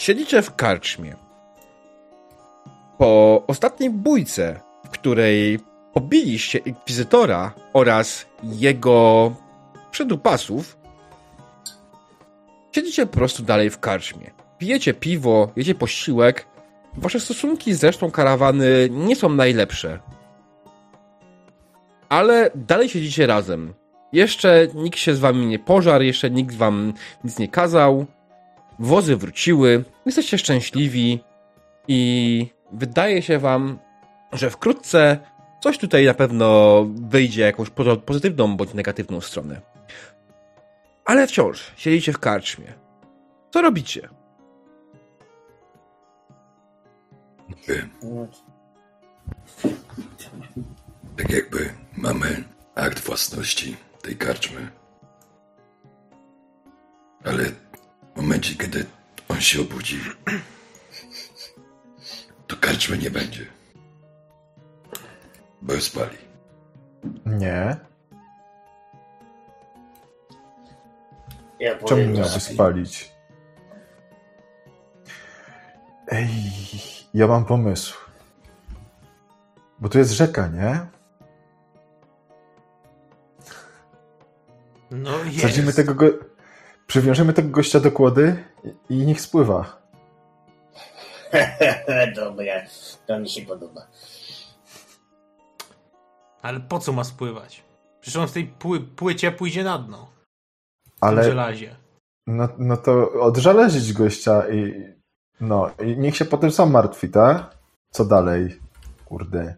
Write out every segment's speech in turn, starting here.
Siedzicie w karczmie. Po ostatniej bójce, w której pobiliście inkwizytora oraz jego przedupasów, siedzicie po prostu dalej w karczmie. Pijecie piwo, jecie posiłek. Wasze stosunki z resztą karawany nie są najlepsze. Ale dalej siedzicie razem. Jeszcze nikt się z wami nie pożarł, jeszcze nikt wam nic nie kazał. Wozy wróciły, jesteście szczęśliwi i wydaje się wam, że wkrótce coś tutaj na pewno wyjdzie jakąś pozytywną bądź negatywną stronę. Ale wciąż siedzicie w karczmie. Co robicie? Tak jakby mamy akt własności tej karczmy. Ale w momencie, kiedy on się obudzi, to karczmy nie będzie. Bo ją spali. Nie. Ja Czemu miałby spalić? Ej, ja mam pomysł. Bo tu jest rzeka, nie? No jest. Sadzimy tego go... Przywiążemy tego gościa do kłody i niech spływa. Dobra, to mi się podoba. Ale po co ma spływać? Przecież on w tej pły płycie pójdzie na dno. W Ale żelazie. no, no to odżalezić gościa i no i niech się potem sam martwi, tak? Co dalej? Kurde.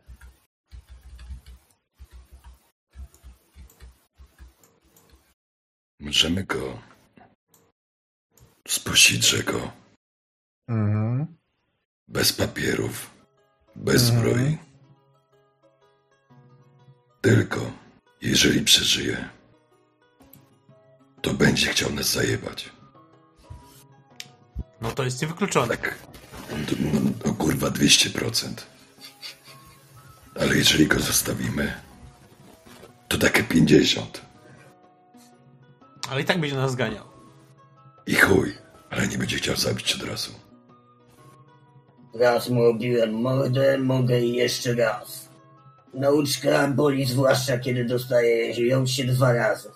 Możemy go spuścić rzeką. Mhm. Bez papierów. Bez Mhm. zbroi. Tylko jeżeli przeżyje, to będzie chciał nas zajebać. No to jest niewykluczone. Tak. No, no kurwa 200%. Ale jeżeli go zostawimy, to takie 50. Ale i tak będzie nas zganiał. I chuj, ale nie będzie chciał zabić od razu. Raz mu obiłem mordę, mogę i jeszcze raz. Nauczka boli zwłaszcza kiedy dostaje ją się dwa razy.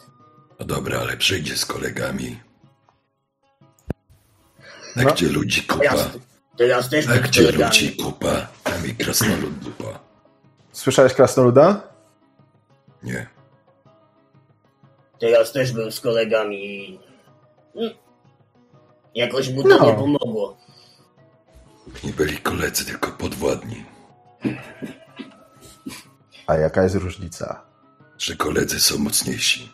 No dobra, ale przyjdzie z kolegami. Tak No. gdzie ludzi kupa, Teraz, teraz też tak był z gdzie kolegami. ludzi kupa, tam i krasnolud dupa. Słyszałeś krasnoluda? Nie. Teraz też był z kolegami Jakoś mu to No. nie pomogło. Nie byli koledzy, tylko podwładni. A jaka jest różnica? Że koledzy są mocniejsi.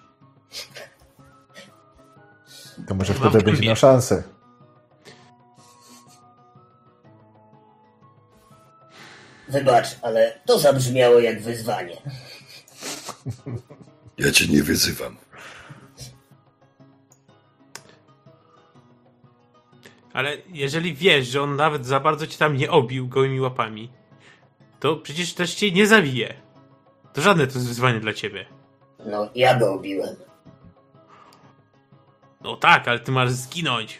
To może wtedy będzie miał szansę. Wybacz, ale to zabrzmiało jak wyzwanie. Ja cię nie wyzywam. Ale jeżeli wiesz, że on nawet za bardzo cię tam nie obił gołymi łapami, to przecież też cię nie zabije. To żadne to jest wyzwanie dla ciebie. No, ja go obiłem. No tak, ale ty masz zginąć.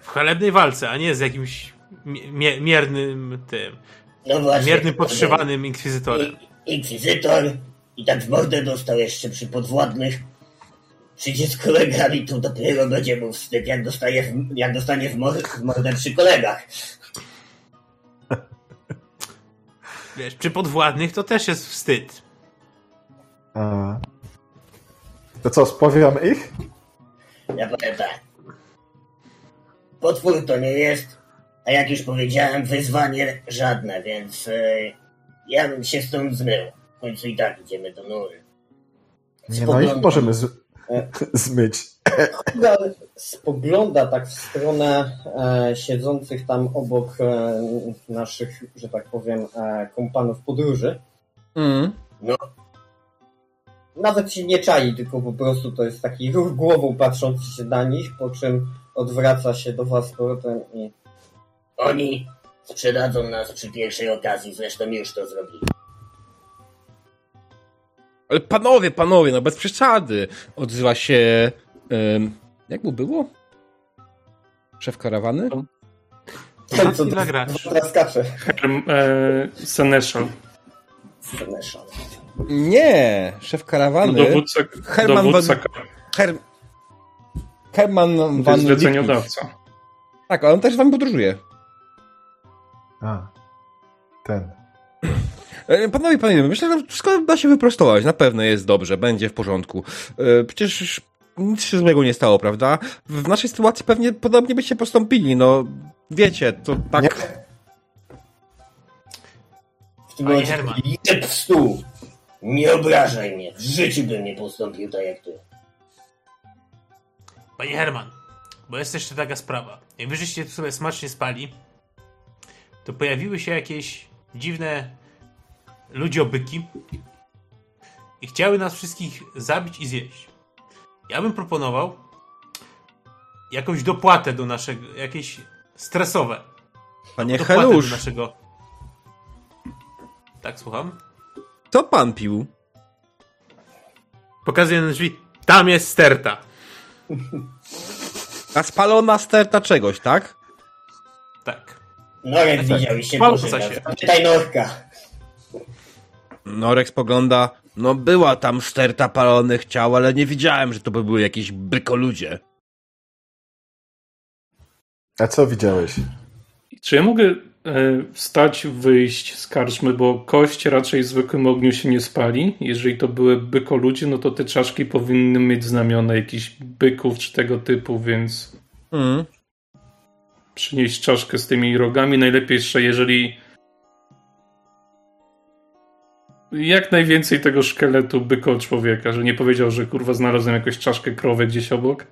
W chalebnej walce, a nie z jakimś mie- miernym tym. No właśnie. Miernym podszywanym inkwizytorem. I, inkwizytor i tak w mordę dostał jeszcze przy podwładnych. Przyjdzie z kolegami, to dopiero będzie mu wstyd, jak, dostaje w, jak dostanie w, mor, w mordę przy kolegach. Wiesz, przy podwładnych to też jest wstyd. A... To co, spowiam ich? Ja powiem tak. Potwór to nie jest, a jak już powiedziałem, wyzwanie żadne, więc e, ja bym się stąd zmył. W końcu i tak idziemy do nury. Nie, no ich możemy z... zmyć. Chyba spogląda tak w stronę e, siedzących tam obok e, naszych, że tak powiem, e, kompanów podróży. Mm. Nawet się nie czai, tylko po prostu to jest taki ruch głową patrzący się na nich, po czym odwraca się do was z powrotem i Oni sprzedadzą nas przy pierwszej okazji, zresztą już to zrobili. Ale panowie, panowie, no bez przesady. Odzywa się. jak mu było? Szef karawany? Ten, co teraz skacze. Herm, e, Seneschal. Seneschal. Nie, szef karawany. Dowódca, Herman dowódca van- Her... Herman to van zleceniodawca. Tak, ale on też z wami podróżuje. A. Ten. E, Panowie, panowie, myślę, że wszystko da się wyprostować. Na pewno jest dobrze, będzie w porządku. E, Przecież nic się złego nie stało, prawda? W naszej sytuacji pewnie podobnie byście postąpili, no wiecie, to tak... Nie. W tym Panie momencie jeb w stół. Nie obrażaj mnie. W życiu bym nie postąpił tak jak ty. Panie Herman, bo jest jeszcze taka sprawa. Jak wy żeście tu sobie smacznie spali, to pojawiły się jakieś dziwne ludziobyki i chciały nas wszystkich zabić i zjeść. Ja bym proponował jakąś dopłatę do naszego, jakieś stresowe. Panie Dopłatę do Helusz, naszego... Tak, słucham? co pan pił? Pokazuję na drzwi. Tam jest sterta. A spalona sterta czegoś, tak? Tak. Norek widział i się się. Zapytaj Norka. Norek spogląda, no była tam sterta palonych ciał, ale nie widziałem, że to by były jakieś bykoludzie. A co widziałeś? Czy ja mogę e, wstać, wyjść z karczmy, bo kość raczej w zwykłym ogniu się nie spali. Jeżeli to były bykoludzie, no to te czaszki powinny mieć znamiona jakichś byków czy tego typu, więc Mm. przynieść czaszkę z tymi rogami. Najlepiej jeszcze, jeżeli jak najwięcej tego szkieletu byko człowieka, że nie powiedział, że kurwa znalazłem jakąś czaszkę krowy gdzieś obok.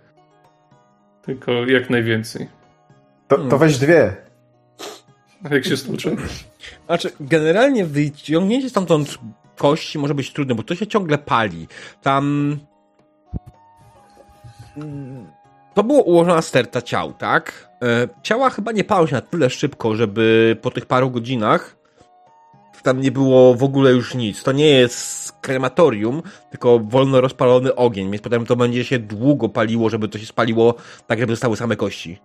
Tylko jak najwięcej. To, to weź dwie. A jak się stłucze? Znaczy, generalnie wyciągnięcie stamtąd kości może być trudne, bo to się ciągle pali. Tam. Mm, To było ułożona sterta ciał, tak? E, Ciała chyba nie palą się na tyle szybko, żeby po tych paru godzinach tam nie było w ogóle już nic. To nie jest krematorium, tylko wolno rozpalony ogień, więc potem to będzie się długo paliło, żeby to się spaliło tak, żeby zostały same kości.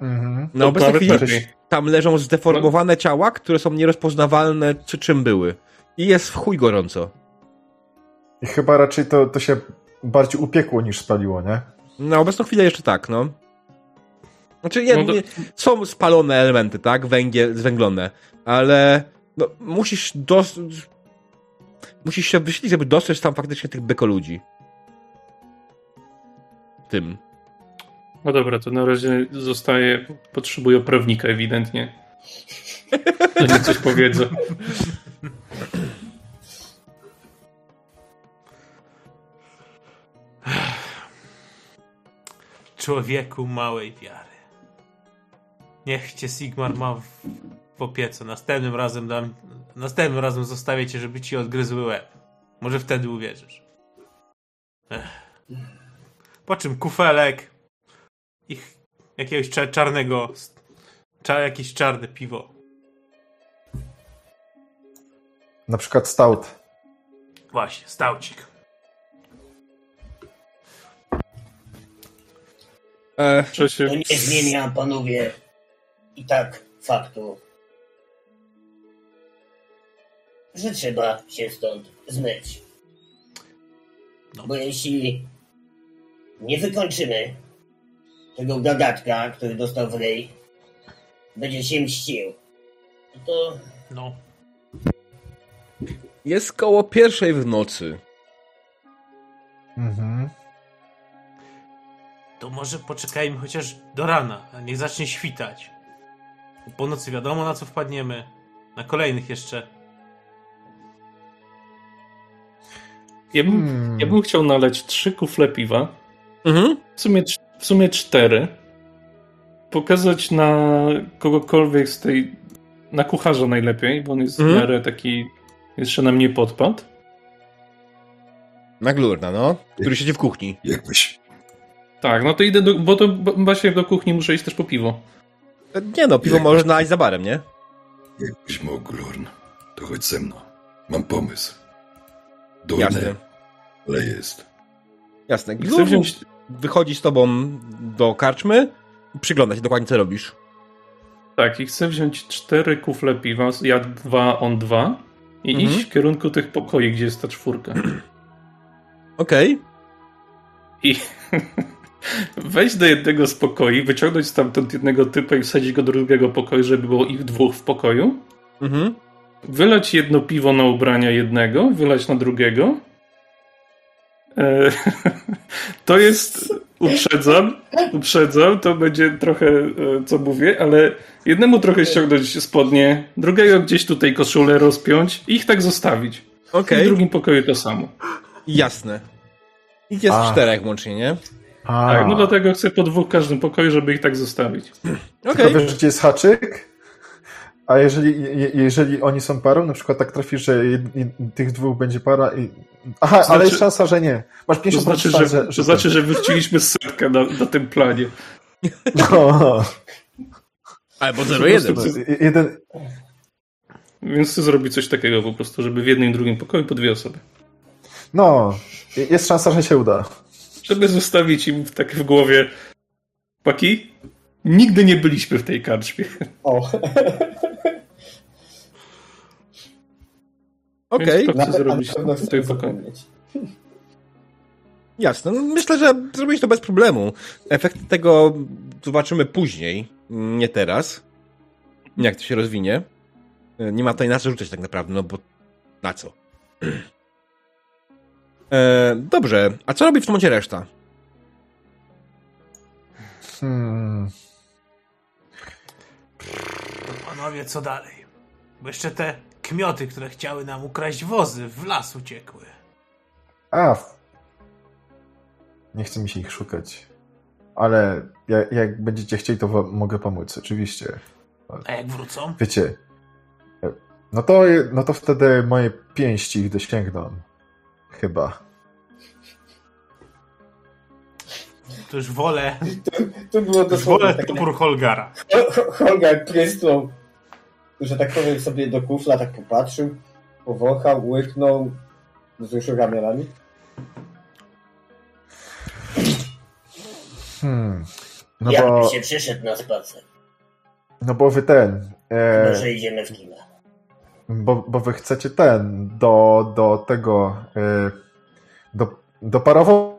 Mhm. Na obecną nawet chwilę lepiej. tam leżą zdeformowane ciała, które są nierozpoznawalne, czy czym były. I jest w chuj gorąco. I chyba raczej to, to się bardziej upiekło niż spaliło, nie? Na obecną chwilę jeszcze tak, no. Znaczy, nie, No to- nie, są spalone elementy, tak? Węgiel, zwęglone, ale no, musisz dos... Musisz się wyślić, żeby dostrzec tam faktycznie tych bekoludzi. Tym. No dobra, to na razie zostaje. Potrzebuję prawnika ewidentnie. Oni coś powiedzą. Człowieku małej wiary. Niech cię Sigmar ma w, w opiece. Następnym razem dam. Następnym razem zostawię cię, żeby ci odgryzły łeb. Może wtedy uwierzysz. Ech. Po czym kufelek i ch- jakiegoś cza- czarnego. Cza, jakieś czarne piwo. Na przykład stout. Właśnie, stałcik. E, się... To nie zmienia, panowie, i tak faktu, że trzeba się stąd zmyć. No. Bo jeśli nie wykończymy tego gagatka, który dostał w ryj, będzie się mścił, to No. jest koło pierwszej w nocy. Mhm. To może poczekajmy chociaż do rana, a niech zacznie świtać. Po nocy wiadomo na co wpadniemy. Na kolejnych jeszcze. Ja bym, Hmm. ja bym chciał naleć trzy kufle piwa. Mhm. W sumie, w sumie cztery. Pokazać na kogokolwiek z tej. Na kucharza najlepiej, bo on jest Mhm. w miarę taki. Jeszcze na mnie podpadł. Na glurna, no. Który siedzi w kuchni. Jakbyś, Tak, no to idę do. Bo to właśnie do kuchni muszę iść też po piwo. Nie no, piwo można iść za barem, nie? jakbyś mógł, Lorn, to chodź ze mną. Mam pomysł. Durny, Jasne. ale jest. Jasne. Chcę Glur wziąć. wychodzi z tobą do karczmy i przygląda się dokładnie, co robisz. Tak, i chcę wziąć cztery kufle piwa, ja dwa, on dwa i Mhm. iść w kierunku tych pokoi, gdzie jest ta czwórka. Okej. I wejść do jednego z pokoi, wyciągnąć stamtąd jednego typa i wsadzić go do drugiego pokoju, żeby było ich dwóch w pokoju. Mhm. Wylać jedno piwo na ubrania jednego, wylać na drugiego. E, to jest, uprzedzam, uprzedzam, to będzie trochę, e, co mówię, ale jednemu trochę ściągnąć spodnie, drugiego gdzieś tutaj koszulę rozpiąć i ich tak zostawić. Okej. W drugim pokoju to samo. Jasne. Ich jest A. czterech łącznie, nie? A, Tak, no dlatego chcę po dwóch w każdym pokoju, żeby ich tak zostawić. Okej. Tylko wiesz, gdzie jest haczyk? A jeżeli, je, jeżeli oni są parą, na przykład tak trafisz, że jed, jed, tych dwóch będzie para i... Aha, Znaczy- ale jest szansa, że nie. Masz 50% To znaczy, szans, że, to znaczy, że wyrzuciliśmy setkę na, na tym planie. No, Albo Po 0-1. prostu- jeden... Więc chcę zrobić coś takiego po prostu, żeby w jednym i drugim pokoju po dwie osoby. No, jest szansa, że się uda. Żeby zostawić im tak w głowie paki, nigdy nie byliśmy w tej karczmie. O, Okej, Więc to na, chcę zrobić jasne. No, myślę, że zrobić to bez problemu. Efekt tego zobaczymy później, nie teraz. Jak to się rozwinie. Nie ma tutaj na co rzucać tak naprawdę, no bo na co? E, dobrze, a co robi w tym momencie reszta? Hmm. Panowie, co dalej? Bo jeszcze te kmioty, które chciały nam ukraść wozy, w las uciekły. A. Nie chce mi się ich szukać. Ale jak, jak będziecie chcieli, to wam mogę pomóc, oczywiście. A jak wrócą? Wiecie. e, No to, no to wtedy moje pięści ich dosięgną. Chyba. To już wolę, Tu było już dosłownie wolę topór Holgara. Ho- Ho- Holgar prysnął, że tak powiem sobie do kufla, tak popatrzył, powąchał, łyknął, wzruszył ramionami. Hmm. No Jakby bo, się przyszedł na spacer. no bo wy ten. E, Może idziemy w kina. Bo, bo wy chcecie ten. Do, do tego. E, do, do parowonu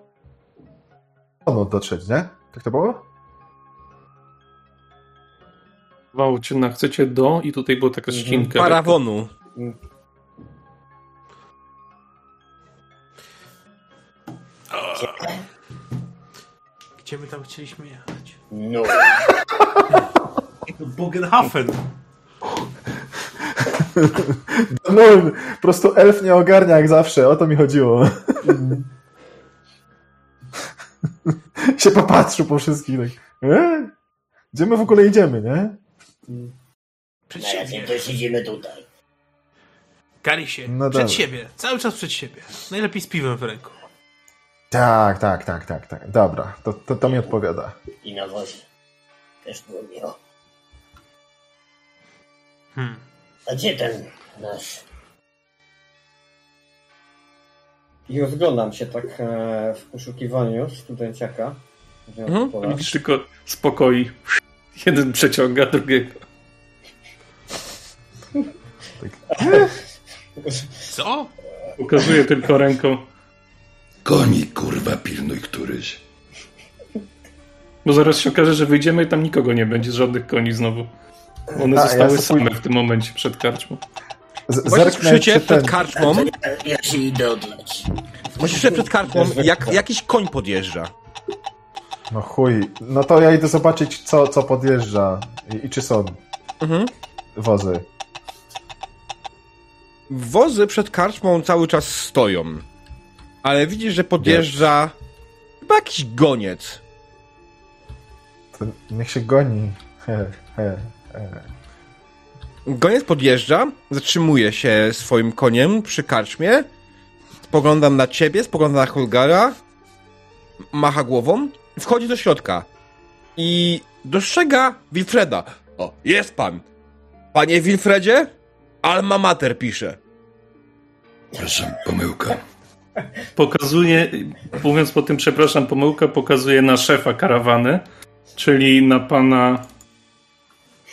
dotrzeć, nie? Tak to było? Wałczyna, chcecie do i tutaj była taka ścinka. Parawonu. Gdzie my tam chcieliśmy jechać? No, Do Bogenhafen. No, po prostu elf nie ogarnia jak zawsze, o to mi chodziło. się popatrzył po wszystkich. Tak. E? Gdzie my w ogóle idziemy, nie? Przed na razie siebie. to siedzimy tutaj. Karisie, No przed dobra. siebie. Cały czas przed siebie. Najlepiej z piwem w ręku. Tak, tak, tak, tak, tak. Dobra, to, to, to mi odpowiada. I na wozie. Też było miło. Hmm. A gdzie ten nasz? I rozglądam się tak e, w poszukiwaniu studenciaka. Mhm. Widzisz tylko spokoi. Jeden przeciąga drugiego. Co? Ukazuje tylko ręką. Koni, kurwa, pilnuj któryś. Bo zaraz się okaże, że wyjdziemy i tam nikogo nie będzie, żadnych koni znowu. One A, zostały ja sobie- same w tym momencie przed karczmą. Z, zerknę, czy przed ten... karczmą, Ja, się idę odlać. właśnie przed karczmą, jak jakiś koń podjeżdża. No chuj. No to ja idę zobaczyć, co, co podjeżdża i, i czy są Mhm. wozy. Wozy przed karczmą cały czas stoją. Ale widzisz, że podjeżdża chyba jakiś goniec. To niech się goni. He, he. Goniec podjeżdża, zatrzymuje się swoim koniem przy karczmie, spoglądam na ciebie, spoglądam na Holgara, macha głową, wchodzi do środka i dostrzega Wilfreda. O, jest pan. Panie Wilfredzie? Alma Mater pisze. Proszę, pomyłka. Pokazuje, mówiąc po tym, przepraszam, pomyłka pokazuje na szefa karawany, czyli na pana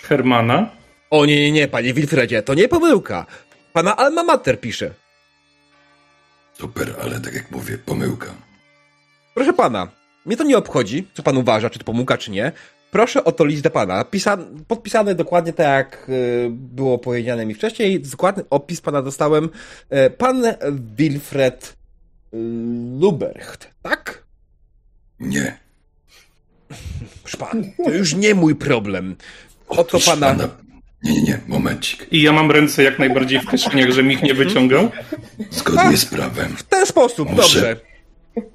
Hermana. O nie, nie, nie, panie Wilfredzie, to nie pomyłka. Pana Alma Mater pisze. Super, ale tak jak mówię, pomyłka. Proszę pana, mnie to nie obchodzi, co pan uważa, czy to pomyłka, czy nie. Proszę o to list do pana. Pisa podpisane dokładnie tak, jak y, było powiedziane mi wcześniej. Dokładny opis pana dostałem. E, pan Wilfred y, Lubercht, tak? Nie. Proszę pan, to już nie mój problem. Oto Proszę pana... Nie, nie, nie, momencik. I ja mam ręce jak najbardziej w kieszeniach, żebym ich nie wyciągał. Zgodnie z prawem. W ten sposób, Muszę. dobrze.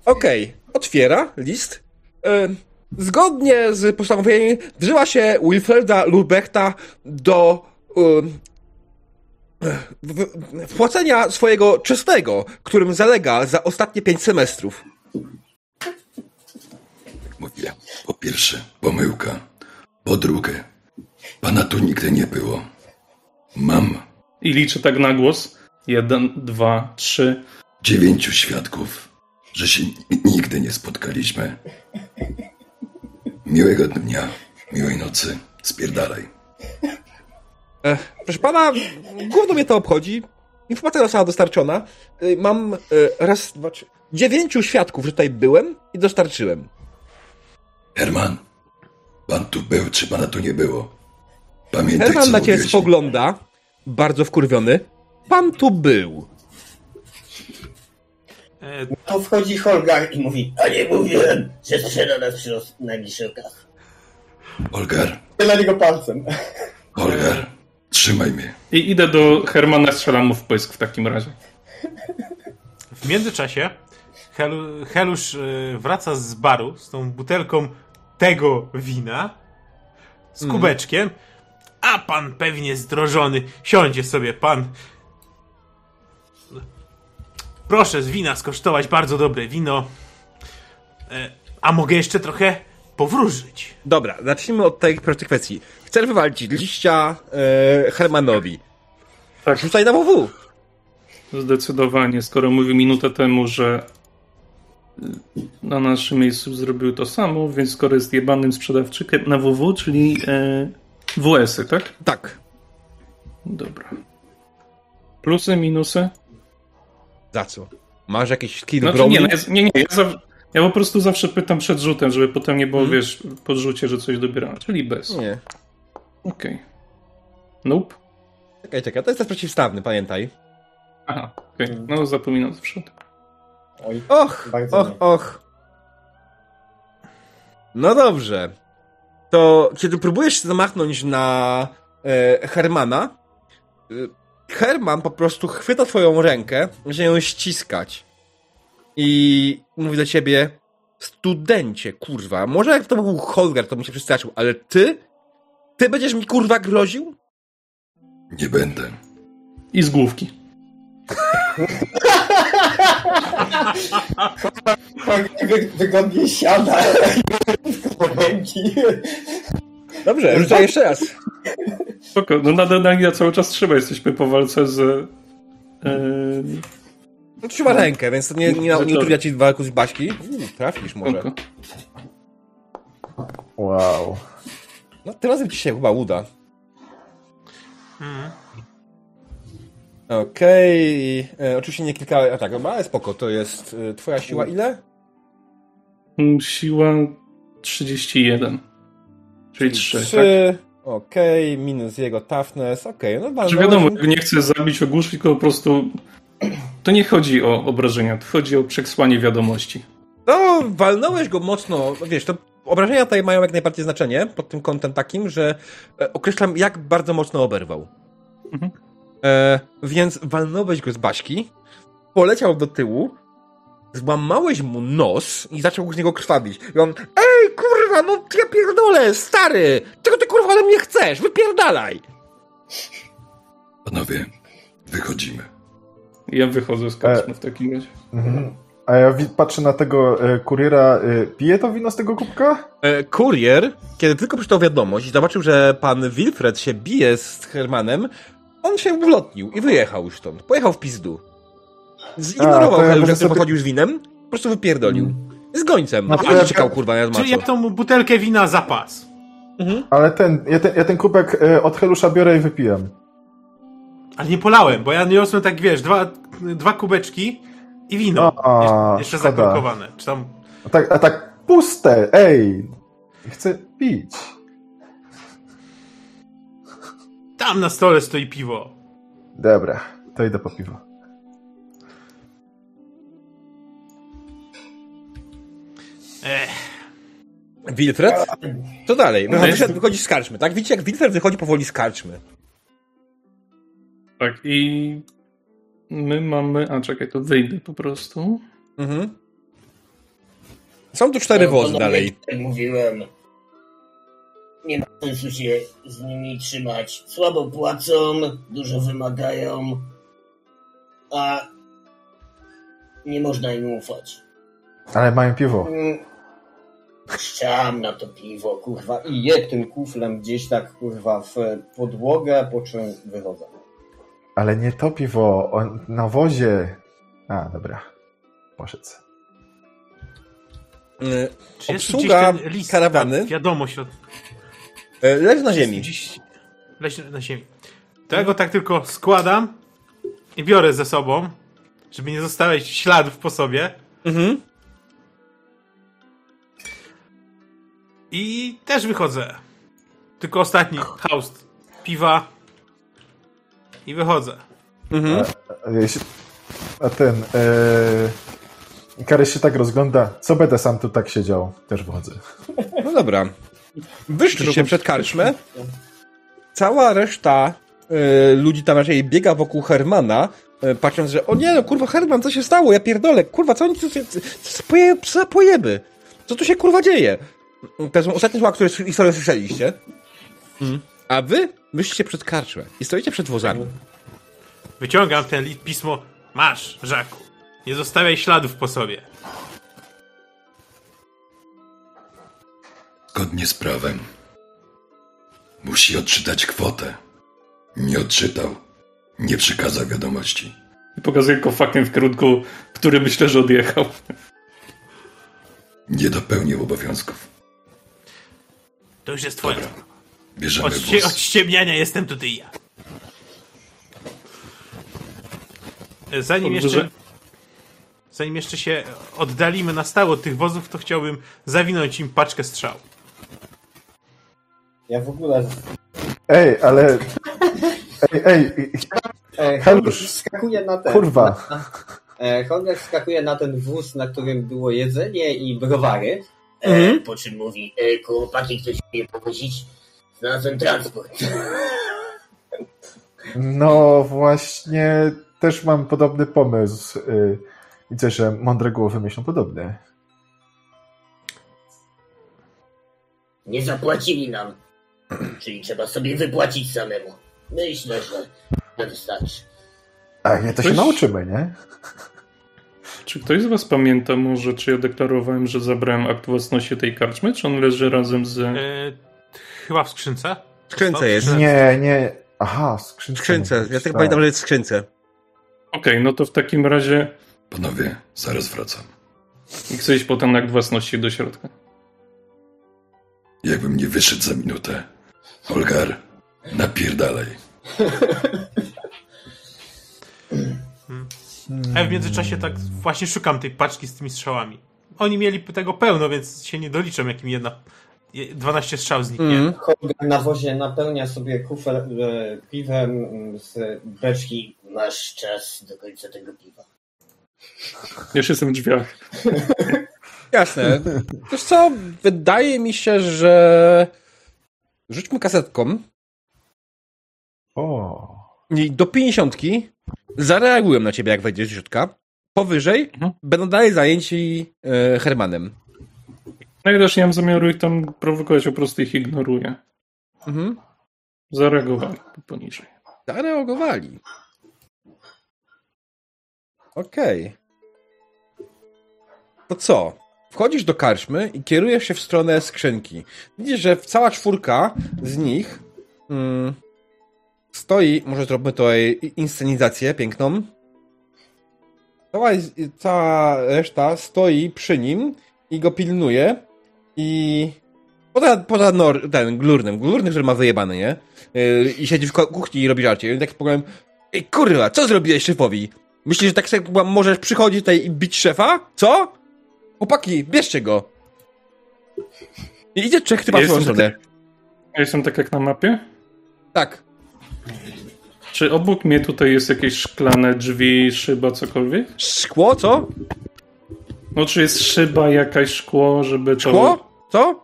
Okej, otwiera list. E, zgodnie z postanowieniem wzywa się Wilfreda Lubechta do w, wpłacenia swojego czesnego, którym zalega za ostatnie pięć semestrów. Mówię, po pierwsze, pomyłka. Po drugie, pana tu nigdy nie było. Mam I liczę tak na głos. Jeden, dwa, trzy. dziewięciu świadków, że się nigdy nie spotkaliśmy. Miłego dnia, miłej nocy, spierdalaj. E, proszę pana, gówno mnie to obchodzi. Informacja została dostarczona. E, mam e, raz, dwa, trzy, dziewięciu świadków, że tutaj byłem i dostarczyłem. Herman, pan tu był, czy pana tu nie było? Pamiętaj, Herman na ciebie mówiłeś. spogląda, bardzo wkurwiony. Pan tu był. E, To wchodzi Holgar i mówi, a nie mówiłem, że sprzeda nas przy najbliższych okazji. Olgar, Na niego palcem. Olgar, trzymaj mnie. I idę do Hermana, strzelam mu w pysk w takim razie. W międzyczasie Helu, Helusz e, wraca z baru z tą butelką tego wina, z kubeczkiem, a pan pewnie zdrożony siądzie sobie pan. Proszę z wina skosztować bardzo dobre wino. E, A mogę jeszcze trochę powróżyć. Dobra, zacznijmy od tej prostej kwestii. Chcesz wywalić liścia e, Hermanowi. Tak, Rzucaj na WW. zdecydowanie. Skoro mówił minutę temu, że na naszym miejscu zrobił to samo, więc skoro jest jebanym sprzedawczykiem na WW, czyli e, WS-y, tak? Tak. Dobra. Plusy, minusy? Za co? Masz jakiś skill Znaczy, brownie? nie, no, nie, nie. Ja, ja po prostu zawsze pytam przed rzutem, żeby potem nie było, wiesz, po rzucie, że coś dobierałem. Czyli bez. nie. Okej. Nope. Czekaj, czekaj, to jest test przeciwstawny, pamiętaj. Aha, okej. No zapominam zawsze. Oj, Och, och, nie. och. No dobrze. To kiedy próbujesz się zamachnąć na e, Hermana, e, Herman po prostu chwyta twoją rękę, zaczyna ją ściskać. I mówi do ciebie, studencie, kurwa, może jak to był Holger, to bym się przestraszył, ale ty? Ty będziesz mi kurwa groził? Nie będę. I z główki. wy, wygodnie siada. Dobrze, rzucaj jeszcze raz. Spoko, no nadal na ja cały czas trzeba, jesteśmy po walce z... E, No, trzyma rękę, więc to nie, nie, nie utrudnia ci walku z Baśki. Uuu, trafisz może. spoko. Wow. No, tym razem ci się chyba uda. Okej. E, Oczywiście nie kilka. A tak, no, ale spoko, to jest e, twoja siła ile? Mm, Siła 31. Czyli 3, tak? Trzy. Okej, minus jego toughness. Okej, no Czy walnąłeś- wiadomo, jak nie chcę zabić, ogłuszyć, tylko po prostu... To nie chodzi o obrażenia, to chodzi o przesłanie wiadomości. No, walnąłeś go mocno. No, wiesz, to obrażenia tutaj mają jak najbardziej znaczenie pod tym kątem takim, że e, określam, jak bardzo mocno oberwał. Mhm. E, więc walnąłeś go z Baśki, poleciał do tyłu, złamałeś mu nos i zaczął z niego krwawić. I on, ej, kurwa, no ja pierdolę, stary! Czego ty kurwa ode mnie chcesz? Wypierdalaj! Panowie, wychodzimy. Ja wychodzę z karczmy w takim razie. Mhm. A ja patrzę na tego e, kuriera. E, pije to wino z tego kubka? E, kurier, kiedy tylko przeczytał wiadomość i zobaczył, że pan Wilfred się bije z Hermanem, on się ulotnił i wyjechał już stąd. Pojechał w pizdu. Zignorował ja może który sobie- podchodził z winem, po prostu wypierdolił. Z gońcem. No No, to ja- czekał, kurwa, na Czyli jak tą butelkę wina zapas. Mhm. Ale ten, ja ten, ja ten kubek e, od Helusza biorę i wypijam. Ale nie polałem, bo ja niosłem tak, wiesz, dwa, dwa kubeczki i wino. A, jeszcze jeszcze szkoda. zakorkowane. Czy tam... A tak, a tak puste, ej! Chcę pić. Tam na stole stoi piwo. Dobra, to idę po piwo. Ech, Wilfred? Co dalej? No, Wychodzi, wychodzi z karczmy, tak? Widzicie, jak Wilfred wychodzi powoli z karczmy. Tak, i my mamy. A czekaj, to wyjdę po prostu. Mhm. Są tu cztery No, wozy panowie, dalej. Mówiłem, sensu się z nimi trzymać. Słabo płacą, dużo wymagają, a nie można im ufać. Ale mają piwo. Mm, Szczam na to piwo, kurwa. I je tym kuflem gdzieś tak, kurwa, w podłogę, po czym wychodzę. Ale nie to piwo, on na wozie. A, dobra. Poszedł. Y, czy jest Obsługa gdzieś ten list, karawany. ta wiadomość od... y, Leży na ziemi. Leży na ziemi. To ja go tak tylko składam i biorę ze sobą, żeby nie zostawiać śladów po sobie. Mhm. I też wychodzę. Tylko ostatni haust piwa i wychodzę. Mhm. A, a ten. E... Karys się tak rozgląda. Co będę sam tu tak siedział? Też wchodzę. No dobra. Wyszliście przed karczmę. Cała reszta y, ludzi tam raczej biega wokół Hermana, y, patrząc, że o nie, no kurwa Herman, co się stało? Ja pierdolę, kurwa, co oni tu, co, co, co, poje, co pojeby? Co tu się kurwa dzieje? To są ostatnie słowa, które historię słyszeliście. Mm. A wy wyszliście przed karczmę i stoicie przed wozami. Wyciągam ten list pismo. Masz, Żaku. Nie zostawiaj śladów po sobie. Zgodnie z prawem. Musi odczytać kwotę. Nie odczytał. Nie przekazał wiadomości. I pokazuję go fakiem w kierunku, który myślę, że odjechał. Nie dopełnił obowiązków. To już jest twoja. Bierzemy Od, ście- od wóz. ściemniania jestem tutaj ja. Zanim Dobrze, jeszcze... Zanim jeszcze się oddalimy na stałe od tych wozów, to chciałbym zawinąć im paczkę strzał. Ja w ogóle... Ej, ale. Ej, ej, E. Holger wskakuje na ten... kurwa. E, Holger wskakuje na ten wóz, na którym było jedzenie i browary. E, po czym mówi, e, chłopaki, ktoś mnie powozić? Znalazłem transport. No właśnie, też mam podobny pomysł. Widzę, że mądre głowy myślą podobnie. Nie zapłacili nam. Czyli trzeba sobie wypłacić samemu. Myślę, że to wystarczy. A nie, to się Coś- nauczymy, nie? Czy ktoś z was pamięta może, czy ja deklarowałem, że zabrałem akt własności tej karczmy, czy on leży razem z... E, chyba w skrzynce? W skrzynce jest. Nie, nie. Aha, skrzynce. W skrzynce. Ja tylko pamiętam, że jest w skrzynce. Okej, no to w takim razie Panowie, zaraz wracam. chcę iść po ten akt własności do środka. Jakbym nie wyszedł za minutę. Olgar, napierdalaj. A ja w międzyczasie tak właśnie szukam tej paczki z tymi strzałami. Oni mieli tego pełno, więc się nie doliczam, jak mi jedna... je- 12 strzał zniknie. Mhm. Holger na wozie napełnia sobie kufel e, piwem mm, z beczki. Masz czas do końca tego piwa. Już jestem w drzwiach. Jasne. Wiesz co, wydaje mi się, że rzućmy kasetką O. i do 50 zareagują na ciebie, jak wejdziesz do środka. Powyżej Mhm. będą dalej zajęci e, Hermanem. No i też nie mam zamiaru ich tam prowokować, po prostu ich ignoruję. Mhm. Zareagowali poniżej. Zareagowali. Okej. To co? Wchodzisz do karczmy i kierujesz się w stronę skrzynki. Widzisz, że cała czwórka z nich mm, stoi, może zrobimy tutaj inscenizację piękną. Cała, cała reszta stoi przy nim i go pilnuje i Poza, poza nor, ten glurnym, glurny, który ma wyjebany, nie? Yy, I siedzi w kuchni i robi żarcie. I tak powiem, ej kurwa, co zrobiłeś szefowi? Myślisz, że tak sobie możesz przychodzić tutaj i bić szefa? Co? Chłopaki, bierzcie go. I idzie trzech typa w Jestem stronę. Ja jestem tak jak na mapie? Tak. Czy obok mnie tutaj jest jakieś szklane drzwi, szyba, cokolwiek? Szkło, co? No czy jest szyba, jakaś szkło, żeby to... Szkło? Co?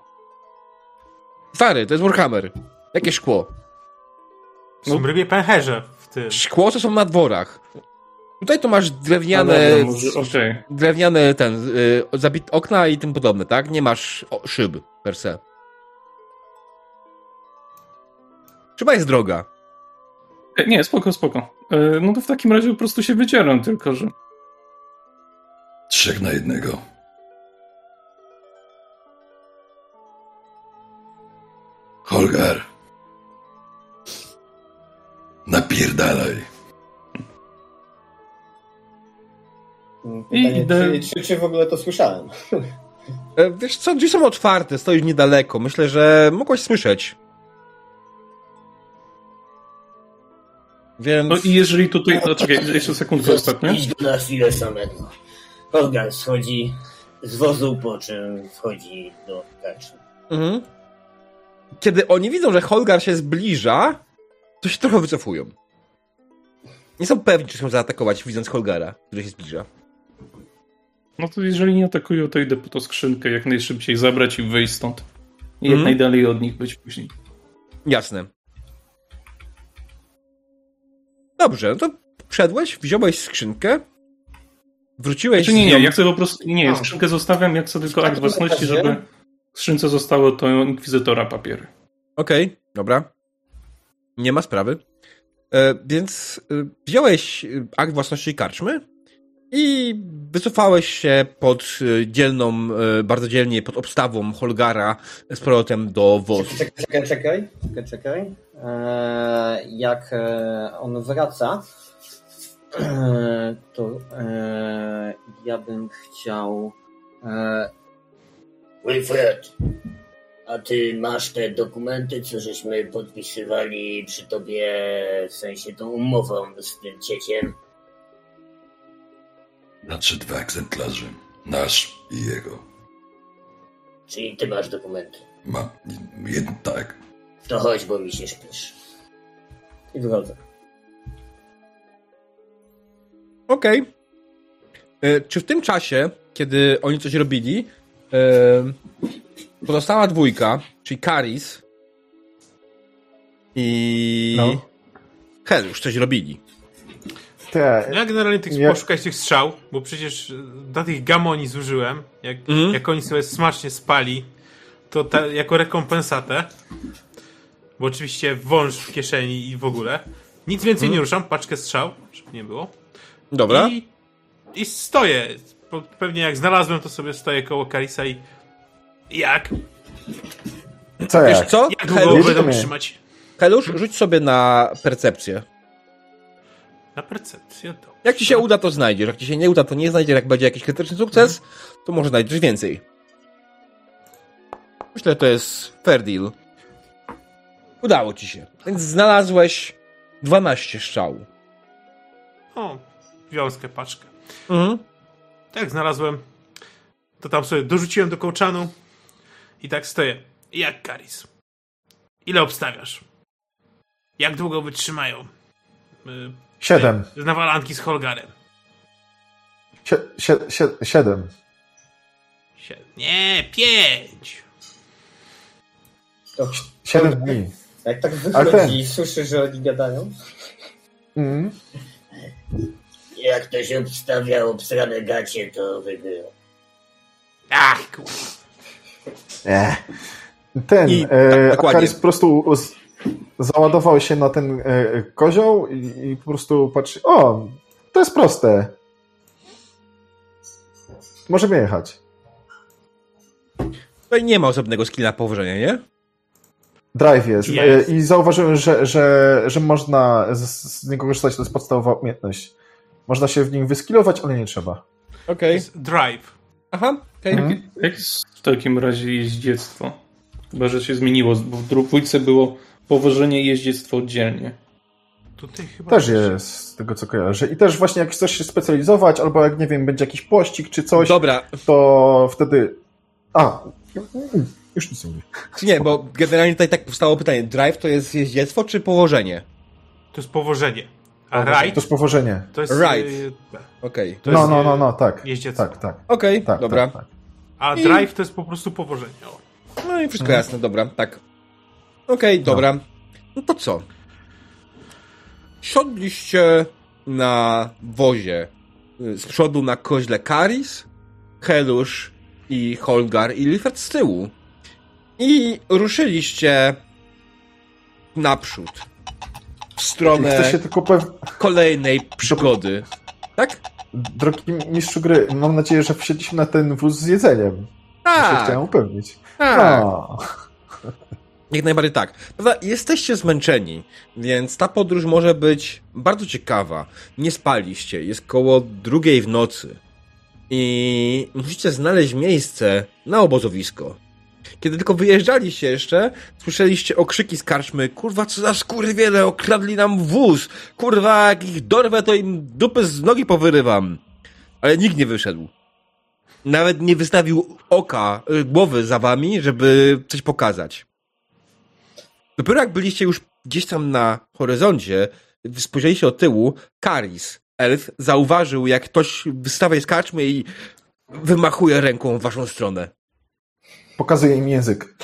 Stary, to jest Warhammer. Jakie szkło? Są No. rybie pęcherze w tym. Szkło to są na dworach. Tutaj to masz drewniane, dobra, może- Okej. drewniane ten, y, zabit okna i tym podobne, tak? Nie masz o, szyb per se. Szyba jest droga. E, Nie, spoko, spoko. E, No to w takim razie po prostu się wycieram, tylko że... Trzech na jednego. Holgar. Napierdalaj. Pytanie, idę. czy, czy, czy w ogóle to słyszałem? E, Wiesz co, drzwi są otwarte, stoisz niedaleko. Myślę, że mogłeś słyszeć. Więc... No i jeżeli tutaj... No czekaj, jeszcze sekundkę ostatnio. Idź go na chwilę samego. Holgan schodzi z wozu, po czym wchodzi do karczmy. Mhm. Kiedy oni widzą, że Holgar się zbliża, to się trochę wycofują. Nie są pewni, czy chcą zaatakować, widząc Holgara, który się zbliża. No to jeżeli nie atakują, to idę po tą skrzynkę jak najszybciej zabrać i wyjść stąd. I jak Mhm. najdalej od nich być później. Jasne. Dobrze, no to wszedłeś, wziąłeś skrzynkę, wróciłeś Czy nie, z nie, nią... ja chcę po prostu... Nie, A. skrzynkę zostawiam, ja chcę tylko akt własności, żeby w skrzynce zostało to Inkwizytora papiery. Okej, dobra. Nie ma sprawy. E, więc e, wziąłeś e, akt własności karczmy i wycofałeś się pod e, dzielną, e, bardzo dzielnie pod obstawą Holgara z powrotem do wozu. Czekaj, czekaj, czekaj, czekaj, czekaj. Eee, jak e, on wraca, e, to e, ja bym chciał. E, Wilfred, a ty masz te dokumenty, co żeśmy podpisywali przy tobie, w sensie tą umową z tym cieciem? Nadszedł dwa egzemplarze. Nasz i jego. Czyli ty masz dokumenty. Ma jeden tak. To chodź, bo mi się śpiesz. I wychodzę. Okej. E, Czy w tym czasie, kiedy oni coś robili, e, pozostała dwójka, czyli Karis i No. Helusz coś robili? Te, Ja generalnie tych poszukać tych strzał, bo przecież e, dla tych gamoni zużyłem. Jak, Mhm. jak oni sobie smacznie spali, to ta, jako rekompensatę. Bo oczywiście wąż w kieszeni i w ogóle. Nic więcej nie ruszam, paczkę strzał, żeby nie było. Dobra. I, I stoję. Pewnie jak znalazłem, to sobie stoję koło Karisa i. Jak? co Wiesz jak? co? Jak długo mnie. trzymać? Helusz, rzuć sobie na percepcję. Na percepcję to. Jak ci się uda, to znajdziesz. Jak ci się nie uda, to nie znajdziesz. Jak będzie jakiś krytyczny sukces, to może znajdziesz więcej. Myślę, że to jest fair deal. Udało ci się. Więc znalazłeś 12 strzał. O, wiązkę paczkę. Mhm. Tak znalazłem, to tam sobie dorzuciłem do kołczanu i tak stoję. Jak Karis? Ile obstawiasz? Jak długo wytrzymają? Siedem. Z nawalanki z Holgarem. Sie, sie, sie, siedem. Sie- Nie, pięć. To, Siedem dni. jak tak wychodzi ten- i słyszy, że oni gadają, Mhm. Jak ktoś obstawia obsrane gacie, to wygrywa. Ach, kurwa. Ten, I- e, tak, dokładnie. Akaris po prostu z, załadował się na ten e, kozioł i, i po prostu patrzy, o, to jest proste. Możemy jechać. Tutaj nie ma osobnego skilla położenia, nie? Drive jest. Jest. E, I zauważyłem, że, że, że można z, z niego korzystać, to jest podstawowa umiejętność. Można się w nim wyskillować, ale nie trzeba. To Okej. jest drive. Aha, okej. Mhm. Jak jest w takim razie jeździectwo? Chyba, że się zmieniło, bo w dwójce było powożenie i jeździectwo oddzielnie. Tutaj chyba Też jest, z tego co kojarzę. I też właśnie jak chcesz się specjalizować, albo jak, nie wiem, będzie jakiś pościg czy coś, Dobra, to wtedy... A, już nic nie mówię. nie, bo generalnie tutaj tak powstało pytanie. Drive to jest jeździectwo czy położenie? To jest powożenie. A To ride jest powożenie. to jest... Ride. y, Okej. To No, jest, no, no, no, tak. jeździectwo. Tak, tak. Okej, tak dobra. Tak, tak. A I- drive to jest po prostu powożenie. O. No i wszystko jasne, dobra, tak. Okej, dobra. No to co? Siodliście na wozie y, z przodu na koźle Karis, Helusz i Holgar i Lifert z tyłu. I ruszyliście naprzód. W stronę się tylko pew... kolejnej przygody. Tak? Drogi mistrzu gry, mam nadzieję, że wsiedliśmy na ten wóz z jedzeniem. Ja się Tak, chciałem upewnić. tak. No. Jak najbardziej tak. Prawda, jesteście zmęczeni, więc ta podróż może być bardzo ciekawa. Nie spaliście, jest koło drugiej w nocy. I musicie znaleźć miejsce na obozowisko. Kiedy tylko wyjeżdżaliście jeszcze, słyszeliście okrzyki z karczmy. Kurwa, co za skurwiele, okradli nam wóz. Kurwa, jak ich dorwę, to im dupy z nogi powyrywam. Ale nikt nie wyszedł. Nawet nie wystawił oka, y, głowy za wami, żeby coś pokazać. Dopiero jak byliście już gdzieś tam na horyzoncie, spojrzeliście od tyłu, Karis, elf, zauważył, jak ktoś wystawia z karczmy i wymachuje ręką w waszą stronę. Pokazuję im język.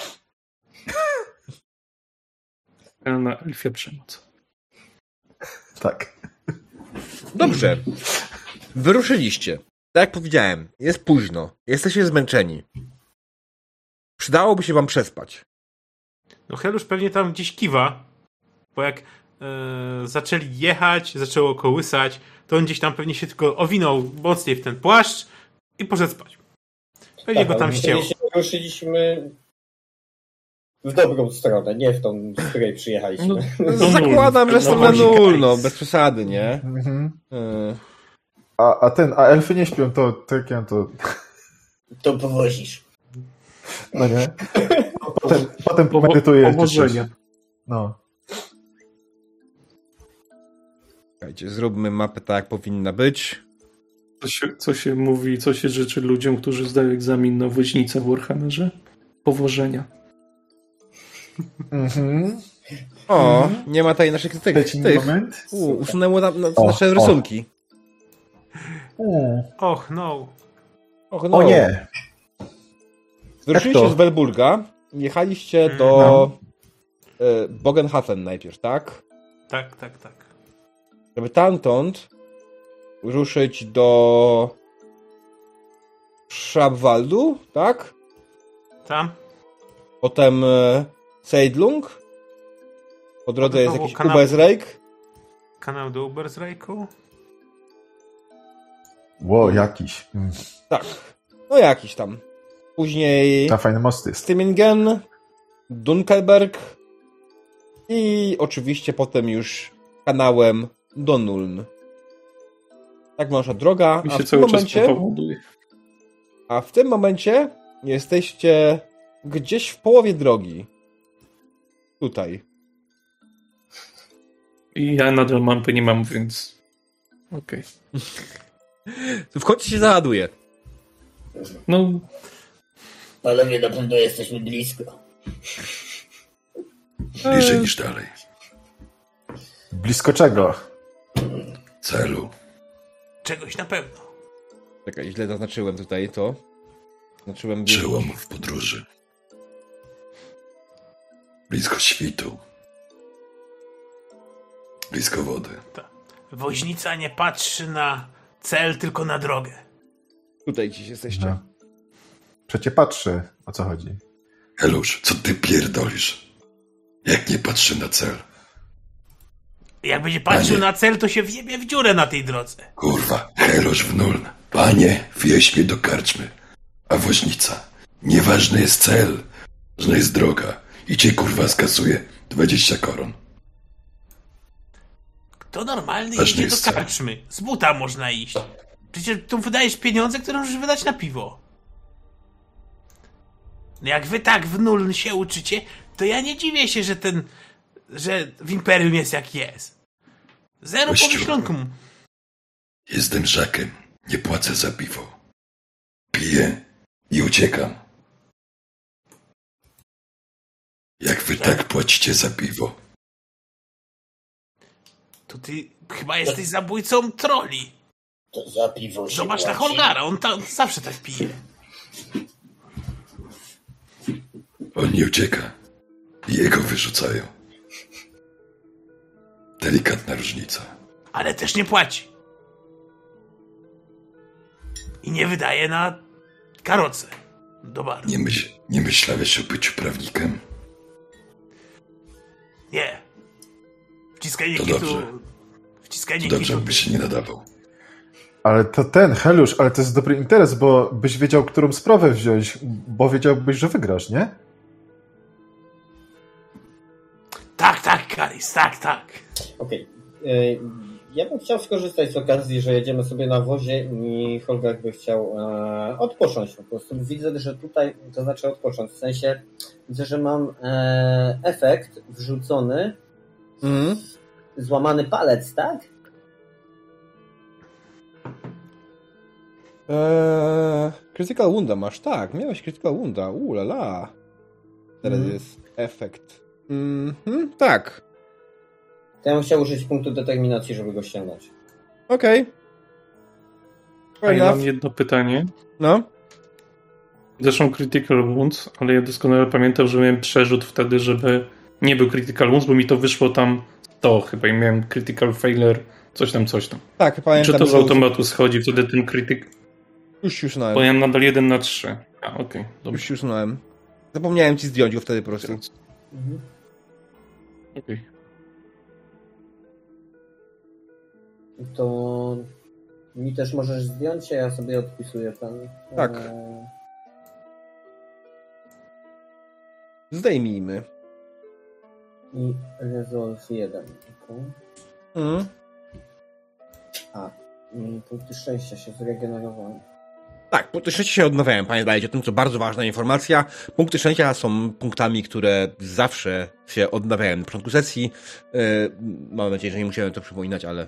Na elfia przemoc. Tak. Dobrze. Wyruszyliście. Tak jak powiedziałem, jest późno. Jesteście zmęczeni. Przydałoby się wam przespać. No Helusz pewnie tam gdzieś kiwa, bo jak e, zaczęli jechać, zaczęło kołysać, to on gdzieś tam pewnie się tylko owinął mocniej w ten płaszcz i poszedł spać. Pewnie go tam ścięło. ruszyliśmy w dobrą stronę, nie w tą, z której przyjechaliśmy. No, no Zakładam, że No właśnie, nul, no, bez przesady, nie? Mhm. Yy. A, a ten, a elfy nie śpią, to tak ja to. To powozisz. No nie? Potem, potem pomedytuję. jeszcze. No. Słuchajcie, zróbmy mapę tak, jak powinna być. Co się, co się mówi, co się życzy ludziom, którzy zdają egzamin na woźnicę w Warhammerze? Powożenia. Mhm. O, nie ma tutaj naszych tych, tych. moment. U, usunęło na, na, O, nasze o. rysunki. Och, no. Och, no. o nie. Wyruszyliście z Welburga, jechaliście Mm, do no. e, Bogenhafen najpierw, tak? Tak, tak, tak. Żeby tamtąd ruszyć do Schrabwaldu, tak? Tam? Potem e, Seidlung. Po drodze Potem jest jakiś kanał- Ubersreik. Kanał do Ubersreiku? Ło, jakiś. Mm. Tak. No jakiś tam. Później Na fajne mosty. Stymingen, Dunkelberg i oczywiście potem już kanałem do Nuln. Tak nasza droga, Mi a się w, tym cały czas momencie, powoduje. a w tym momencie jesteście gdzieś w połowie drogi. Tutaj. I ja nadal mampy nie mam, więc... Okej. W końcu się załaduje. No, Panowie, na pewno jesteśmy blisko. Bliżej niż dalej. Blisko czego? Celu. Czegoś na pewno. Czekaj, źle zaznaczyłem tutaj to. Zaznaczyłem... Przełom w podróży. Blisko świtu. Blisko wody. Woźnica nie patrzy na cel, tylko na drogę. Tutaj gdzieś jesteście. No. Przecie patrzy, o co chodzi. Helusz, co ty pierdolisz? Jak nie patrzy na cel? Jak będzie patrzył Panie. na cel, to się wjebie w dziurę na tej drodze. Kurwa, Helusz w nul. Panie, wieź mnie do karczmy. A woźnica. Nieważny jest cel. Ważna jest droga. I cię kurwa skasuje 20 koron. Kto normalny Ważny idzie do jest cel. karczmy? Z buta można iść. Przecież tu wydajesz pieniądze, które możesz wydać na piwo. No jak wy tak w nul się uczycie, to ja nie dziwię się, że ten, że w Imperium jest jak jest. Zero Kościół. pomyślunku. Jestem Żakiem. Nie płacę za piwo. Piję i uciekam. Jak wy tak płacicie za piwo? To ty chyba jesteś zabójcą troli. To za piwo się Zobacz na płaci. Holgara, on, ta, on zawsze tak pije. On nie ucieka. Jego wyrzucają. Delikatna różnica. Ale też nie płaci. I nie wydaje na karoce do baru. Nie, myśl, nie myślałeś o byciu prawnikiem? Nie. Wciskanie To kitu... dobrze. Wciskanie Dobrze, kitu... by się nie nadawał. Ale to ten, Heliusz, ale to jest dobry interes, bo byś wiedział, którą sprawę wziąć, bo wiedziałbyś, że wygrasz, nie? Tak, tak, Karis, tak, tak. Okej. Y, Ja bym chciał skorzystać z okazji, że jedziemy sobie na wozie i Holger by chciał e, odpocząć po prostu. Widzę, że tutaj, to znaczy odpocząć, w sensie widzę, że mam e, efekt wrzucony, Mhm. złamany palec, tak? Eee, critical Wounda masz, tak. Miałeś Critical Wounda. Uuu, la, la. Teraz Mhm. jest efekt. Mhm, tak. To ja bym chciał użyć punktu determinacji, żeby go ściągnąć. Okej. A Fair ja mam jedno pytanie. No. Zresztą Critical Wounds, ale ja doskonale pamiętam, że miałem przerzut wtedy, żeby nie był Critical Wounds, bo mi to wyszło tam to chyba i miałem Critical Failure, coś tam, coś tam. Tak, pamiętam. Czy to z automatu schodzi wtedy ten krytyk? Już, już Bo znałem. ja mam nadal 1 na 3. A, okej, dobrze. Już, już znałem. Zapomniałem ci zdjąć go wtedy po prostu. Mhm. Okej. To mi też możesz zdjąć, a ja sobie odpisuję ten. Tak. e, Zdejmijmy. I Resolve 1. okej. Mhm. A, i punkty szczęścia się zregenerowały. Tak, punkty szczęścia się odnawiają. Pamiętajcie o tym, co bardzo ważna informacja. Punkty szczęścia są punktami, które zawsze się odnawiają na początku sesji. Yy, mam nadzieję, że nie musimy to przypominać, ale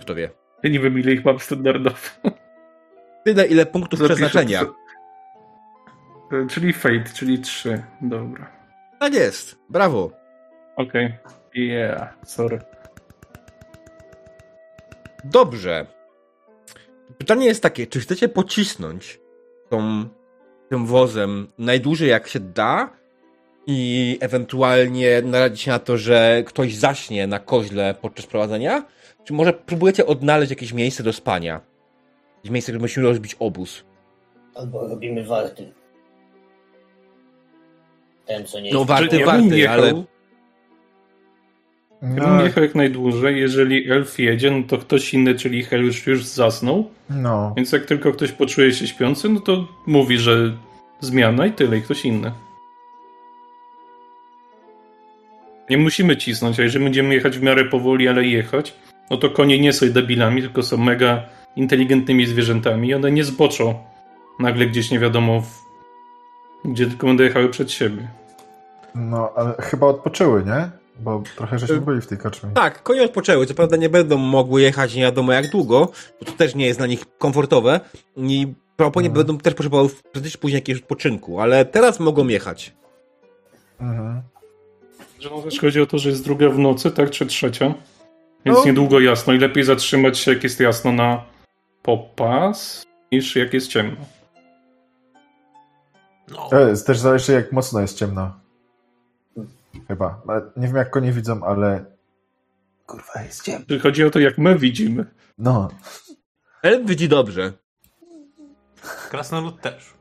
kto wie. Ja nie wiem, ile ich mam standardowo. Tyle, ile punktów Zapiszę przeznaczenia. E, Czyli Fate, czyli 3. Dobra. Tak jest. Brawo. Okej. Yeah, sorry. Dobrze. Pytanie jest takie, czy chcecie pocisnąć tą, tym wozem najdłużej jak się da i ewentualnie naradzić się na to, że ktoś zaśnie na koźle podczas prowadzenia? Czy może próbujecie odnaleźć jakieś miejsce do spania? Jakieś miejsce, gdzie musimy rozbić obóz? Albo robimy warty. Ten, co nie No jest warty, warty, jechał, ale... Ja bym No, jechał jak najdłużej. Jeżeli elf jedzie, no to ktoś inny, czyli Heliusz już zasnął. no. Więc jak tylko ktoś poczuje się śpiący, no to mówi, że zmiana i tyle, i ktoś inny. Nie musimy cisnąć, a jeżeli będziemy jechać w miarę powoli, ale jechać, no to konie nie są debilami, tylko są mega inteligentnymi zwierzętami i one nie zboczą nagle gdzieś nie wiadomo w... gdzie tylko będą jechały przed siebie. no, ale chyba odpoczęły, nie? Bo trochę żeśmy byli w tej karczmie. Tak, konie odpoczęły. Co prawda nie będą mogły jechać nie wiadomo jak długo, bo to też nie jest dla nich komfortowe i prawdopodobnie Mhm. będą też potrzebowały prędzej czy później jakiegoś odpoczynku, ale teraz mogą jechać. Mhm. Że no też chodzi o to, że jest druga w nocy, tak, czy trzecia. Więc No. niedługo jasno i lepiej zatrzymać się, jak jest jasno na popas, niż jak jest ciemno. No, E, też zależy, jak mocno jest ciemno. Chyba. Nie wiem, jak konie widzą, ale... Kurwa, jest ciemno. Czyli chodzi o to, jak my widzimy. No. Elf widzi dobrze. krasnolud też.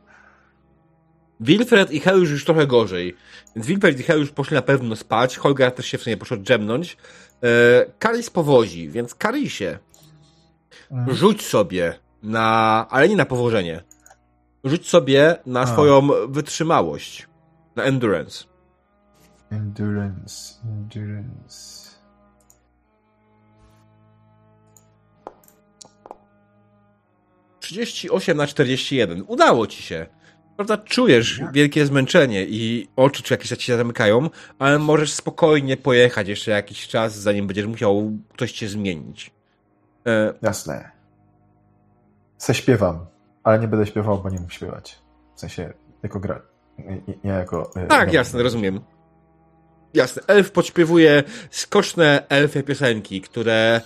Wilfred i Heliusz już trochę gorzej. Więc Wilfred i Heliusz poszli na pewno spać. Holger też się w sumie poszedł drzemnąć. E, Karis powozi, więc Karisie, Mhm. rzuć sobie na... ale nie na powożenie. Rzuć sobie na A. swoją wytrzymałość. Na endurance. Endurance, endurance. Trzydzieści osiem na 41. Udało ci się. Prawda, czujesz wielkie zmęczenie i oczy czy jakieś ci się zamykają, ale możesz spokojnie pojechać jeszcze jakiś czas, zanim będziesz musiał coś cię zmienić. E, Jasne. Se śpiewam, ale nie będę śpiewał, bo nie mógł śpiewać. W sensie, jako gra. Nie, nie jako... e, tak, no. jasne, rozumiem. Jasne, elf podśpiewuje skoczne elfie piosenki, które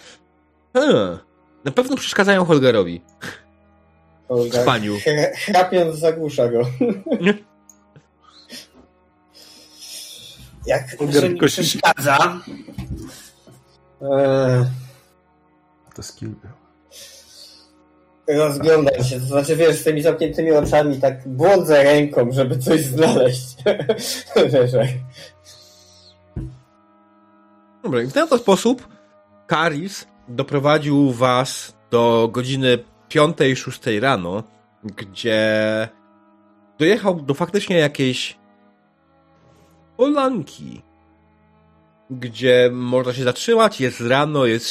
hmm, na pewno przeszkadzają Holgerowi w Olga, spaniu. chr- chrapiąc zagłusza go. Jak tylko przeszkadza, Eee, To skill był. rozglądam się, to znaczy wiesz, z tymi zamkniętymi oczami tak błądzę ręką, żeby coś znaleźć. Wiesz, Dobra, i w ten sposób Karis doprowadził was do godziny 5-6 rano, gdzie dojechał do faktycznie jakiejś polanki, gdzie można się zatrzymać, jest rano, jest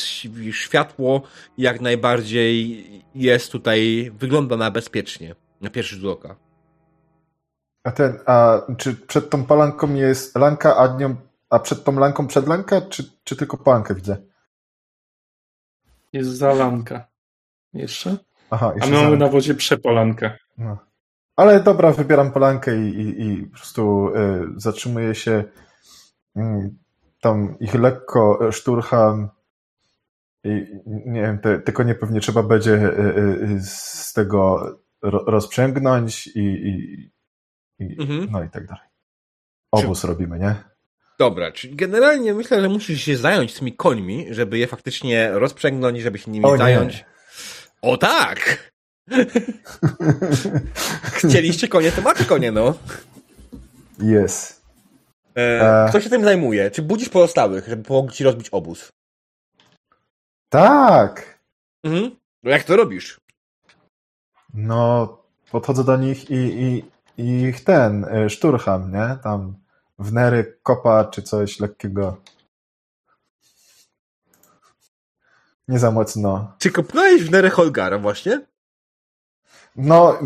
światło, jak najbardziej jest tutaj, wygląda na bezpiecznie, na pierwszy rzut oka. A ten, a czy przed tą palanką jest lanka, a nią, a przed tą lanką przedlanka, czy, czy tylko palankę widzę? Jest zalanka. Jeszcze? Aha, A jeszcze my mamy na wozie przepolankę. no. Ale dobra, wybieram palankę i, i, i po prostu y, zatrzymuję się. Mm, tam ich lekko y, szturcham. I nie wiem, te, tylko nie pewnie trzeba będzie y, y, y, z tego ro, rozprzęgnąć i, i, i Mhm. no i tak dalej. Obóz robimy, nie? Dobra, czyli generalnie myślę, że musisz się zająć tymi końmi, żeby je faktycznie rozprzęgnąć, żeby się nimi O nie. zająć. O tak! Chcieliście konie, to macie konie, no. Jest. E, E. Kto się tym zajmuje? Czy budzisz pozostałych, żeby pomogli ci rozbić obóz? Tak! Mhm. No jak to robisz? No, podchodzę do nich i, i, i ich ten, y, szturcham, nie? Tam w nery, kopa czy coś lekkiego. Nie za mocno. Czy kopnąłeś w nerę Holgara właśnie? No,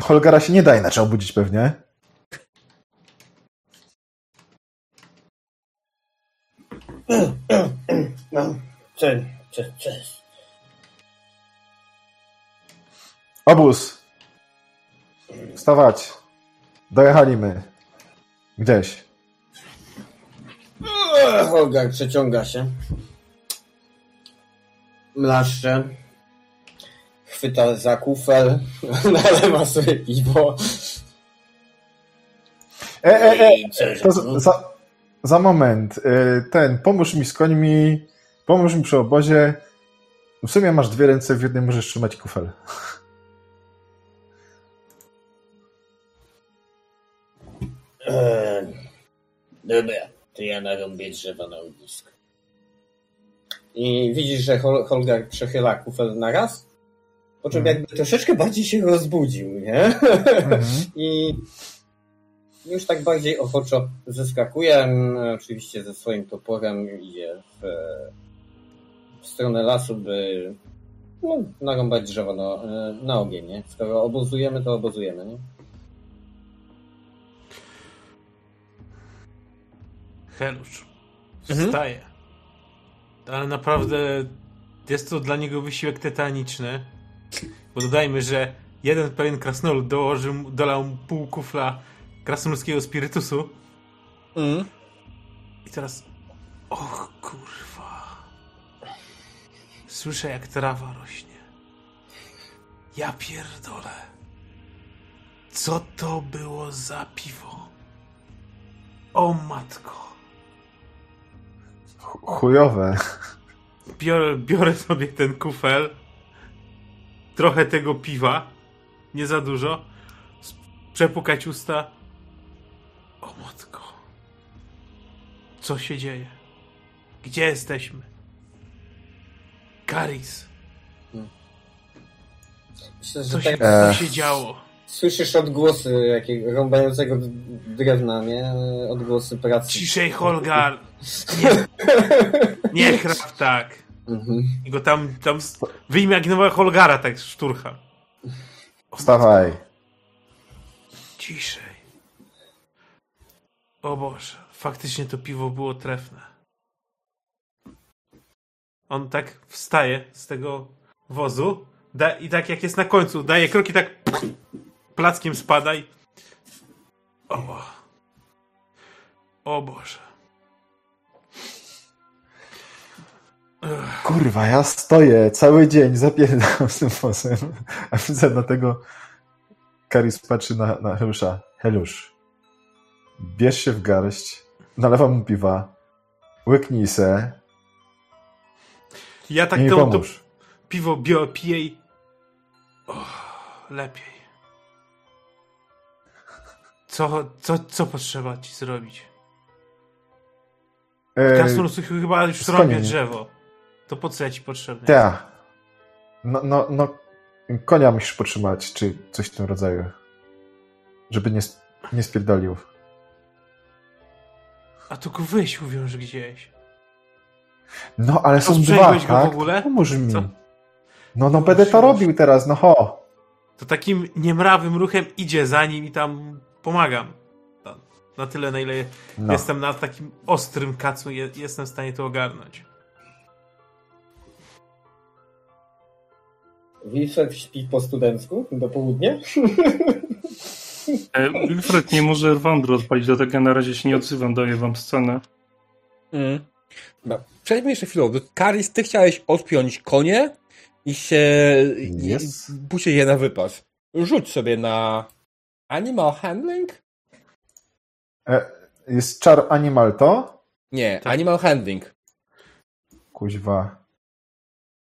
Holgara się nie da inaczej obudzić pewnie. no, co, co jest? Obóz! Wstawać! Dojechaliśmy. Gdzieś. Eee, Holgar przeciąga się. Mlaszcze. Chwyta za kufel. Nalewa sobie piwo. E, e, e! To za, za, za moment. Y, Ten, pomóż mi z końmi. Pomóż mi przy obozie. W sumie masz dwie ręce, w jednej możesz trzymać kufel. Eee, Dobra, to ja narąbię drzewa na ognisko. I widzisz, że Hol Holgar przechyla kufel na raz. Po czym Mhm. jakby troszeczkę bardziej się rozbudził, nie? Mhm. I już tak bardziej ochoczo zeskakuje. mm, Oczywiście ze swoim toporem idzie w, w stronę lasu, by no, narąbać drzewo na, na ogień, nie? Skoro obozujemy, to obozujemy, nie? Helusz. Mhm. Wstaje. Ale naprawdę jest to dla niego wysiłek tytaniczny. Bo dodajmy, że jeden pewien krasnolud dołożył, dolał mu pół kufla krasnoludzkiego spirytusu. Mhm. I teraz... Och, kurwa. Słyszę, jak trawa rośnie. Ja pierdolę. Co to było za piwo? O matko. Ch- Chujowe. Biorę, biorę sobie ten kufel, trochę tego piwa, nie za dużo, przepukać usta. O matko. Co się dzieje? Gdzie jesteśmy? Karis, Myślę, że co tak się, E. co się działo? Słyszysz odgłosy jakiego rąbającego drewna, nie? Odgłosy pracy. Ciszej, Holgar! Nie, nie chrap tak. Mhm. I go tam, tam nowego Holgara, tak szturcha. Wstawaj. Ciszej. O Boże, faktycznie to piwo było trefne. On tak wstaje z tego wozu da, i tak jak jest na końcu, daje kroki tak plackiem spada i... O, o Boże. Kurwa, ja stoję cały dzień, zapierdam z tym fosem, a widzę na tego Karis patrzy na, na Helusza. Helusz, bierz się w garść, nalewam mu piwa, łyknij se Ja tak to, piwo bio, piję i... O, lepiej. Co, co, co potrzeba ci zrobić? E, Krasnolud chyba już robię drzewo. To po co ja ci potrzebny? Ta. No, no, no, konia musisz potrzymać, czy coś w tym rodzaju. Żeby nie, nie spierdolił. A to go wyjść uwiąż gdzieś. No, ale są dwa, go w tak? ogóle? Pomóż mi. Co? No, no, Już, będę to robił teraz, no ho. To takim niemrawym ruchem idzie za nim i tam pomagam. Na, na tyle, na ile No. jestem na takim ostrym kacu, je, jestem w stanie to ogarnąć. Wilfred śpi po studencku do południa? E, Wilfred nie może Wandru odpalić, dlatego ja na razie się nie odzywam, daję wam scenę. Mm. No, przejdźmy jeszcze chwilę. Karis, ty chciałeś odpiąć konie i się... Yes. i je na wypas. Rzuć sobie na animal handling? E, jest czar animal to? Nie, Tak. animal handling. Kuźwa.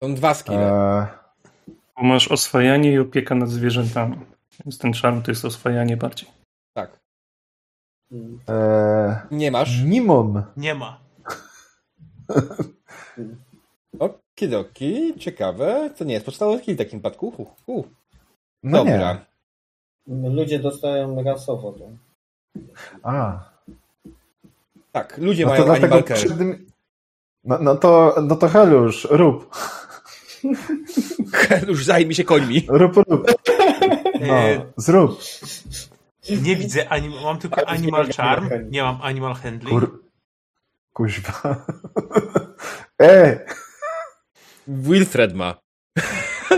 Są dwa skille. E, Bo masz oswajanie i opieka nad zwierzętami. Więc ten czarm to jest oswajanie bardziej. Tak. e, Nie masz. Nimon. Nie ma. Okidoki, ciekawe. To nie jest podstawowy skill w takim przypadku. Hu, hu. No Dobra. nie. Ludzie dostają rasowo to. A. Tak, ludzie No mają dlatego animal care. przed no, no to, no to Helusz, rób. Już zajmij się końmi. Rób, rób. No, E, zrób. nie widzę, anim, mam tylko animal charm, nie mam animal handling. Kur... Kuźwa. E, Wilfred ma.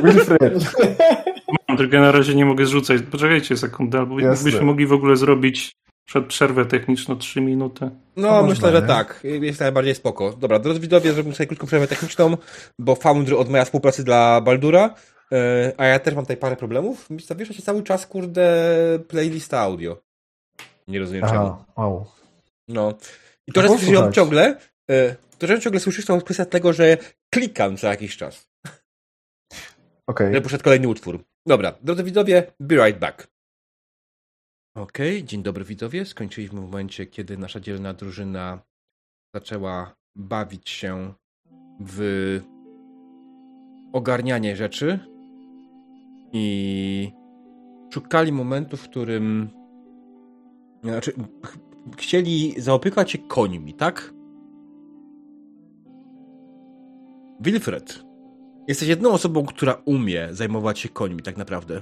Wilfred. Tylko na razie nie mogę zrzucać. Poczekajcie sekundę, albo Jasne. byśmy mogli w ogóle zrobić przed przerwę techniczną 3 minuty. No, To myślę, że tak. Jest najbardziej spoko. Dobra, drodzy widzowie, zrobimy sobie krótką przerwę techniczną, bo Foundry odmawia współpracy dla Baldura, e, a ja też mam tutaj parę problemów. Zawiesza się cały czas, kurde, playlista audio. Nie rozumiem czemu. Aha, wow. No. I to, No że ją ciągle, e, to, że ciągle słyszysz, to kwestia tego, że klikam co jakiś czas. Okej. Że poszedł kolejny utwór. Dobra, drodzy widzowie, be right back. Okej, dzień dobry widzowie. Skończyliśmy w momencie, kiedy nasza dzielna drużyna zaczęła bawić się w ogarnianie rzeczy i szukali momentu, w którym znaczy, ch- chcieli zaopiekać się końmi, tak? Wilfred, jesteś jedną osobą, która umie zajmować się końmi, tak naprawdę.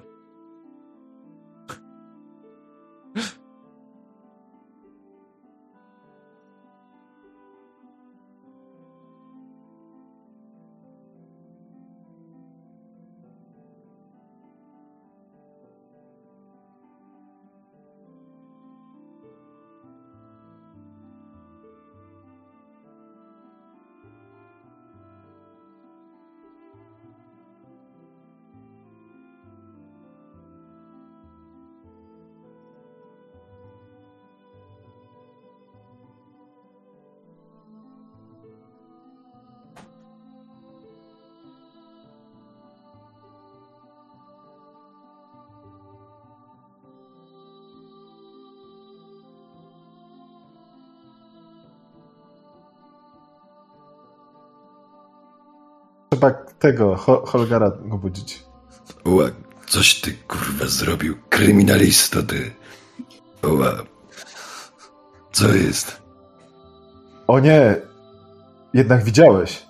Tego, Ho- Holgara go budzić. Oła, coś ty kurwa zrobił. Kryminalisto ty. Oła. Co jest? O nie! Jednak widziałeś.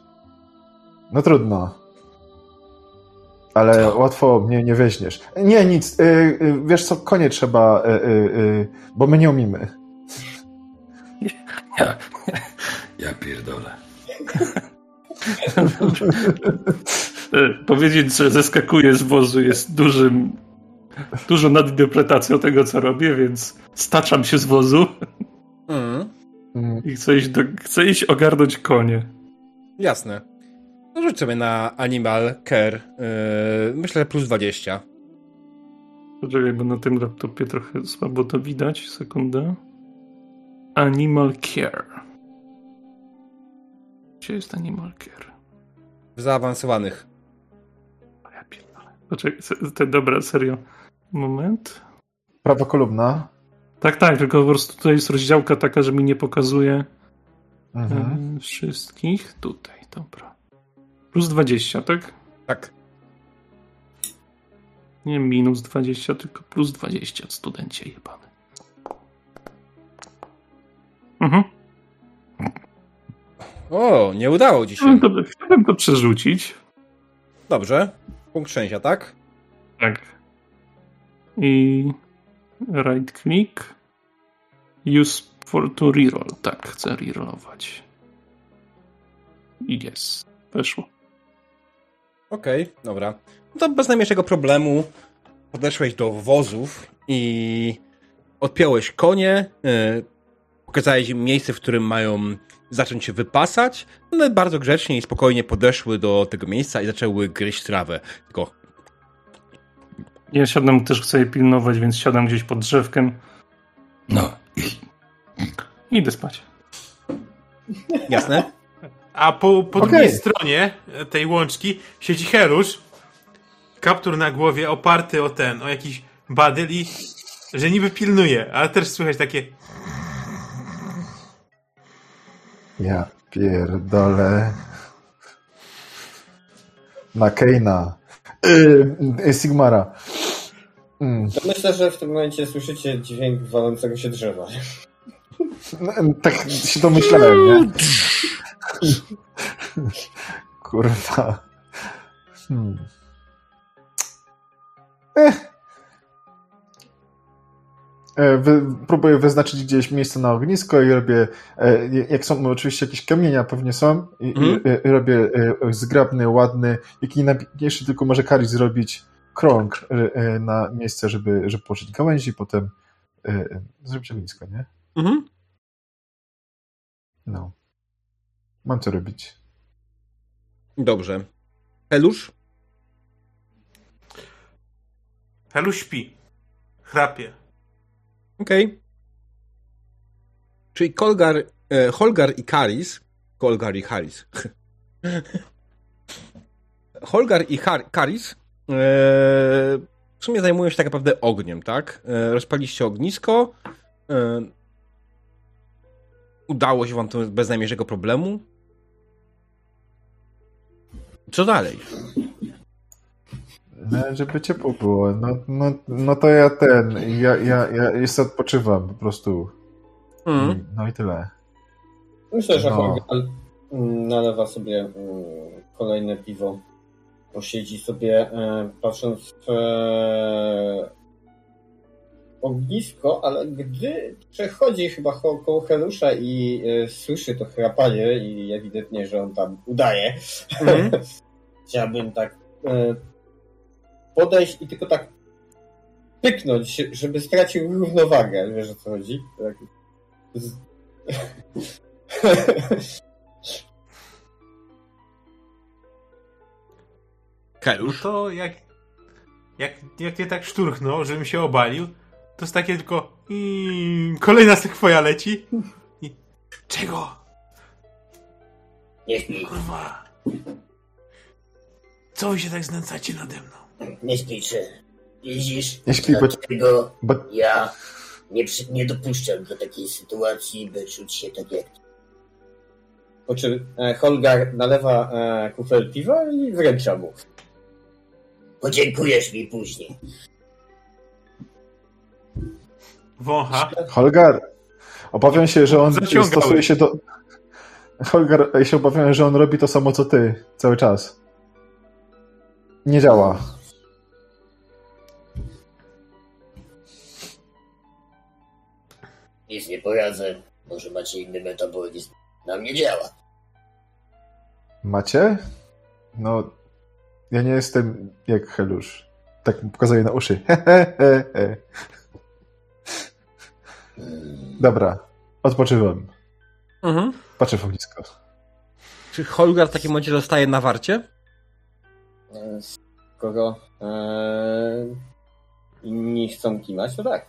No trudno. ale łatwo mnie nie weźmiesz. Nie, nic. Y, y, wiesz co, konie trzeba, y, bo my nie umimy. Ja, ja pierdolę. Powiedzieć, że zeskakuję z wozu jest dużym, dużą nadinterpretacją tego, co robię, więc staczam się z wozu Mm, i chcę iść, do, chcę iść ogarnąć konie. jasne. No rzuć sobie na Animal Care. Yy, myślę, plus 20. Poczekaj, bo na tym laptopie trochę słabo to widać. Sekunda. Animal Care. Gdzie jest Animal Care? W zaawansowanych. O ja pierdolę. Poczekaj, te, dobra, serio. Moment. prawa kolumna. Tak, tak, tylko po prostu tutaj jest rozdziałka taka, że mi nie pokazuje Mhm. wszystkich. Tutaj, dobra. Plus 20, tak? Tak. Nie minus 20, tylko plus 20, studencie jebany. Mhm. O, nie udało ci No, się. dobra, chciałbym to przerzucić. Dobrze. Punkt szczęścia, tak? Tak. I right click. Use for to reroll. Tak, chcę rerollować. I jest. Weszło. Okej, dobra. No to bez najmniejszego problemu podeszłeś do wozów i odpiąłeś konie, yy, pokazałeś im miejsce, w którym mają zacząć się wypasać. One bardzo grzecznie i spokojnie podeszły do tego miejsca i zaczęły gryźć trawę. Tylko Ja siadam, też chcę je pilnować, więc siadam gdzieś pod drzewkiem No idę spać. jasne? A po, po Okej. drugiej stronie tej łączki siedzi Herusz. Kaptur na głowie oparty o ten, o jakiś badyl i że niby pilnuje, ale też słychać takie Ja pierdolę. Na Keina. Yy, Sigmara. Mm. To myślę, że w tym momencie słyszycie dźwięk walącego się drzewa. No, Tak się domyślałem, nie? Kurwa. Hmm. Ech. E, Wy, próbuję wyznaczyć gdzieś miejsce na ognisko i robię, e, jak są oczywiście jakieś kamienia pewnie są, i, Mhm. i, i robię e, zgrabny, ładny, jaki najpiękniejszy tylko może Kari zrobić krąg na miejsce, żeby, żeby położyć gałęzi i potem zrobić ognisko, nie? Mhm. No. Mam co robić. Dobrze. Helusz? Helusz śpi. Chrapie. Okej. Czyli Kolgar, e, Holgar i Karis. Kolgar i Haris. Holgar i Har Karis e, w sumie zajmują się tak naprawdę ogniem, tak? E, rozpaliście ognisko. E, udało się wam to bez najmniejszego problemu. Co dalej? No, żeby ciepło było. No, no, no to ja ten, ja, ja, ja jeszcze odpoczywam po prostu. Mm. No i tyle. Myślę, że No. Holgal mm, nalewa sobie mm, kolejne piwo. Posiedzi sobie, e, patrząc w e, ognisko, ale gdy przechodzi chyba ko- koło Helusza i e, słyszy to chrapanie i ewidentnie, że on tam udaje, Mhm. chciałbym tak podejść i tylko tak pyknąć, żeby stracił równowagę. Wiesz o co chodzi? Tak. Z... No Helusz? to jak, jak, jak nie tak szturchnął, żebym się obalił, to jest takie tylko i kolejna sekwoja leci. I, czego? Nie śpi, Kurwa. Co wy się tak znęcacie nade mną? Nie śpi, czy widzisz? Nie śpi, bo- Dlatego Bo ja nie, przy, nie dopuszczam do takiej sytuacji, by czuć się tak jak Po czym e, Holgar nalewa e, kufel piwa i wręcza mu. podziękujesz mi później. Wącha. Holgar, obawiam się, że on Zaciągałeś. stosuje się do... Holgar, ja się obawiam, że on robi to samo co ty cały czas. Nie działa. Nic nie poradzę. Może macie inny metabolizm. Na mnie działa. Macie? No, ja nie jestem jak Helusz. Tak mu pokazuję na uszy. Hehehe. Dobra, odpoczywam. Mhm. Patrzę w ognisko. Czy Holgar w takim momencie zostaje na warcie? Skoro e, inni chcą kimać, to tak.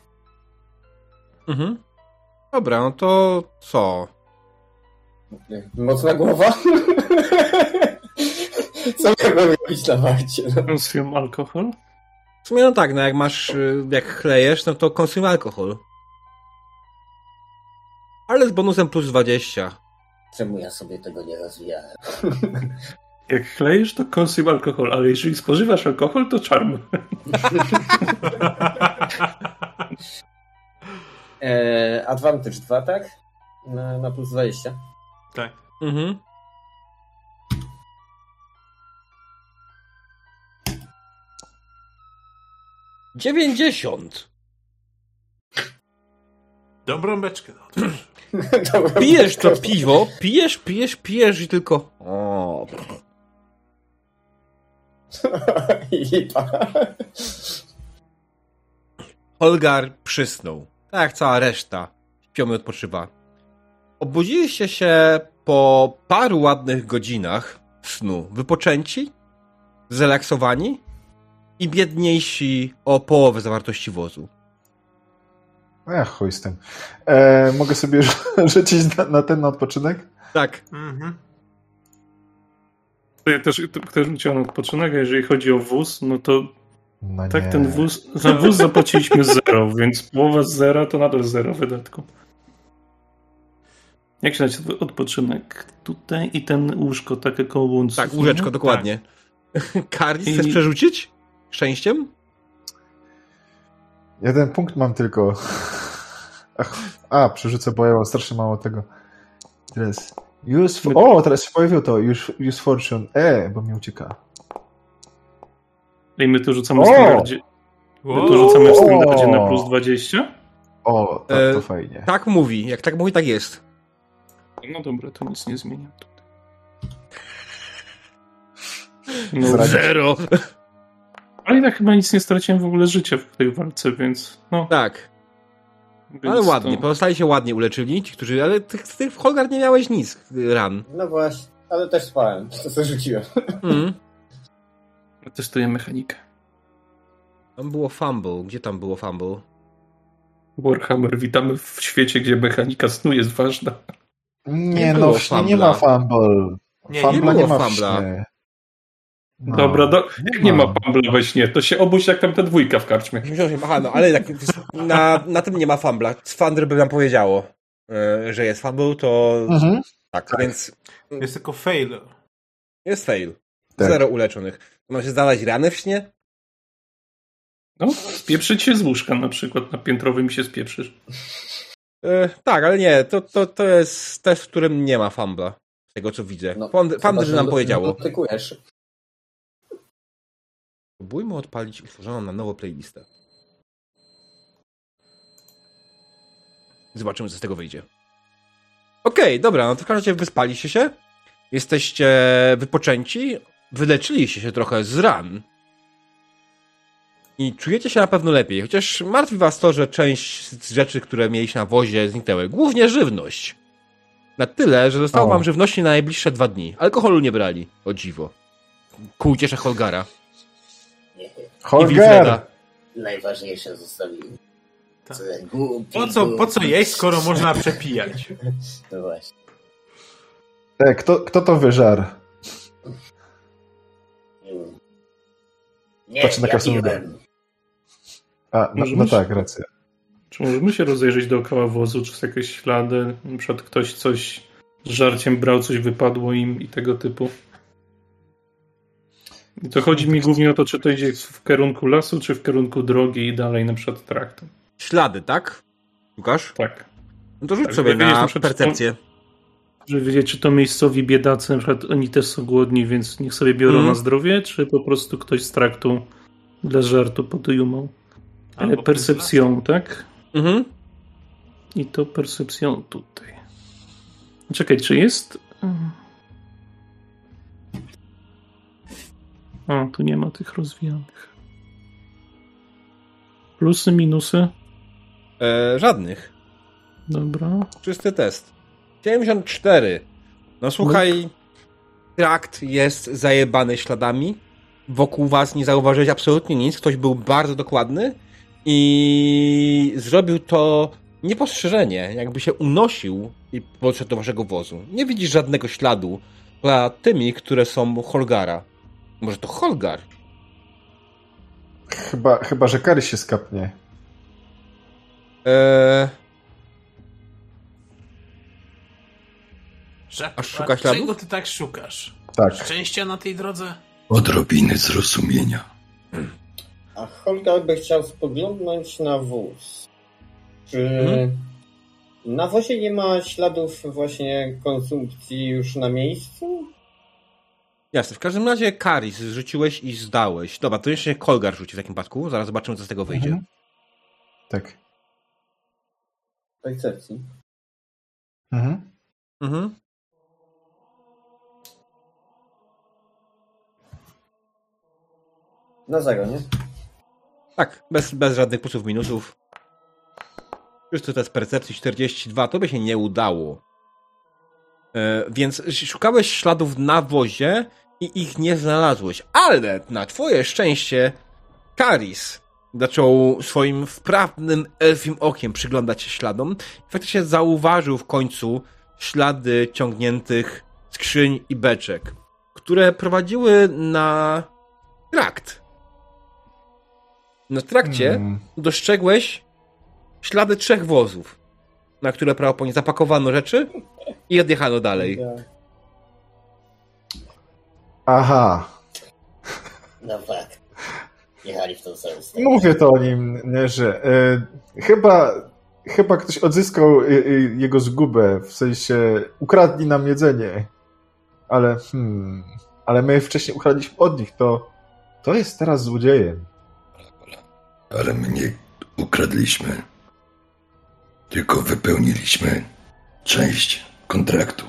Mhm. Dobra, no to co? Mocna głowa? Co miałbym robić na warcie? No. Konsum alkohol? W sumie no tak, no jak masz, y, jak chlejesz, no to konsumuj alkohol. Ale z bonusem plus 20. Czemu ja sobie tego nie rozwijałem? Jak chlejesz, to konsum alkohol, ale jeżeli spożywasz alkohol, to czarm. E, advantage 2, tak? Na, na plus 20. Tak. Mhm. Dziewięćdziesiąt. Dobrą beczkę no, Pijesz to piwo, pijesz, pijesz, pijesz i tylko... O, Lipa. Holgar przysnął. Tak jak cała reszta. Śpią i odpoczywa. Obudziliście się po paru ładnych godzinach snu. Wypoczęci, zrelaksowani i biedniejsi o połowę zawartości wozu. Ach, chuj z tym. E, mogę sobie rzucić na, na ten na odpoczynek? Tak. Mhm. To ja też, też chciałem odpoczynek, a jeżeli chodzi o wóz, no to No tak nie. ten wóz, za wóz zapłaciliśmy zero, więc połowa z zera to nadal zero wydatku. Jak się nazywa odpoczynek? Tutaj i ten łóżko takie koło łącu. Tak, łóżeczko, dokładnie. Kardis, chcesz I- przerzucić? Szczęściem? Jeden punkt mam tylko. Ach, a, przerzucę, bo ja mam strasznie mało tego. Teraz. Use O, teraz się pojawiło to. Use, use fortune. E, bo mi ucieka. I my tu rzucamy O! w standardzie. My tu rzucamy w standardzie na plus 20. O, to, E, to fajnie. Tak mówi. Jak tak mówi, tak jest. No dobra, to nic nie zmienia. No. Zero. ale ja chyba nic nie straciłem w ogóle życia w tej walce, więc no. Tak, Więc ale ładnie. To... Pozostali się ładnie uleczyli, ci, którzy... Ale ty, ty w Holgar nie miałeś nic y, ran. No właśnie, ale też spałem. To co rzuciłem. Mhm. Testuję mechanikę. Tam było fumble. Gdzie tam było fumble? Warhammer, witamy w świecie, gdzie mechanika snu jest ważna. Nie, nie no, w śnie nie ma fumble. Nie, nie Fumble nie, było ma fumbla. No, Dobra, do... jak nie ma Pambla we śnie, to się obudź jak tam ta dwójka w karczmie. Aha, no ale tak, na, na tym nie ma fumbla. Thunder by nam powiedziało, e, że jest fumble, to Mhm. tak, więc Jest tylko fail. jest fail. Tak. Zero uleczonych. Ma się znaleźć rany w śnie? No, spieprzyć się z łóżka na przykład, na piętrowym się spieprzysz. E, tak, ale nie, to, to, to jest test, w którym nie ma fumbla. Z tego co widzę. No, Fund- Thunder Chyba, nam że powiedziało. Dotykujesz. Spróbujmy odpalić utworzoną na nowo playlistę. Zobaczymy, co z tego wyjdzie. Okej, dobra, no to w każdym razie wyspaliście się. Jesteście wypoczęci. Wyleczyliście się trochę z ran. I czujecie się na pewno lepiej. Chociaż martwi was to, że część z rzeczy, które mieliście na wozie, zniknęły. Głównie żywność. Na tyle, że zostało O. wam żywności na najbliższe dwa dni. Alkoholu nie brali. O dziwo. Ku uciesze Holgara. Holger! Najważniejsze zostawiłem. Tak. Po co, po co jeść, skoro można przepijać? No właśnie. E, kto, kto to wyżar? Nie, Patrzę na ja piłem. A, no, no tak, racja. Czy możemy się rozejrzeć dookoła wozu, czy są jakieś ślady, na przykład ktoś coś z żarciem brał, coś wypadło im i tego typu. I to chodzi mi głównie o to, czy to idzie w kierunku lasu, czy w kierunku drogi i dalej na przykład traktem. Ślady, tak? Łukasz? Tak. No to rzuć Tak, sobie na na percepcję. Żeby wiedzieć, czy to miejscowi biedacy, na przykład oni też są głodni, więc niech sobie biorą Mhm. na zdrowie, czy po prostu ktoś z traktu dla żartu podejmą. Albo Percepcją, tak? Mhm. I to percepcją tutaj. Czekaj, czy jest. A, tu nie ma tych rozwijanych. Plusy, minusy. E, żadnych. Dobra. Czysty test. 74. No słuchaj, trakt jest zajebany śladami. Wokół was nie zauważyłeś absolutnie nic. Ktoś był bardzo dokładny i zrobił to niepostrzeżenie, jakby się unosił i podszedł do waszego wozu. Nie widzisz żadnego śladu poza tymi, które są Holgara. Może to Holgar? Chyba, chyba że Kary się skapnie. Eee, Żak, A szuka śladów? Czego ty tak szukasz? Tak. Szczęścia na tej drodze? Odrobiny zrozumienia. A Holgar by chciał spoglądnąć na wóz. Czy Mhm. na wozie nie ma śladów właśnie konsumpcji już na miejscu? Jasne, w każdym razie Karis rzuciłeś i zdałeś. Dobra, to jeszcze Kolgar rzuci w takim przypadku. Zaraz zobaczymy, co z tego wyjdzie. Mhm. Tak. Percepcji. Mhm. Mhm. Na zero, nie? Tak, bez, bez żadnych plusów, minusów. Już to jest percepcji 42, to by się nie udało. E, więc szukałeś śladów na wozie i ich nie znalazłeś. Ale na twoje szczęście Karis zaczął swoim wprawnym elfim okiem przyglądać się śladom i faktycznie zauważył w końcu ślady ciągniętych skrzyń i beczek, które prowadziły na trakt. Na trakcie Mm. dostrzegłeś ślady trzech wozów, na które prawdopodobnie zapakowano rzeczy i odjechano dalej. Aha. No fakt. Jechali w tą samą stronę. Mówię to o nim, nie, że e, chyba, chyba ktoś odzyskał e, e, jego zgubę, w sensie ukradli nam jedzenie. Ale hmm, ale my wcześniej ukradliśmy od nich, to to jest teraz złodziejem. Ale my nie ukradliśmy. Tylko wypełniliśmy część kontraktu.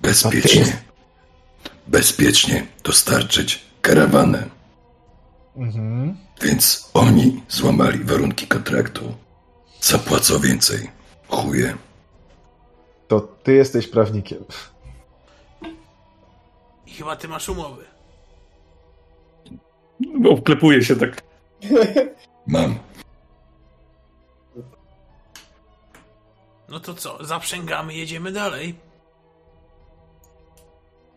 Bezpiecznie. Bezpiecznie dostarczyć karawanę. Mhm. Więc oni złamali warunki kontraktu. Zapłacą więcej. Chuje. To ty jesteś prawnikiem. I chyba ty masz umowy. Obklepuje się tak. Mam. No to co, zaprzęgamy, jedziemy dalej.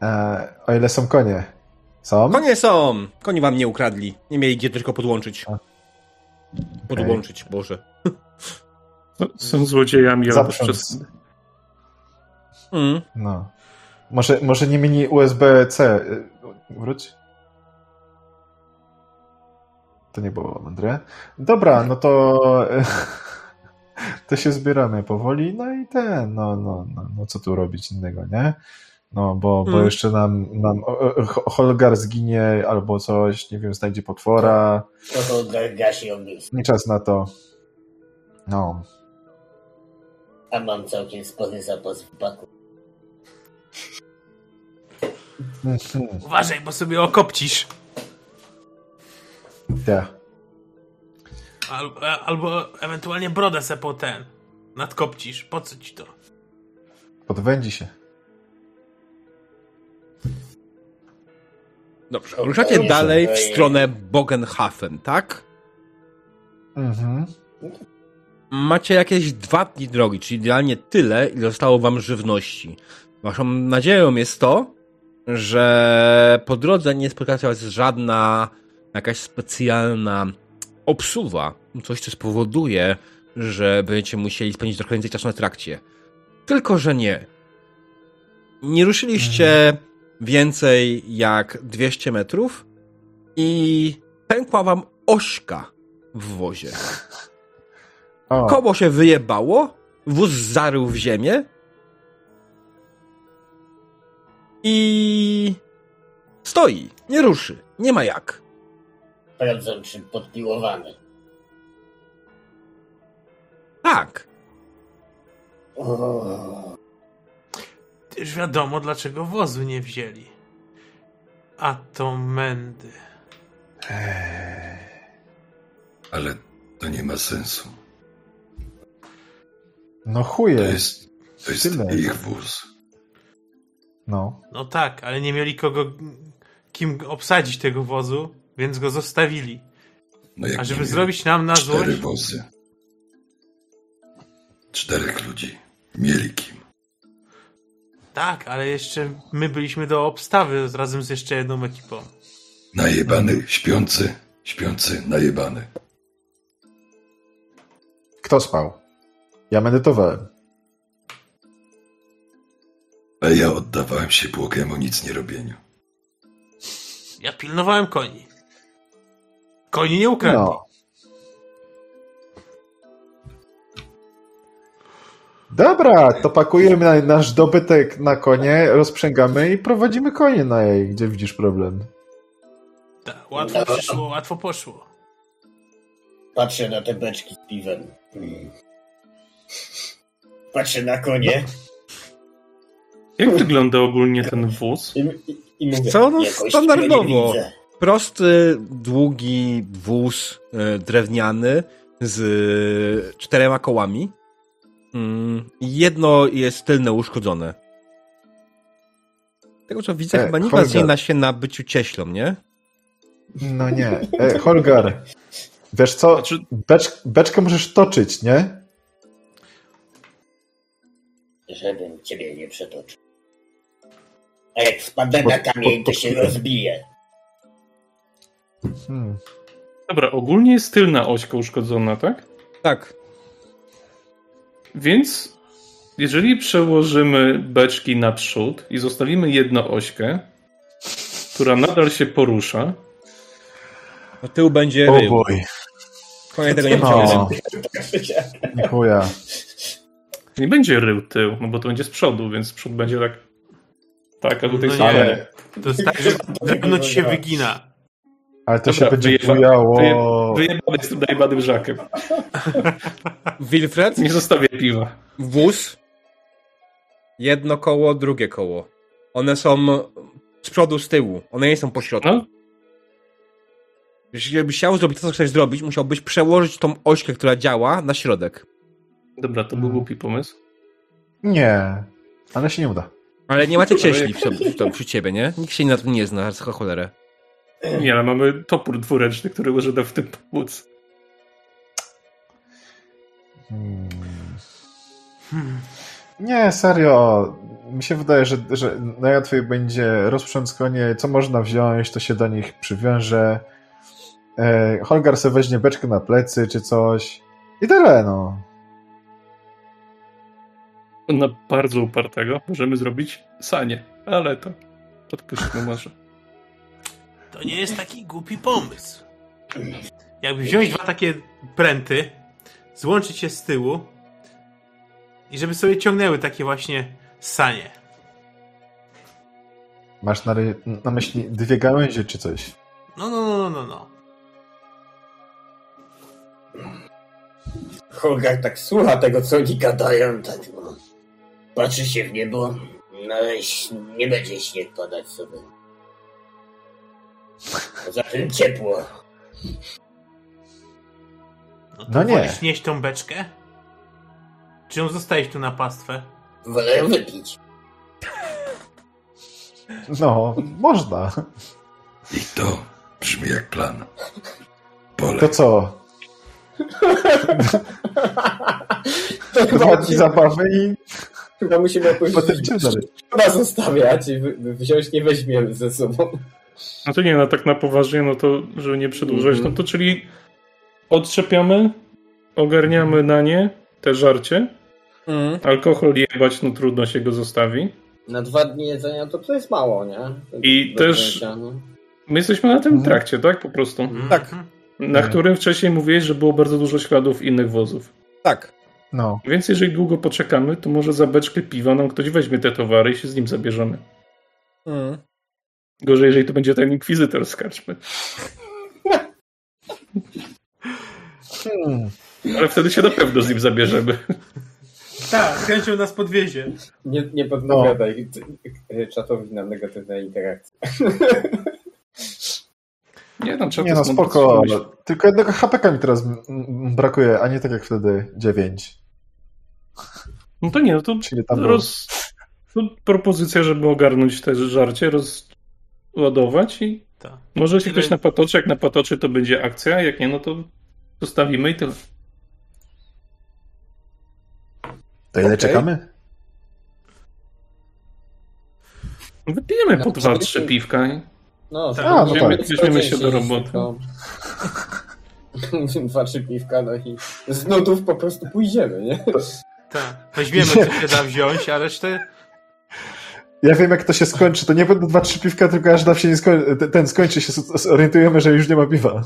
E, o ile są konie. Są? Konie są! Koni wam nie ukradli. Nie mieli gdzie tylko podłączyć. A. Podłączyć, Boże. No, Są złodziejami, ale przez... Mm. No. Może, może nie mini USB-C. Y, Wróć. To nie było mądre. Dobra, no to to się zbieramy powoli, no i ten, no, no, no, no co tu robić innego, nie? No, bo, bo Mm. jeszcze nam, nam Holgar zginie albo coś, nie wiem, znajdzie potwora. To Holgar gasi ognisko. Nie czas na to. No. A mam całkiem spory zapas w baku. Mhm. Uważaj, bo sobie okopcisz. Ja. Albo, albo ewentualnie brodę se po ten. Nadkopcisz. Po co ci to? Podwędzi się. Dobrze, ruszacie Dobrze. dalej w stronę Bogenhafen, tak? Mhm. Macie jakieś dwa dni drogi, czyli idealnie tyle, ile zostało wam żywności. Waszą nadzieją jest to, że po drodze nie spotkacie was żadna jakaś specjalna obsuwa. Coś, co spowoduje, że będziecie musieli spędzić trochę więcej czasu na trakcie. Tylko, że nie. Nie ruszyliście więcej jak 200 metrów i pękła wam ośka w wozie. O, Koło się wyjebało, wóz zarył w ziemię I stoi, nie ruszy, nie ma jak. Sprawdzam, czy podpiłowany. Tak. O, Już wiadomo, dlaczego wozu nie wzięli. A to mędy. Ale to nie ma sensu. No To chuje. jest, to jest Tyle. ich wóz. No. No tak, ale nie mieli kogo, kim obsadzić tego wozu, więc go zostawili. No jak A żeby zrobić nam na Cztery złość, wozy. Czterech ludzi. Mieli kim. tak, ale jeszcze my byliśmy do obstawy razem z jeszcze jedną ekipą. Najebany, śpiący, śpiący, najebany. Kto spał? Ja medytowałem. A ja oddawałem się błogiemu nic nie robieniu. Ja pilnowałem koni. Koni nie ukradli. No. Dobra, to pakujemy na- nasz dobytek na konie, rozprzęgamy i prowadzimy konie na jej. Gdzie widzisz problem? Tak, łatwo przyszło, łatwo poszło. patrzę na te beczki z piwem. Mm. Patrzę na konie Jak wygląda ogólnie ten wóz? i, i, i mówię, Co? No, standardowo. Prosty, długi wóz e, drewniany z e, czterema kołami. Mm, i Jedno jest tylne uszkodzone. Tego co widzę, E, chyba nie zna się na byciu cieślą, nie? No nie. E, Holgar, wiesz co? Znaczy, Becz, beczkę możesz toczyć, nie? Żebym ciebie nie przetoczył. A jak wpadnę na kamień, to się rozbije. Hmm. dobra, ogólnie jest tylna ośka uszkodzona, tak? Tak. Więc jeżeli przełożymy beczki naprzód i zostawimy jedną ośkę, która nadal się porusza, No tył będzie O rył. boj. Konie tego nie No, nie chuja. nie będzie rył tył, no bo to będzie z przodu, więc przód będzie tak. Tak, a tutaj No nie. ale... To jest tak, że ci się wygina. Ale to Dobra, się będzie wyjeba- bujało. wyje- Wyjebany z tym najebanym żakiem. Wilfred, Nie zostawię piwa. wóz, jedno koło, drugie koło. One są z przodu, z tyłu. One nie są po środku. No, Jeśli byś chciał zrobić to, co chcesz zrobić, musiałbyś przełożyć tą ośkę, która działa, na środek. dobra, to był głupi pomysł. Nie. Ale się nie uda. Ale nie macie cieśli w sobie, w to, przy ciebie, nie? Nikt się na to nie zna, za cholerę. Nie, ale mamy topór dwuręczny, który może nam w tym pomóc. Hmm. Hmm. Nie, serio. Mi się wydaje, że, że najłatwiej będzie rozprząc konie, co można wziąć, to się do nich przywiąże. E, Holgar sobie weźmie beczkę na plecy czy coś. I tyle, no. Na bardzo upartego możemy zrobić sanie, ale to odpuśćmy może. To nie jest taki głupi pomysł. Jakby wziąć dwa takie pręty, złączyć je z tyłu i żeby sobie ciągnęły takie właśnie sanie. Masz na, na myśli dwie gałęzie czy coś. No, no, no, no, no. Holgar tak słucha tego, co oni gadają, tak no. Patrzy się w niebo, no nie będzie śnieg padać sobie. Poza tym ciepło. No, to No nie. wolisz nieść tą beczkę? Czy ją zostawić tu na pastwę? Wolę ją wypić. No, można. I to brzmi jak plan. Pole. To co? To Dwa dni zabawy i chyba musimy jakoś potem cię zostawiać i wziąć nie weźmiemy ze sobą. No to nie, no tak na poważnie, no to żeby nie przedłużać, no to czyli odczepiamy, ogarniamy na nie te żarcie, Mm. alkohol jebać, no trudno się go zostawi. Na dwa dni jedzenia to to jest mało, nie? I Do też- no. My jesteśmy na tym Mhm. trakcie, tak? Po prostu. Tak. Mhm. Na Mhm. którym wcześniej mówiłeś, że było bardzo dużo śladów innych wozów. Tak. No. Więc jeżeli długo poczekamy, to może za beczkę piwa nam ktoś weźmie te towary i się z nim zabierzemy. Mm. Gorzej, jeżeli to będzie ten inkwizytor z karczmy. Hmm. Ale wtedy się na pewno z nim zabierzemy. Tak, z chęcią nas podwiezie. Nie, nie podpowiadaj no. czatowi na negatywne interakcje. Nie no, Nie to no, spoko. Tylko jednego HPK mi teraz brakuje, a nie tak jak wtedy 9. No to nie, no to Czyli tam roz... to propozycja, żeby ogarnąć te żarcie, rozładować i Tak. może się ktoś napatoczy, jak napatoczy to będzie akcja, jak nie, no to zostawimy i tyle. To ile Okej. czekamy? Wypijemy po No, dwa, żeby trzy się- piwka i No, Tak. A, no tak. weźmiemy się do roboty. To... Dwa, trzy piwka, no i z nudów po prostu pójdziemy, nie? Tak. Weźmiemy, co się da wziąć, a resztę... Ja wiem, jak to się skończy. To nie będą dwa, trzy piwka, tylko aż nam się nie skończy. Ten skończy się, zorientujemy, że już nie ma piwa.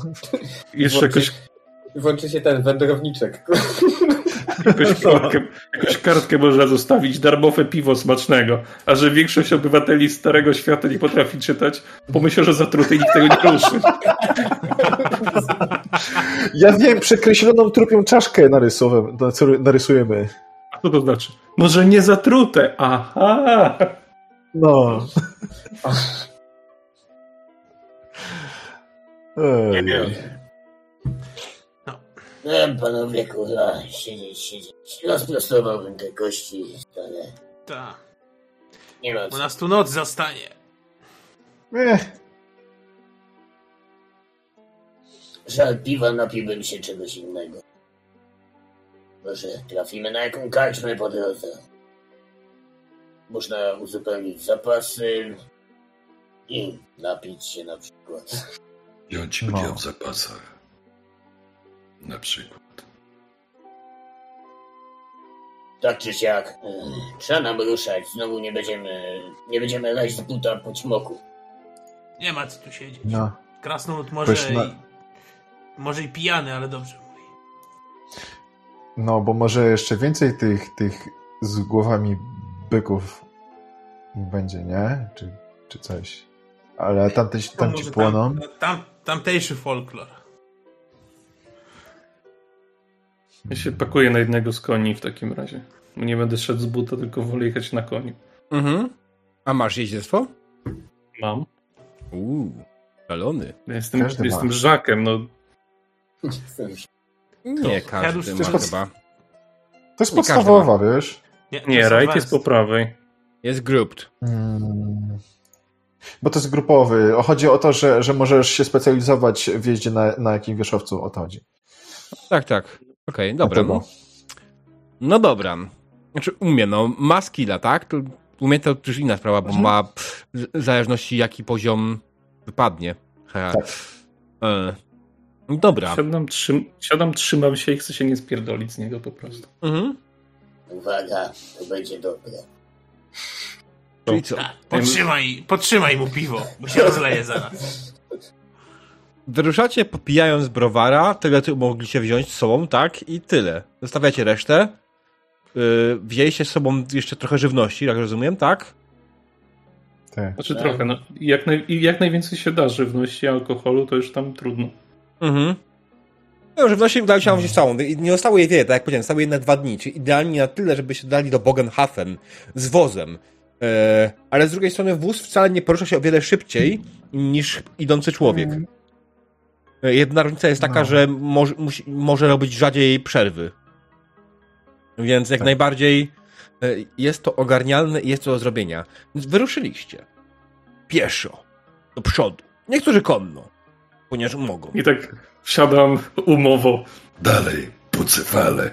Jeszcze jakoś, Włączy się ten wędrowniczek. jakąś, kartkę, jakąś kartkę można zostawić, darmowe piwo smacznego. A że większość obywateli Starego Świata nie potrafi czytać, pomyślą, że zatruty i nikt tego nie ruszy. Ja wiem, przekreśloną trupią czaszkę narysujemy. A co to znaczy? No, że nie zatrute. Aha! No. Ej. No, panowie, kurwa, siedzieć, siedzieć. Rozprostowałbym te kości, ale Tak. nie ma Bo co. nas tu noc zastanie. Ech, Żal piwa, napiłbym się czegoś innego. Może trafimy na jaką karczmę po drodze. Można uzupełnić zapasy i napić się na przykład. Wziąć No. udział w zapasach. Na przykład. Tak czy siak, e, trzeba nam ruszać. Znowu nie będziemy, nie będziemy leźć z buta po ćmoku. Nie ma co tu siedzieć. no. Krasnolud może Ktoś na- i... Może i pijany, ale dobrze mówi. no, bo może jeszcze więcej tych, tych z głowami byków będzie, nie? Czy, czy coś. Ale tamte, To tam płoną. Tam, tam, tamtejszy folklor. Ja się pakuję na jednego z koni w takim razie. Nie będę szedł z buta, tylko wolę jechać na koniu. Mhm. A masz jeździectwo? Mam. Uuu, szalony. Ja jestem, Każdy ma. jestem żakiem, no Nie To każdy ma chyba. To jest podstawowa, wiesz? Nie, nie, jest advanced. jest po prawej. Jest grouped. Hmm. Bo to jest grupowy. Chodzi o to, że, że możesz się specjalizować w jeździe na, na jakim wierzchowcu o to chodzi. Tak, tak. Okej, dobra. Dlatego. No dobra. Znaczy umie, no ma skilla, tak? To umie to też inna sprawa, bo Mhm. ma pff, w zależności jaki poziom wypadnie. Ha. Tak. E, dobra. Siadam, trzym, siadam, trzymam się i chcę się nie spierdolić z niego po prostu. Mhm. Uwaga, to będzie dobre. Czyli co? Tak, podtrzymaj, podtrzymaj mu piwo, bo się rozleje zaraz. Wyruszacie popijając browara, tyle co mogliście wziąć z sobą, tak? I tyle. Zostawiacie resztę. Yy, wzięliście z sobą jeszcze trochę żywności, jak rozumiem, tak? Ty. Znaczy Tak. trochę, no. Jak, naj, jak najwięcej się da żywności, alkoholu, to już tam trudno. Mhm. No, żywności udało się wziąć całą. Nie zostało jej wiele, tak jak powiedziałem, zostały jej na dwa dni, czyli idealnie na tyle, żeby się dali do Bogenhafen z wozem. E, ale z drugiej strony wóz wcale nie porusza się o wiele szybciej niż idący człowiek. E, Jedna różnica jest taka, No. że może, musi, może robić rzadziej przerwy. Więc jak Tak. najbardziej e, jest to ogarnialne i jest to do zrobienia. Więc wyruszyliście. Pieszo. Do przodu. Niektórzy konno. Ponieważ mogą. I tak wsiadam umowo Dalej, po cefale.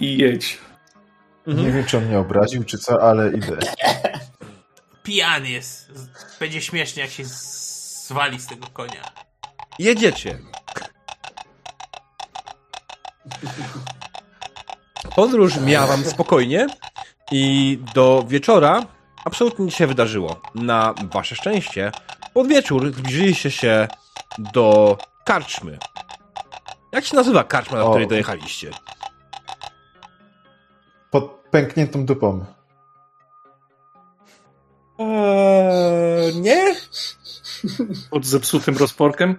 i jedź. Nie wiem, czy on mnie obraził, czy co, ale idę. Pijany jest. Będzie śmiesznie, jak się zwali z tego konia. Jedziecie. Podróż miała wam spokojnie i do wieczora absolutnie nic się wydarzyło. Na wasze szczęście, pod wieczór zbliżyliście się do karczmy. Jak się nazywa karczma, do O. której dojechaliście? Pod pękniętą dupą. Eee, nie? Pod zepsutym rozporkiem?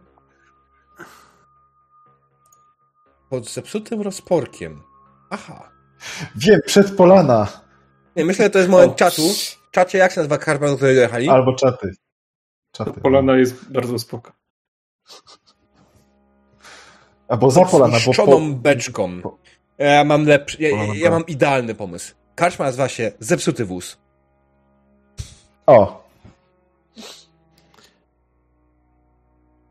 Pod zepsutym rozporkiem. Aha. Wiem, przed polana. Nie, myślę, że to jest moment czatu. Czacie, jak się nazywa karma, do którego jechali? Albo czaty. Czaty. Polana jest bardzo spoko. Albo za polana, bo Zniszczoną po... beczką. po- Ja mam lepszy, ja, ja mam idealny pomysł. Karczma nazywa się Zepsuty Wóz. O,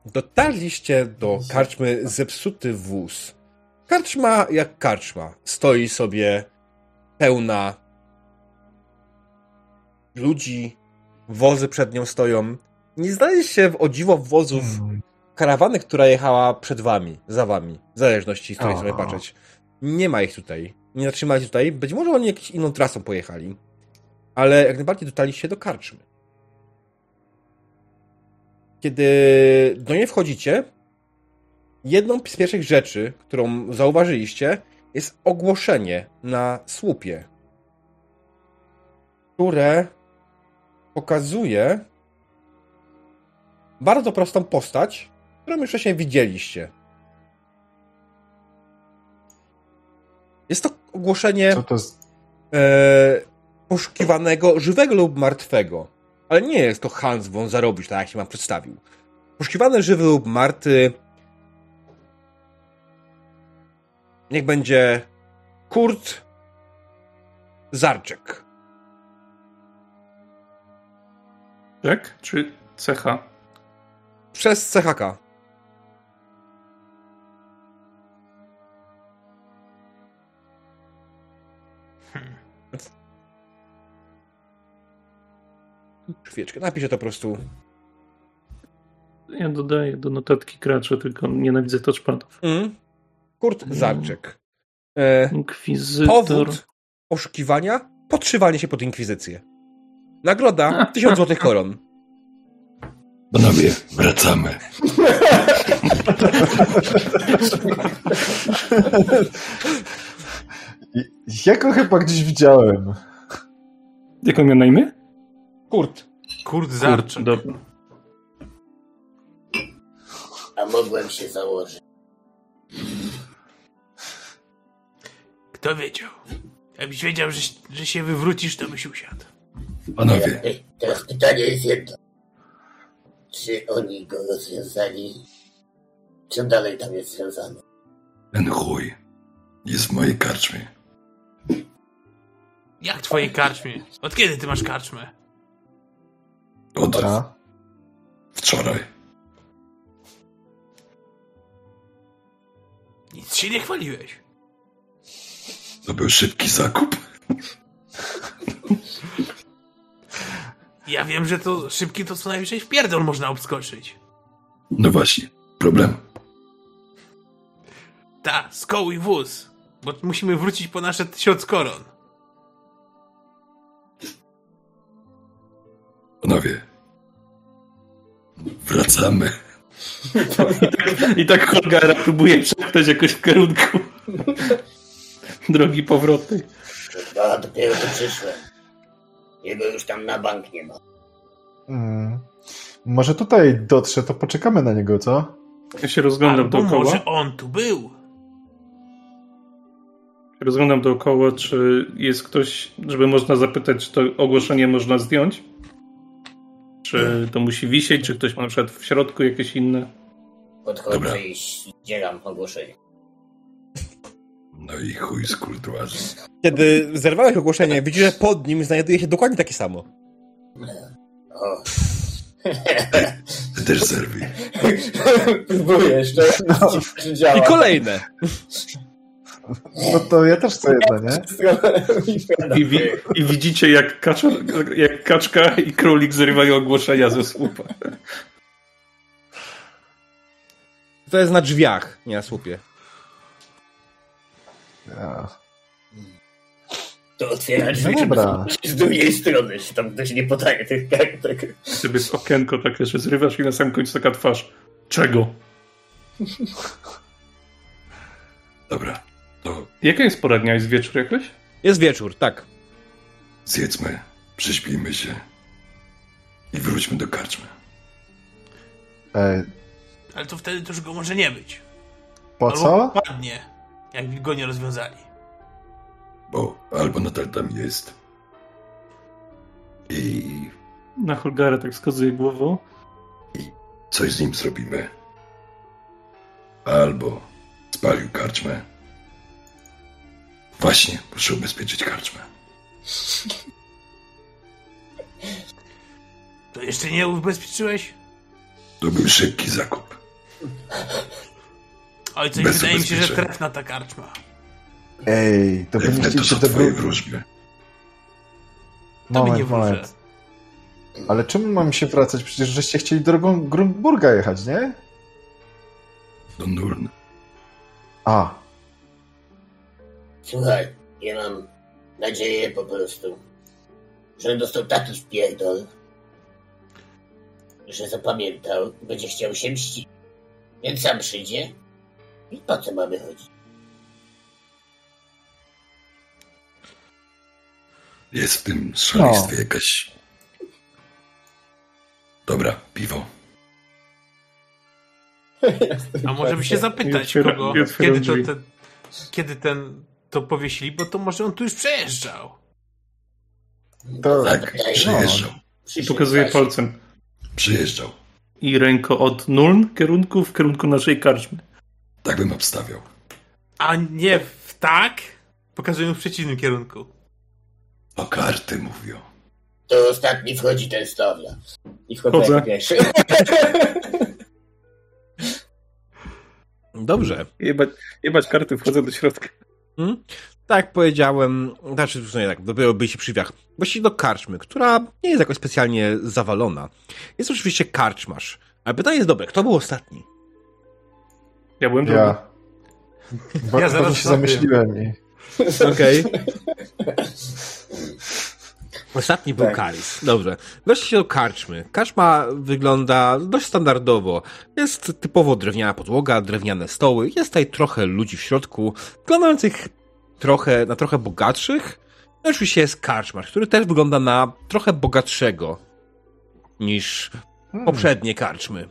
Dotarliście do karczmy Zepsuty Wóz. Karczma jak karczma. Stoi sobie pełna ludzi, wozy przed nią stoją. Nie znaleźliście w o dziwo wozów Mm. karawany, która jechała przed wami, za wami, w zależności z której sobie patrzeć. Nie ma ich tutaj. Nie zatrzymali się tutaj. Być może oni jakąś inną trasą pojechali. Ale jak najbardziej dotarliście do karczmy. Kiedy do niej wchodzicie, jedną z pierwszych rzeczy, którą zauważyliście, jest ogłoszenie na słupie, które pokazuje bardzo prostą postać, którą już wcześniej widzieliście. Jest to ogłoszenie co to e, poszukiwanego żywego lub martwego. Ale nie jest to Hans von Zarobisz, tak jak się wam przedstawił. Poszukiwany żywy lub martwy niech będzie Kurt Zarczek. Tak? Czy cecha? Przez CHK. Chwileczkę, napiszę to po prostu. Ja dodaję do notatki gracza, tylko nienawidzę touchpadów. Mm. Kurt Zarczek. E, Inkwizytor. powód poszukiwania? Podszywanie się pod inkwizycję. Nagroda 1000 złotych koron. Panowie, wracamy. Ja go chyba gdzieś widziałem. Jak on miał na imię? Kurt. Kurt Zarczak. Dobra. A mogłem się założyć. Kto wiedział? Jakbyś wiedział, że, że się wywrócisz, to byś usiadł. Panowie, Teraz pytanie jest jedno. Czy oni go rozwiązali? Czy on dalej tam jest związany? ten chuj jest w mojej karczmie. Jak twojej karczmie? Od kiedy ty masz karczmę? Od A? wczoraj. Nic się nie chwaliłeś. To był szybki zakup. Ja wiem, że to szybki to co najwyżej w pierdol można obskoczyć. No właśnie, problem. Ta, skoł i wóz. Bo musimy wrócić po nasze tysiąc koron. Panowie, wracamy. I tak Holgara próbuje przepchnąć jakoś w kierunku drogi powrotnej. Dopiero tu przyszłem. Jego już tam na bank nie ma. Mm. Może tutaj dotrze, to poczekamy na niego, co? Ja się rozglądam Albo dookoła. może on tu był. Rozglądam dookoła, czy jest ktoś, żeby można zapytać, czy to ogłoszenie można zdjąć? Czy to musi wisieć, czy ktoś ma na przykład w środku jakieś inne? Podchodzę Dobra. i ścieram ogłoszenie. No i chuj z kurtuazją. Kiedy zerwałeś ogłoszenie, widzisz, że pod nim znajduje się dokładnie takie samo. O. Ty też zerwij. Próbuję jeszcze. Działa? I kolejne. No to ja też chcę jedno, nie? I, wi i widzicie, jak, kacza, jak kaczka i królik zrywają ogłoszenia ze słupa. To jest na drzwiach, nie na słupie. Ja. To otwiera drzwi, No dobra. z drugiej strony, czy tam ktoś nie podaje tych kartek. Sobie jest okienko takie, że zrywasz i na samym końcu taka twarz. Czego? Dobra, to Jaka jest pora dnia? Jest wieczór jakoś? Jest wieczór, tak. zjedzmy, prześpijmy się i wróćmy do karczmy. E, Ale to wtedy to już go może nie być. po Albo co? padnie, jak go nie rozwiązali. Bo albo nadal tam jest i Na Holgara tak wskazuje głową. coś z nim zrobimy. Albo spalił karczmę. Właśnie, muszę ubezpieczyć karczmę. To jeszcze nie ubezpieczyłeś? To był szybki zakup. Oj, coś Bez wydaje mi się, że trefna ta karczma. Ej, to powinniście to się są to twoje wróżby. To mi nie Moment, moment. Ale czemu mam się wracać? Przecież żeście chcieli drogą Grunburga jechać, nie? Do Nurn. A, Słuchaj, ja mam nadzieję po prostu, że on dostał taki wpierdol, że zapamiętał i będzie chciał się mścić. Więc sam przyjdzie i po co mamy chodzić? Jest w tym szaleństwie No. jakaś... Dobra, piwo. A może by się zapytać kogo, i kiedy to, ten, kiedy ten to powiesili, bo to może on tu już przejeżdżał. to... Tak, Wydaje- przyjeżdżał. Przyszedł Pokazuje właśnie. palcem. Przyjeżdżał. I ręką od Nuln kierunku w kierunku naszej karczmy. Tak bym obstawiał. A nie w tak? Pokazują w przeciwnym kierunku. O karty mówią. To ostatni wchodzi ten stawia. I wchodzę pierwszy. Dobrze. Jebać, jebać karty, wchodzę do środka. Hmm? Tak powiedziałem, znaczy, w sumie tak, dopiero byliście przy drzwiach. Właściwie do karczmy, która nie jest jakoś specjalnie zawalona. Jest oczywiście karczmasz. Ale pytanie jest dobre, kto był ostatni? Ja byłem drugi. Ja. Bo, Ja ja zaraz się zamyśliłem i... Okej. Ostatni był Tak. Karis. Dobrze. Weszliście do karczmy. Karczma wygląda dość standardowo. Jest typowo drewniana podłoga, drewniane stoły. Jest tutaj trochę ludzi w środku, wyglądających trochę, na trochę bogatszych. No oczywiście jest karczmarz, który też wygląda na trochę bogatszego niż Hmm. poprzednie karczmy.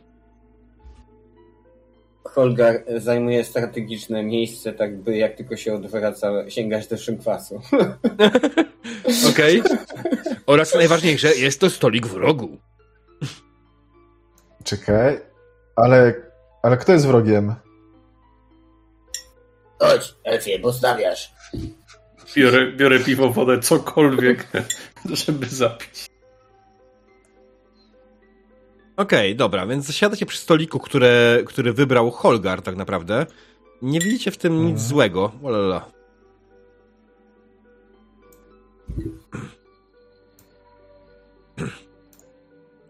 Holgar zajmuje strategiczne miejsce, tak by jak tylko się odwraca, sięgać do szynkwasu. Okej? Oraz najważniejsze, jest to stolik w rogu. Czekaj, ale... Ale kto jest wrogiem? Chodź, Elfie, postawiasz. Biorę, biorę piwo, wodę, cokolwiek, żeby zapić. Okej, dobra, więc zasiadacie przy stoliku, które, który wybrał Holgar tak naprawdę. Nie widzicie w tym nic Mhm. złego. Olala.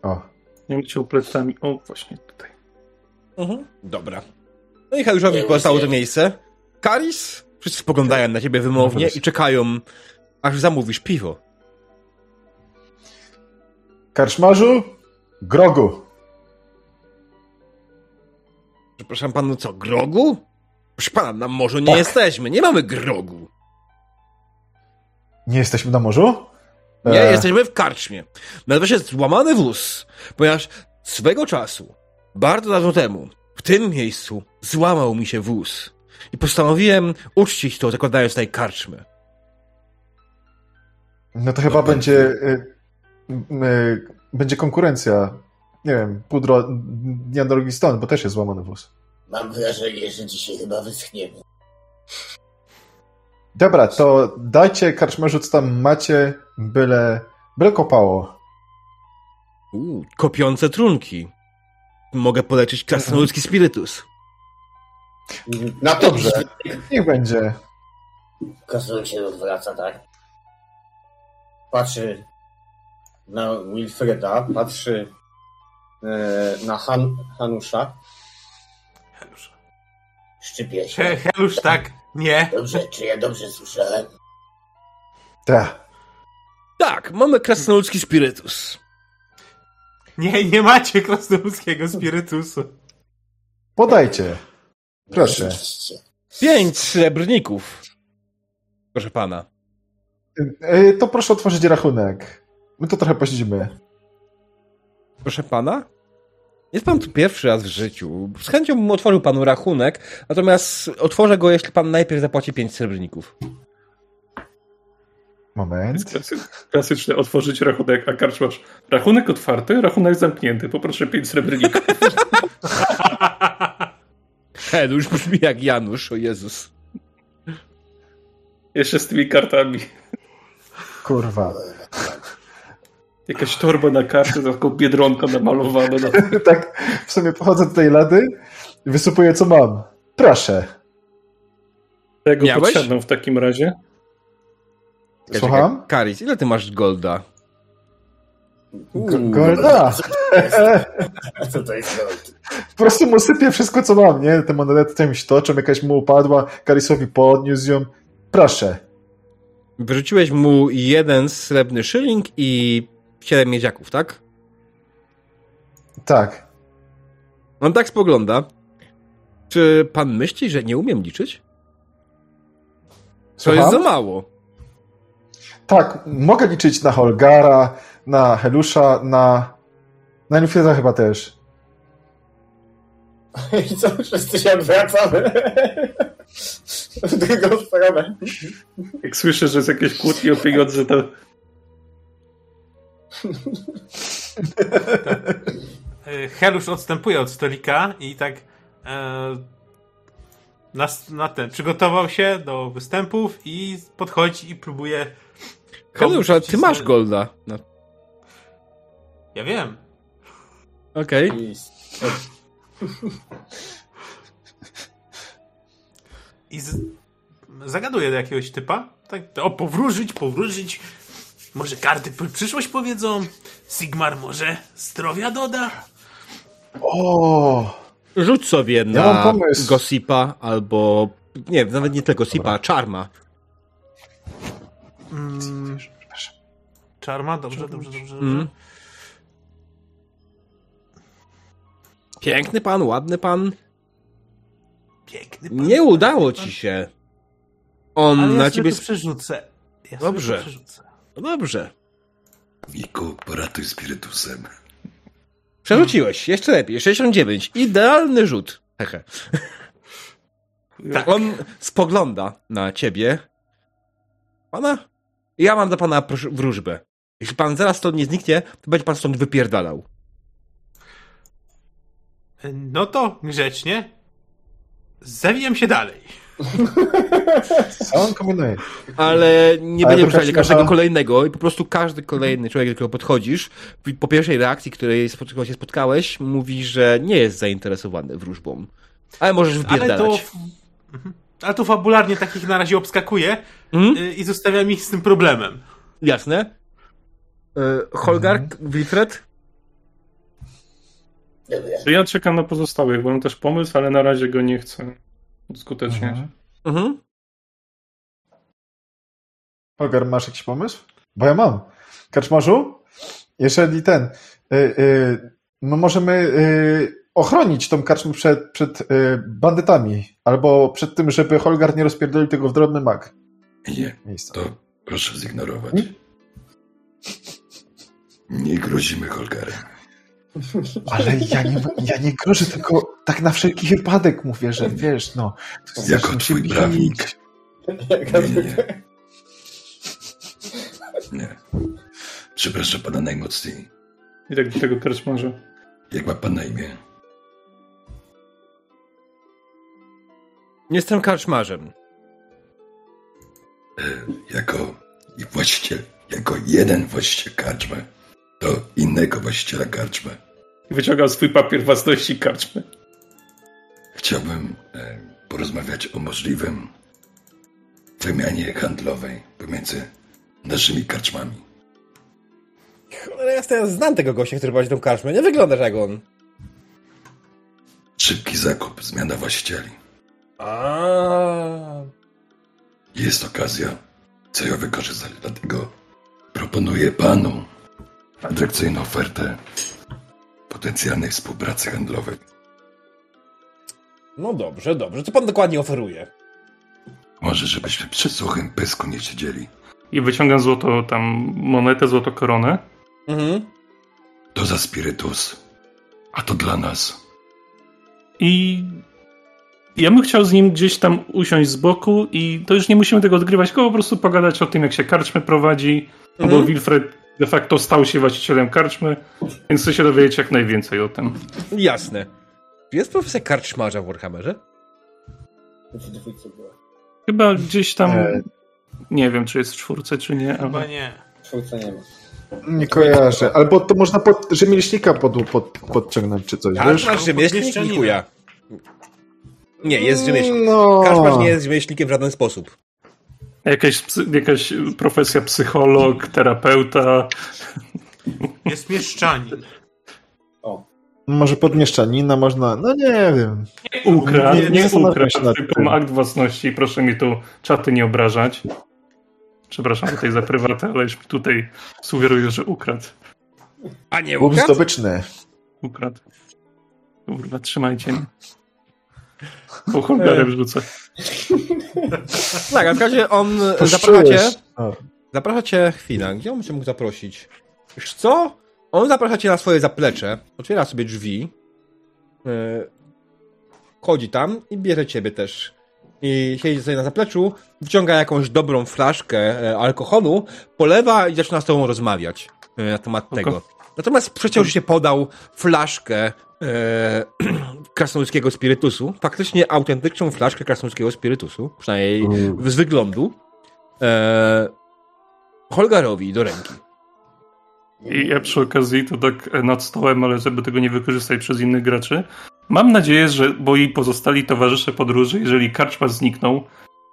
O, Nie wiem, czy plecami. O, właśnie tutaj. Dobra. No i Hajuszowi pozostało to miejsce. Karis? Wszyscy spoglądają na ciebie wymownie i czekają, aż zamówisz piwo. karczmarzu? Grogu! Przepraszam panu, co, grogu? Proszę pana, na morzu nie Tak. jesteśmy, nie mamy grogu. Nie jesteśmy na morzu? Nie, E, jesteśmy w karczmie. Nazywa się złamany wóz, ponieważ swego czasu, bardzo dawno temu, w tym miejscu złamał mi się wóz. I postanowiłem uczcić to, zakładając tutaj karczmę. No to chyba No, będzie... Y, y, będzie konkurencja. Nie wiem, pół dro... dnia drogi stąd, bo też jest złamany wóz. Mam wrażenie, że dzisiaj chyba wyschniemy. Dobra, to dajcie karczmarzu, co tam macie, byle... Byle kopało. Uuu, kopiące trunki. Mogę polecić krasnoludzki spirytus. Na to Dobrze, niech będzie. Krasnolud się odwraca, tak? Patrzy na Wilfreda, patrzy e, na Han, Hanusza. Helusz. szczypie He, się. Helusz, tak? Nie. Dobrze, czy ja dobrze słyszałem? Tak. Tak, mamy krasnoludzki spirytus. Nie, nie macie krasnoludzkiego spirytusu. Podajcie. Proszę. Pięć srebrników. Proszę pana. Y, To proszę otworzyć rachunek. My to trochę posiedzimy. Proszę pana? Jest pan tu pierwszy raz w życiu. Z chęcią bym otworzył panu rachunek, natomiast otworzę go, jeśli pan najpierw zapłaci 5 srebrników. Moment. Klasy- Klasyczne otworzyć rachunek, a karczmasz rachunek otwarty, rachunek zamknięty. Poproszę pięć srebrników. He, to już brzmi jak Janusz, o Jezus. Jeszcze z tymi kartami. Kurwa. Jakaś torba na kartę, taką biedronka namalowana. Na... tak, w sumie pochodzę do tej lady i wysypuję co mam. Proszę. Tego Miałeś? w takim razie. Słucham? Karis, ile ty masz golda? G- Golda. Co to jest gold? Po prostu mu sypię wszystko, co mam, nie? Te monety się toczą, jakaś mu upadła, Karisowi podniósł ją. Proszę. Wyrzuciłeś mu jeden srebrny szyling i siedem miedziaków, tak? Tak. On tak spogląda. Czy pan myśli, że nie umiem liczyć? To jest za Słucham? mało. Tak, mogę liczyć na Holgara, na Helusza, na... Na Nufida chyba też. I co, wszyscy się odwracamy w drugą stronę. Jak słyszę, że jest jakieś kłótnie o pieniądze, to E, Helusz odstępuje od stolika i tak e, na, na ten, przygotował się do występów i podchodzi i próbuje Helusz, ale ty masz golda. No. Ja wiem. Okej. I z, zagaduje do jakiegoś typa. Tak, o, powróżyć, powróżyć. Może karty przyszłość powiedzą. Sigmar może zdrowia doda. O, Rzuć sobie na pomysł. Gossipa albo... Nie, nawet nie tyle Gossipa, Charma. Mm, Czarma, dobrze, dobrze, dobrze. dobrze. Mm. Piękny pan, ładny pan. Piękny pan. Nie udało ci się. On Ale ja na sobie ciebie... to przerzucę. Ja Dobrze. Sobie to przerzucę. No dobrze. Wiku, poratuj spirytusem. Przerzuciłeś, jeszcze lepiej. 69. Idealny rzut. Hehe. Tak. On spogląda na ciebie. Pana? Ja mam dla pana wróżbę. Jeśli pan zaraz stąd nie zniknie, to będzie pan stąd wypierdalał. No to grzecznie. Zawijam się dalej. Co on kombinuje? Ale nie Ale będzie to ruszać każdy każdego ma- kolejnego i po prostu każdy kolejny człowiek, do którego podchodzisz, po pierwszej reakcji, której się spotkałeś, mówi, że nie jest zainteresowany wróżbą. Ale możesz Ale to. wypierdalać. Mhm. Ale to fabularnie takich na razie obskakuje Mhm. y, i zostawiam ich z tym problemem. Jasne. E, Holgar, Mhm. Wilfred? Ja czekam na pozostałych, bo mam też pomysł, ale na razie go nie chcę uskuteczniać. Mhm. Mhm. Holger, masz jakiś pomysł? Bo ja mam. Kaczmarzu, jeżeli ten, y, y, no możemy y, ochronić tą karczmę przed, przed y, bandytami, albo przed tym, żeby Holgar nie rozpierdolił tego w drobny mak. Nie, Miejsca. to proszę zignorować. Hmm? Nie grozimy Holgarem. Ale ja nie, ja nie grożę, tylko tak na wszelki wypadek mówię, że wiesz, no. Jako twój bić. prawnik. Nie, nie. Nie. Przepraszam pana najmocniej. I tak do tego karczmarza. Jak ma pan na imię? Jestem karczmarzem. E, Jako i właściciel, jako jeden właściciel karczmy, to innego właściciela karczmy. I wyciągam swój papier własności karczmy. Chciałbym e, porozmawiać o możliwym wymianie handlowej pomiędzy naszymi karczmami. Cholera jasna, ja znam tego gościa, który prowadzi tą karczmę. Nie wyglądasz jak on. Szybki zakup, zmiana właścicieli. A. Jest okazja, co ja wykorzystać, dlatego proponuję panu atrakcyjną ofertę potencjalnej współpracy handlowej. No dobrze, dobrze. Co pan dokładnie oferuje? Może żebyśmy przy suchym pysku nie siedzieli. I wyciągam złoto, tam monetę, złoto koronę. Mhm. To za spirytus. A to dla nas. I ja bym chciał z nim gdzieś tam usiąść z boku i to już nie musimy tego odgrywać, tylko po prostu pogadać o tym, jak się karczmy prowadzi, no bo Mhm. Wilfred de facto stał się właścicielem karczmy, więc chcę się dowiedzieć jak najwięcej o tym. Jasne. Czy jest profesja karczmarza w Warhammerze? W dwójce była. Chyba gdzieś tam, E. nie wiem, czy jest w czwórce, czy nie, Chyba ale nie. W czwórce nie ma. Nie kojarzę. Albo to można pod, rzemieślnika pod, pod, podciągnąć czy coś, wiesz? Karczmarz rzemieślnik? podmieszczanina. Ni chuja. Nie, jest rzemieślnik. No. Karczmarz nie jest rzemieślnikiem w żaden sposób. Jakaś, jakaś profesja psycholog, terapeuta, Jest mieszczanin. O, Może podmieszczanina można, no nie wiem. ukradł, Nie- nie, nie ukradł, akt własności, proszę mi tu czaty nie obrażać. Przepraszam tutaj za prywatę, ale już mi tutaj sugeruję, że ukradł. A nie ukradł? zdobyczny. Ukradł. Kurwa, trzymajcie mnie. Po Holgarem rzucę. Tak, a w razie on zaprasza cię, zaprasza cię, chwila, gdzie on cię mógł zaprosić? Wiesz co? On zaprasza cię na swoje zaplecze, otwiera sobie drzwi, e, chodzi tam i bierze ciebie też. I siedzi sobie na zapleczu, wciąga jakąś dobrą flaszkę e, alkoholu, polewa i zaczyna z tobą rozmawiać e, na temat tego. Natomiast przecież się podał flaszkę e, krasnoludzkiego spirytusu, faktycznie autentyczną flaszkę krasnoludzkiego spirytusu, przynajmniej Mm. z wyglądu, e, Holgarowi do ręki. I ja przy okazji to tak nad stołem, ale żeby tego nie wykorzystać przez innych graczy. Mam nadzieję, że moi pozostali towarzysze podróży, jeżeli karczma zniknął,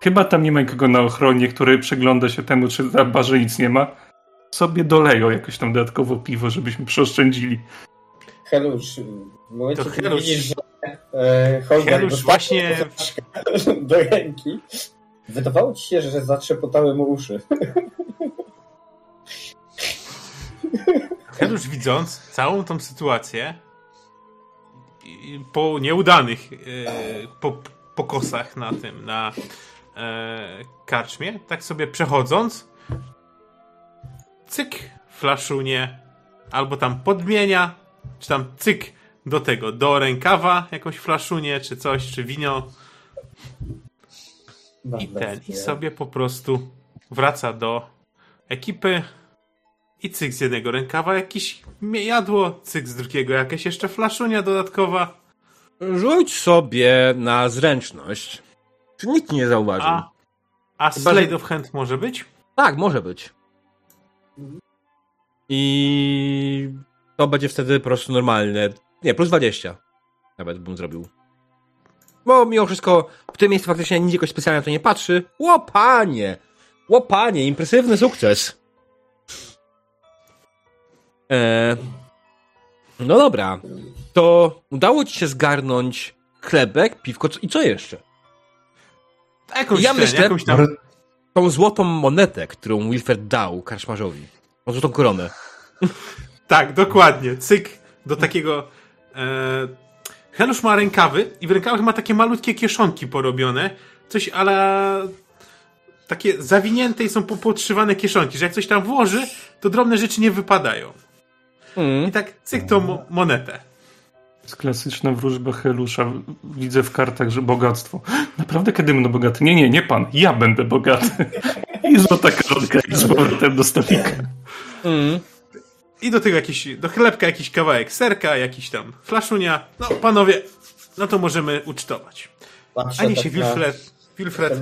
chyba tam nie ma nikogo na ochronie, który przygląda się temu, czy na barze nic nie ma, sobie doleją jakoś tam dodatkowo piwo, żebyśmy przeoszczędzili. Helusz, w momencie, To kiedy Helusz- widzisz, że Holger Helusz dostał właśnie- do ręki, wydawało ci się, że zatrzepotały mu uszy. Helusz widząc całą tą sytuację po nieudanych e, po, pokosach na tym, na e, karczmie, tak sobie przechodząc, cyk, flaszunie, albo tam podmienia, czy tam cyk do tego, do rękawa jakąś flaszunię, czy coś, czy wino i ten, i sobie po prostu wraca do ekipy i cyk z jednego rękawa jakieś jadło, cyk z drugiego jakaś jeszcze flaszunia dodatkowa, Rzuć sobie na zręczność. Czy nikt nie zauważył? a, a Chyba, że- Slade of Hand może być? Tak, może być. I to będzie wtedy po prostu normalne. Nie, plus 20. Nawet bym zrobił. Bo mimo wszystko w tym miejscu faktycznie nikt jakoś specjalnie na to nie patrzy. Łopanie! Łopanie, impresywny sukces. E, no dobra. To udało ci się zgarnąć chlebek, piwko co- i co jeszcze? Jakąś, Ja ten, myślę- tam Tą złotą monetę, którą Wilfred dał karczmarzowi. Tą złotą koronę. Tak, dokładnie. Cyk do takiego. E, Helusz ma rękawy i w rękawach ma takie malutkie kieszonki porobione. Coś ale takie zawinięte i są po- podszywane kieszonki, że jak coś tam włoży, to drobne rzeczy nie wypadają. Mm. I tak cyk tą mo- monetę. jest klasyczna wróżba Helusza. Widzę w kartach, że bogactwo. Naprawdę kiedy będę bogaty? Nie, nie, nie pan. Ja będę bogaty. I złota koronka i z powrotem do stolika. Mm. I do tego jakiś, do chlebka jakiś kawałek serka, jakiś tam flaszunia. No, panowie, no to możemy ucztować. Patrzę Ani tak się na Wilfred, Wilfred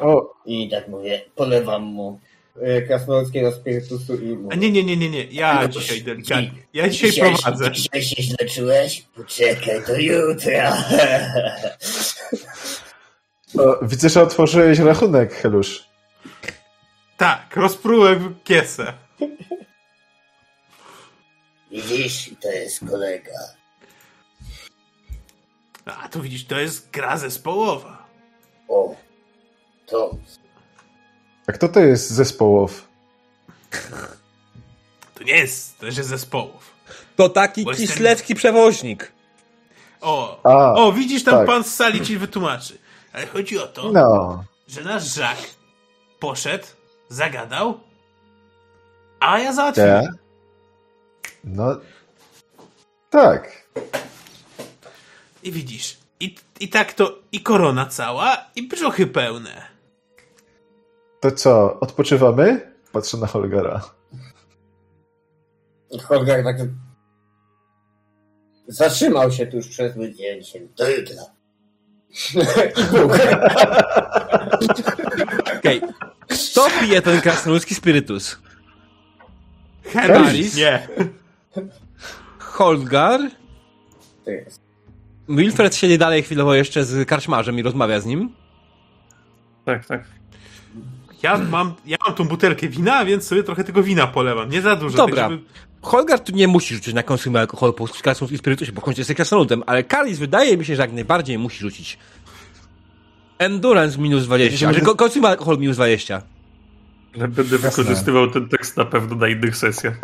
o, I tak mówię, polewam mu. e, krasnoludzkiego spirytusu i A mówię, nie, nie, nie, nie, nie. Ja dzisiaj delikatnie. Ja dzisiaj prowadzę. Dzisiaj się źle czułeś? Poczekaj do jutra. o, widzę, że otworzyłeś rachunek, Helusz. Tak, rozprułem kiesę. Widzisz, to jest kolega. A tu widzisz, to jest gra zespołowa. O, to A kto to jest zespołow? To nie jest też jest zespołów. To taki Bo kislewski przewoźnik. O, A, o, widzisz, tam tak. pan z sali ci wytłumaczy. Ale chodzi o to, No. że nasz Żak poszedł, zagadał, a ja załatwiłem. No, Tak. I widzisz, i, i tak to i korona cała, i brzuchy pełne. To co, odpoczywamy? Patrzę na Holgara. Holger tak zatrzymał się tuż przed wyjęciem. Do jutra. Okej. Kto pije ten krasnoludzki spirytus? Harris? Nie. Holgar? To jest. Wilfred siedzi dalej chwilowo jeszcze z karczmarzem i rozmawia z nim. Tak, tak. Ja mam, ja mam tą butelkę wina, więc sobie trochę tego wina polewam. Nie za dużo. Dobra. Tak, żeby... Holgar tu nie musi rzucić na konsumę alkoholu po krasnoludzkim spirytusie, bo w końcu jest krasnoludem, ale Kalis wydaje mi się, że jak najbardziej musi rzucić. Endurance minus 20, a że ko- konsumę alkoholu minus 20. Będę wykorzystywał ten tekst na pewno na innych sesjach.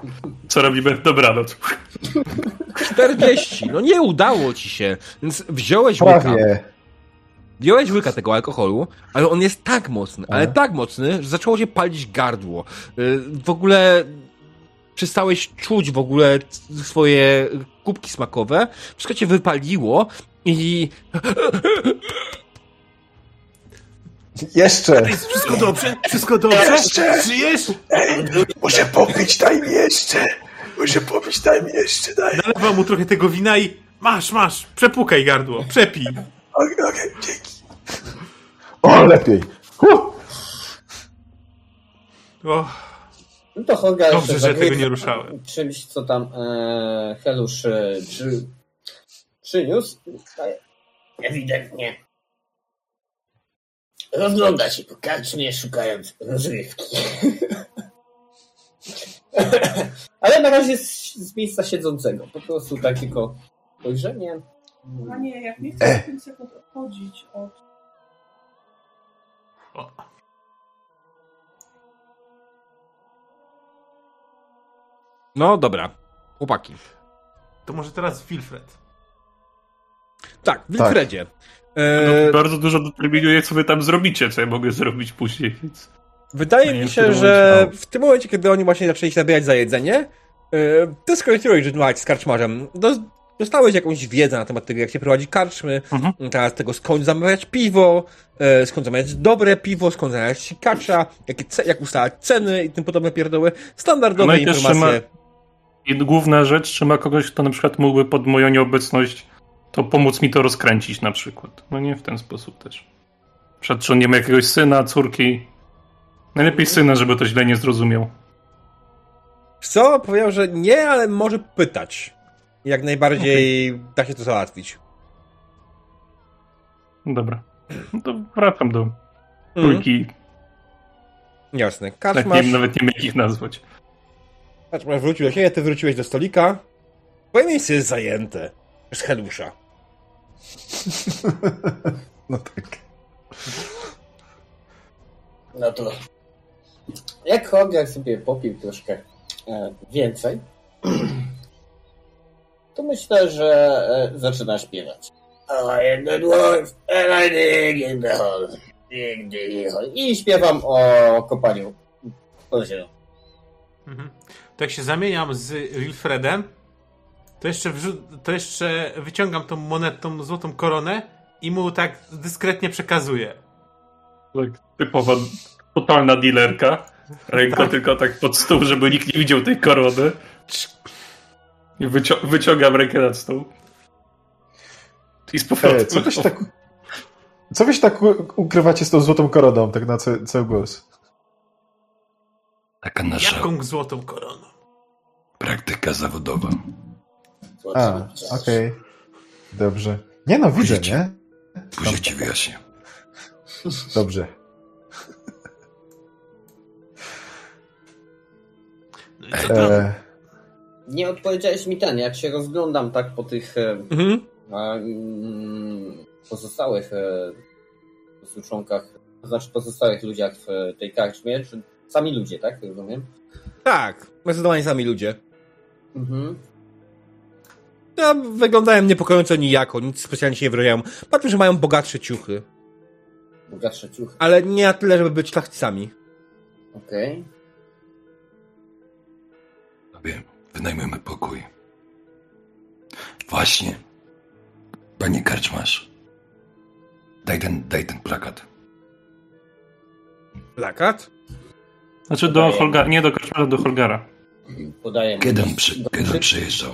Co robimy? Dobranoc. 40. No nie udało ci się, więc wziąłeś łyka. Prawie. Wziąłeś łyka tego alkoholu, ale on jest tak mocny, ale Aha. tak mocny, że zaczęło się palić gardło. Y, W ogóle przestałeś czuć w ogóle swoje kubki smakowe, wszystko cię wypaliło i Jeszcze. Wszystko dobrze? Wszystko dobrze? Jeszcze! Żyjesz? Ej, muszę popić, daj mi jeszcze! Muszę popić, daj mi jeszcze, daj. Nalewam mu trochę tego wina i masz, masz, przepukaj gardło, przepij. Okej, okej, dzięki. O, lepiej. Huh. O, No to Holger Dobrze, jeszcze że tego zagrywa nie ruszałem. Czymś, co tam e, Helusz e, przy, przyniósł. Ewidentnie. Rozgląda się po karczmie, szukając rozrywki. Ale na razie z, z miejsca siedzącego. Po prostu tak tylko spojrzenie. Panie, jak nie chcesz 5 sekund odchodzić od... o. no dobra, chłopaki. To może teraz Wilfred. Tak, Wilfredzie. E, No, bardzo dużo determinuje, co wy tam zrobicie, co ja mogę zrobić później, więc... Wydaje No mi się, że momencie- w tym momencie, kiedy oni właśnie zaczęli się zabijać za jedzenie, e, ty skończyłeś rozmawiać z karczmarzem. Do, dostałeś jakąś wiedzę na temat tego, jak się prowadzi karczmy, Mhm. teraz tego skąd zamawiać piwo, e, skąd zamawiać dobre piwo, skąd zamawiać sikacza, jakie jak ustalać ceny i tym podobne pierdoły. Standardowe No informacje. I główna rzecz, czy ma kogoś, kto na przykład mógłby pod moją nieobecność to pomóc mi to rozkręcić na przykład. No nie w ten sposób też. Przykład, czy nie ma jakiegoś syna, córki. Najlepiej syna, żeby to źle nie zrozumiał. Co? Powiedział, że nie, ale może pytać. Jak najbardziej da się to załatwić. Dobra. No to wracam do Mhm. trójki. Jasne. Tak Karczmasz, nie nawet nie wiem, jak ich nazwać. karczmasz wrócił do siebie, ty wróciłeś do stolika. Twoje miejsce jest zajęte. Przez Helusza. No tak. No to jak Holger sobie popił troszkę e, więcej, to myślę, że e, zaczyna śpiewać. I am the dwarf, and I dig in the hole. Dig, dig, hole. I śpiewam o kopaniu ozioł. Mhm. To jak się zamieniam z Wilfredem, to jeszcze, wrzu- to jeszcze wyciągam tą monetę, tą złotą koronę i mu tak dyskretnie przekazuję. Tak, typowa, totalna dealerka. Ręka tylko tak pod stół, żeby nikt nie widział tej korony. I wycio- wyciągam rękę nad stół. I z E, powrotem. co wy się tak... Co wy się tak u- ukrywacie z tą złotą koroną, tak na ca- cały głos? Taka nasza Jaką złotą koroną? praktyka zawodowa. A, okej. Dobrze. Nie no, widzę, Później- nie? Później ci wyjaśnię. Dobrze. No i co tam? E, Nie odpowiedziałeś mi ten, jak się rozglądam tak po tych e, Mhm. a, mm, pozostałych e, po prostu członkach, to znaczy pozostałych ludziach w e, tej karczmie, czy sami ludzie, tak? Rozumiem? Tak, zdecydowanie sami ludzie. Mhm. Ja, wyglądają niepokojąco nijako, nic specjalnie się nie wyróżniają. Patrzę, że mają bogatsze ciuchy, Bogatsze ciuchy. ale nie na tyle, żeby być szlachcicami. Okej. Sobie wynajmujemy pokój. Właśnie. Panie karczmasz. Daj ten, daj ten plakat. Plakat? Znaczy do Holgara, nie do Kaczmara, do Holgara. Podaję Kiedy on, przy, kiedy on przyjeżdżał?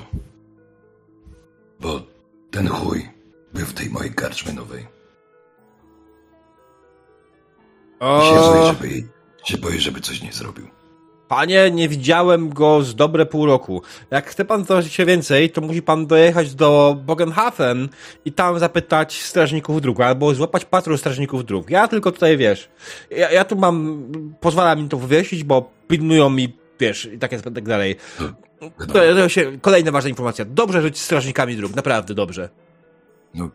Bo ten chuj był w tej mojej karczmie nowej. Się boję, O, żeby, się boję, żeby coś nie zrobił. panie, nie widziałem go z dobre pół roku. Jak chce pan dowiedzieć się więcej, to musi pan dojechać do Bogenhafen i tam zapytać strażników dróg, albo złapać patrol strażników dróg. Ja tylko tutaj, wiesz, ja, ja tu mam, pozwalam im to wywiesić, bo pilnują mi, wiesz, i tak, jest, tak dalej. To, to się, kolejna ważna informacja. Dobrze żyć z strażnikami dróg, naprawdę dobrze. No,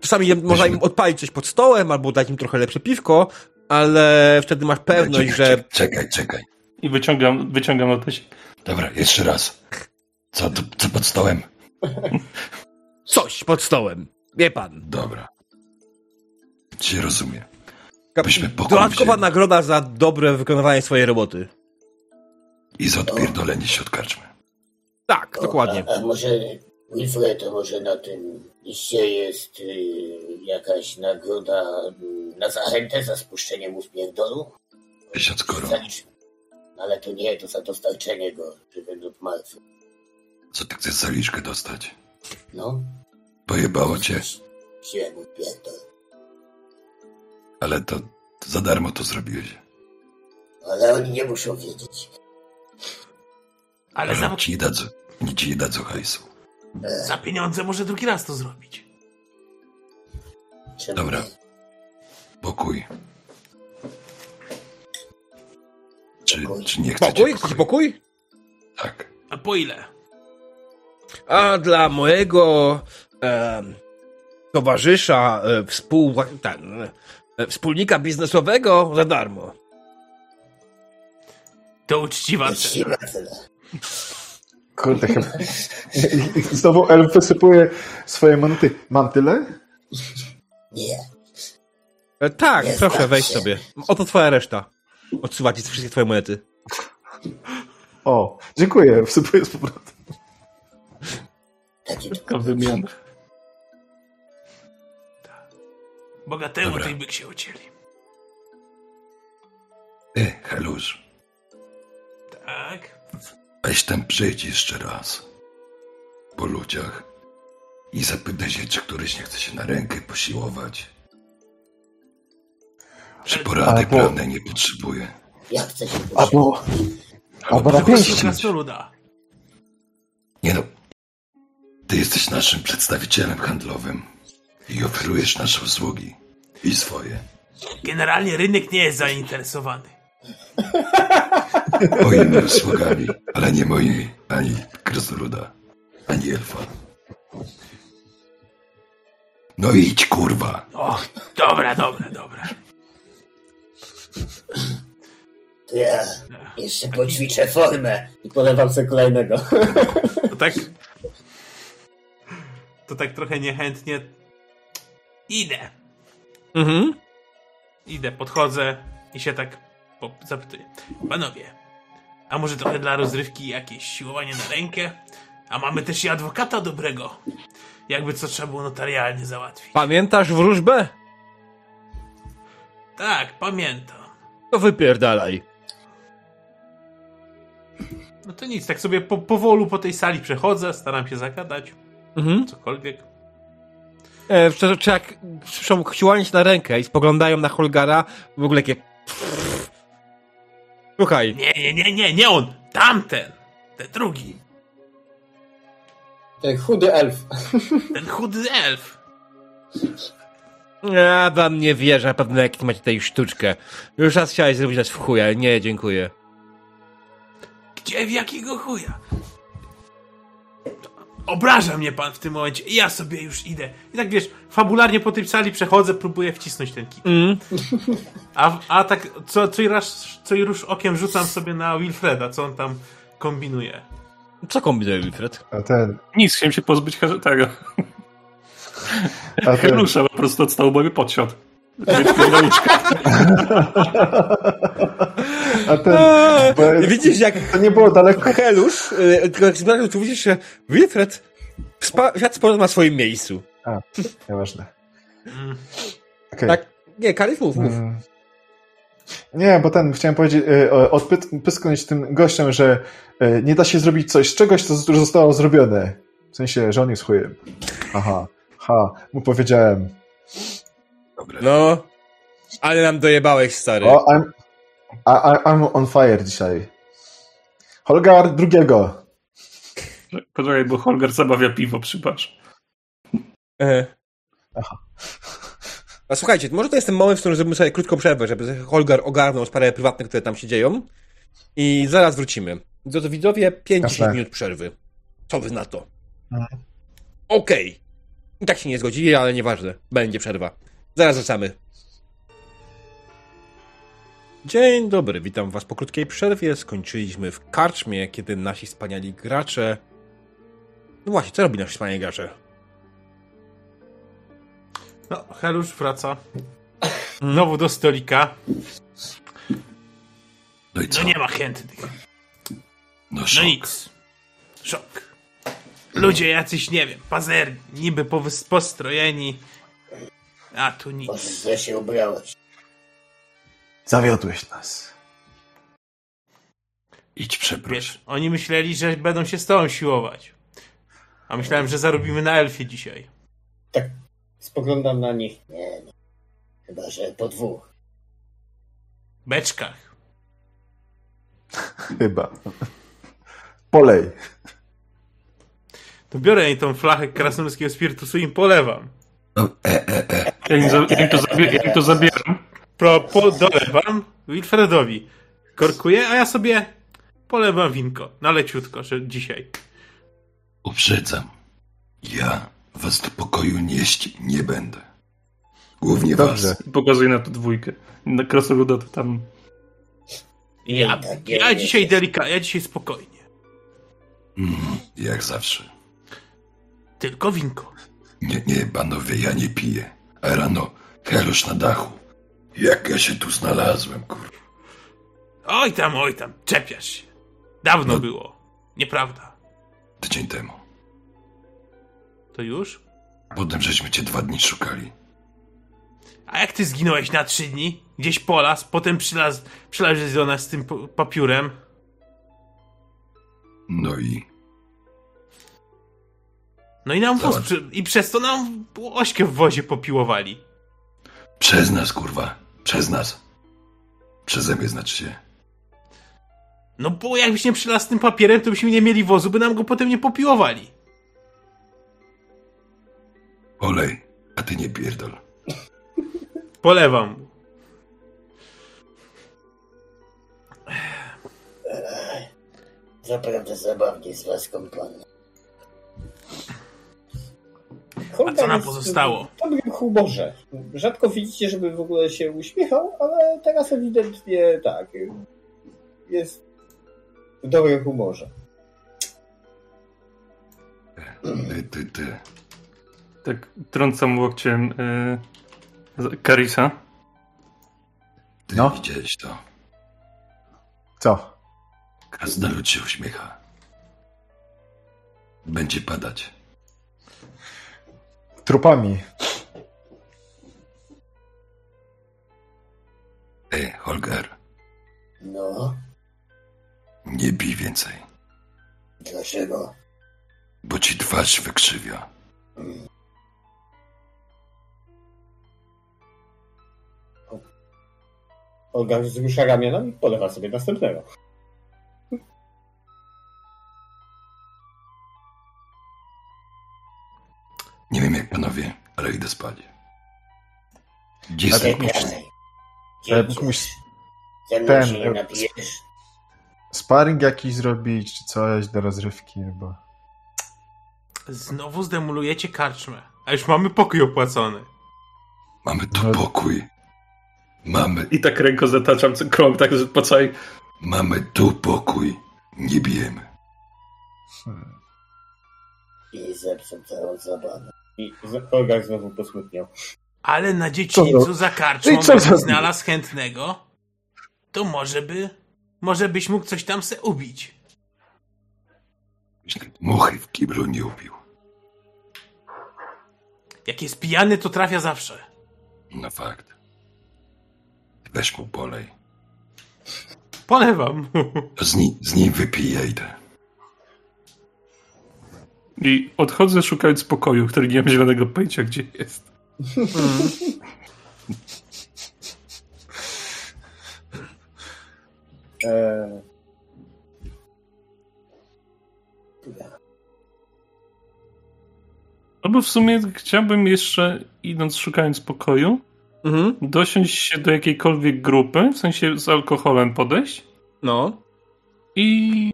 Czasami je- można im odpalić coś pod stołem, albo dać im trochę lepsze piwko, ale wtedy masz pewność, czekaj, że... czekaj, czekaj. I wyciągam, wyciągam notesik. Dobra, jeszcze raz. Co, to, co pod stołem? Coś pod stołem. Wie pan. Dobra. Cię rozumie. Byśmy Dodatkowa nagroda za dobre wykonywanie swojej roboty. I za odpierdolenie się od karczmy. Tak, dokładnie. A, a może, Wilfred, a może na tym liście jest y, jakaś nagroda y, na zachętę za spuszczenie mu z pierdolu? Tysiąc koron. Ale to nie, to za dostarczenie go, że będą martwy. Co ty chcesz zaliczkę dostać? No, Pojebało cię, siłę mu pierdol. ale to, to za darmo to zrobiłeś. Ale oni nie muszą wiedzieć. Ale Ale za, ci nie dadzą, oni ci nie dadzą hajsu. za pieniądze może drugi raz to zrobić. Dobra. Pokój. Czy, czy nie chcecie Pokój? Chcecie pokój? Tak. A po ile? A dla mojego towarzysza, e, współ, ten, e, wspólnika biznesowego za darmo. To uczciwa cena. Kurde, chyba. Znowu elf wysypuje swoje manty. Mantyle? Nie. E, tak, Nie proszę, weź się. sobie. Oto twoja reszta. Odsuwa ci wszystkie twoje monety. O, dziękuję, wsypuję z powrotem. Takie Taka wymiana. Bogatemu i byk się ucięli. Ty, Helusz, Tak? Weź tam przyjdź jeszcze raz. Po ludziach. I zapytaj się, czy któryś nie chce się na rękę posiłować. Czy porady Albo- prawnej nie potrzebuje. Ja chcę się Albo, albo na po pięści. Nie no. Ty jesteś naszym przedstawicielem handlowym i oferujesz nasze usługi. I swoje. Generalnie rynek nie jest zainteresowany. Moimi usługami, ale nie moimi. Ani krasnoluda, ani elfa. No idź, kurwa. O, dobra, dobra, dobra. Ja jeszcze poćwiczę formę. I polewam sobie kolejnego. To tak... To tak trochę niechętnie... Idę. Mhm. Idę, podchodzę i się tak po- zapytuję. Panowie, a może trochę dla rozrywki jakieś siłowanie na rękę? A mamy też i adwokata dobrego. Jakby co trzeba było notarialnie załatwić. Pamiętasz wróżbę? Tak, pamiętam. To wypierdalaj. No to nic, tak sobie po, powolu po tej sali przechodzę, staram się zagadać, Mhm. cokolwiek. E, czy, czy jak słyszą siłanie na rękę i spoglądają na Holgara, w ogóle takie... Słuchaj, Nie, nie, nie, nie, nie on! Tamten! Ten drugi! Ten chudy elf. Ten chudy elf! ja wam nie wierzę, na pewno jak macie tutaj sztuczkę. Już raz chciałeś zrobić nas w chuja, nie, dziękuję. Gdzie w jakiego chuja? Obraża mnie pan w tym momencie i ja sobie już idę. I tak wiesz, fabularnie po tej sali przechodzę, próbuję wcisnąć ten kit. Mm. A, a tak co, co, i raz, co i rusz okiem rzucam sobie na Wilfreda, co on tam kombinuje. Co kombinuje Wilfred? A ten, Nic, chciałem się pozbyć tego. a ten, Helusza po prostu od stołu, bo mnie podsiadł. A ten, bo, Widzisz jak to nie było daleko. Helusz, y, tylko jak zbierał, to widzisz, że Wilfred Spa- świat sportu ma swoim miejscu. Nieważne. Mm. Okej. Tak. Nie, Kalis, mów, mów. Mm. Nie, bo ten, chciałem powiedzieć, e, odpysknąć tym gościom, że e, nie da się zrobić coś z czegoś, co już zostało zrobione. W sensie, że on jest chujem. Aha, ha, mu powiedziałem. No, ale nam dojebałeś, stary. O, I'm, I, I'm on fire dzisiaj. Holgar drugiego. Poczekaj, bo Holger zabawia piwo przy barze. E. Aha. A słuchajcie, może to jest ten moment, w którym zrobimy sobie krótką przerwę, żeby Holgar ogarnął sprawę prywatne, które tam się dzieją. I zaraz wrócimy. Drodzy widzowie, 5-10 Jasne. minut przerwy. Co wy na to? Mhm. Okej. I tak się nie zgodzili, ale nieważne. Będzie przerwa. Zaraz wracamy. Dzień dobry, witam was po krótkiej przerwie. Skończyliśmy w karczmie, kiedy nasi wspaniali gracze... No właśnie, co robi nasi wspaniali gracze? No, Helusz wraca. Znowu do stolika. No i co? No nie ma chętnych. No No szok. nic. Szok. Ludzie jacyś, nie wiem, pazerni, niby postrojeni. A tu nic. Źle się ubrałeś. Zawiodłeś nas. Idź przeproś. Wiesz, oni myśleli, że będą się z tobą siłować. A myślałem, że zarobimy na elfie dzisiaj. Spoglądam na nich. Nie no. Chyba, że po dwóch. Beczkach. Chyba. Polej. To biorę jej tą flachę krasnoludzkiego spirytusu i im polewam. No, e, e, e. Ja im, za, ja im, to, zabie, ja im to zabieram. Pro, po, dolewam Wilfredowi. Korkuję, a ja sobie polewam winko. Na leciutko, że dzisiaj. Uprzedzam. Ja was do pokoju nieść nie będę. Głównie Dobrze. was. Pokazuję na to dwójkę. Na krasnoluda to tam... Ja, tak, ja dzisiaj delikatnie, ja dzisiaj spokojnie. Mm, jak zawsze. Tylko winko. Nie, nie, panowie, ja nie piję. Rano, helusz na dachu. Jak ja się tu znalazłem, kur... Oj tam, oj tam, czepiasz się. Dawno No. było. Nieprawda. Tydzień temu. To już? Potem żeśmy cię dwa dni szukali. A jak ty zginąłeś na trzy dni? Gdzieś po las, potem przylaz, przylazłeś do nas z tym papiurem. No i No i nam wóz, i przez to nam ośkę w wozie popiłowali. przez nas, kurwa. Przez nas. Przeze mnie znaczy się. No bo jakbyś nie przylazł z tym papierem, to byśmy nie mieli wozu, by nam go potem nie popiłowali. Olej, a ty nie pierdol. Polewam. Zaprawdę zabawnie z was kompanii. A co nam pozostało? W dobrym humorze. Rzadko widzicie, żeby w ogóle się uśmiechał, ale teraz ewidentnie tak. Jest w dobrym humorze. Ty, ty, ty. Tak trącam łokciem y, Karisa. Ty No. widziałeś to. Co? Krasnolud się uśmiecha. Będzie padać. Trupami. Ej, Holger, No, nie bij więcej, dlaczego? bo ci twarz wykrzywia. Olga wzrusza ramionami i polewa sobie następnego. Panowie, ale idę spać. Gdzie jest Ale- ten mną ten, się nie napijesz? sparring jakiś zrobić, czy coś do rozrywki, bo... Znowu zdemolujecie karczmę. A już mamy pokój opłacony. Mamy tu No. pokój. Mamy, I tak ręką zataczam co krąg, tak że po całej... mamy tu pokój. Nie bijemy. Hmm. I zepsuł całą zabawę. I Olga znowu posmutniał. Ale na dziedzińcu za karczmą I co zrobił? znalazł chętnego, to może by... Może byś mógł coś tam se ubić. Muchy w kiblu nie ubił. Jak jest pijany, to trafia zawsze. No fakt. Weź mu polej. Polewam. Z, ni- z nim wypiję idę. I odchodzę szukając pokoju, który nie mam zielonego pojęcia, gdzie jest. Eee, No bo w sumie chciałbym jeszcze, idąc szukając pokoju, Mhm. dosiąść się do jakiejkolwiek grupy, w sensie z alkoholem podejść No. i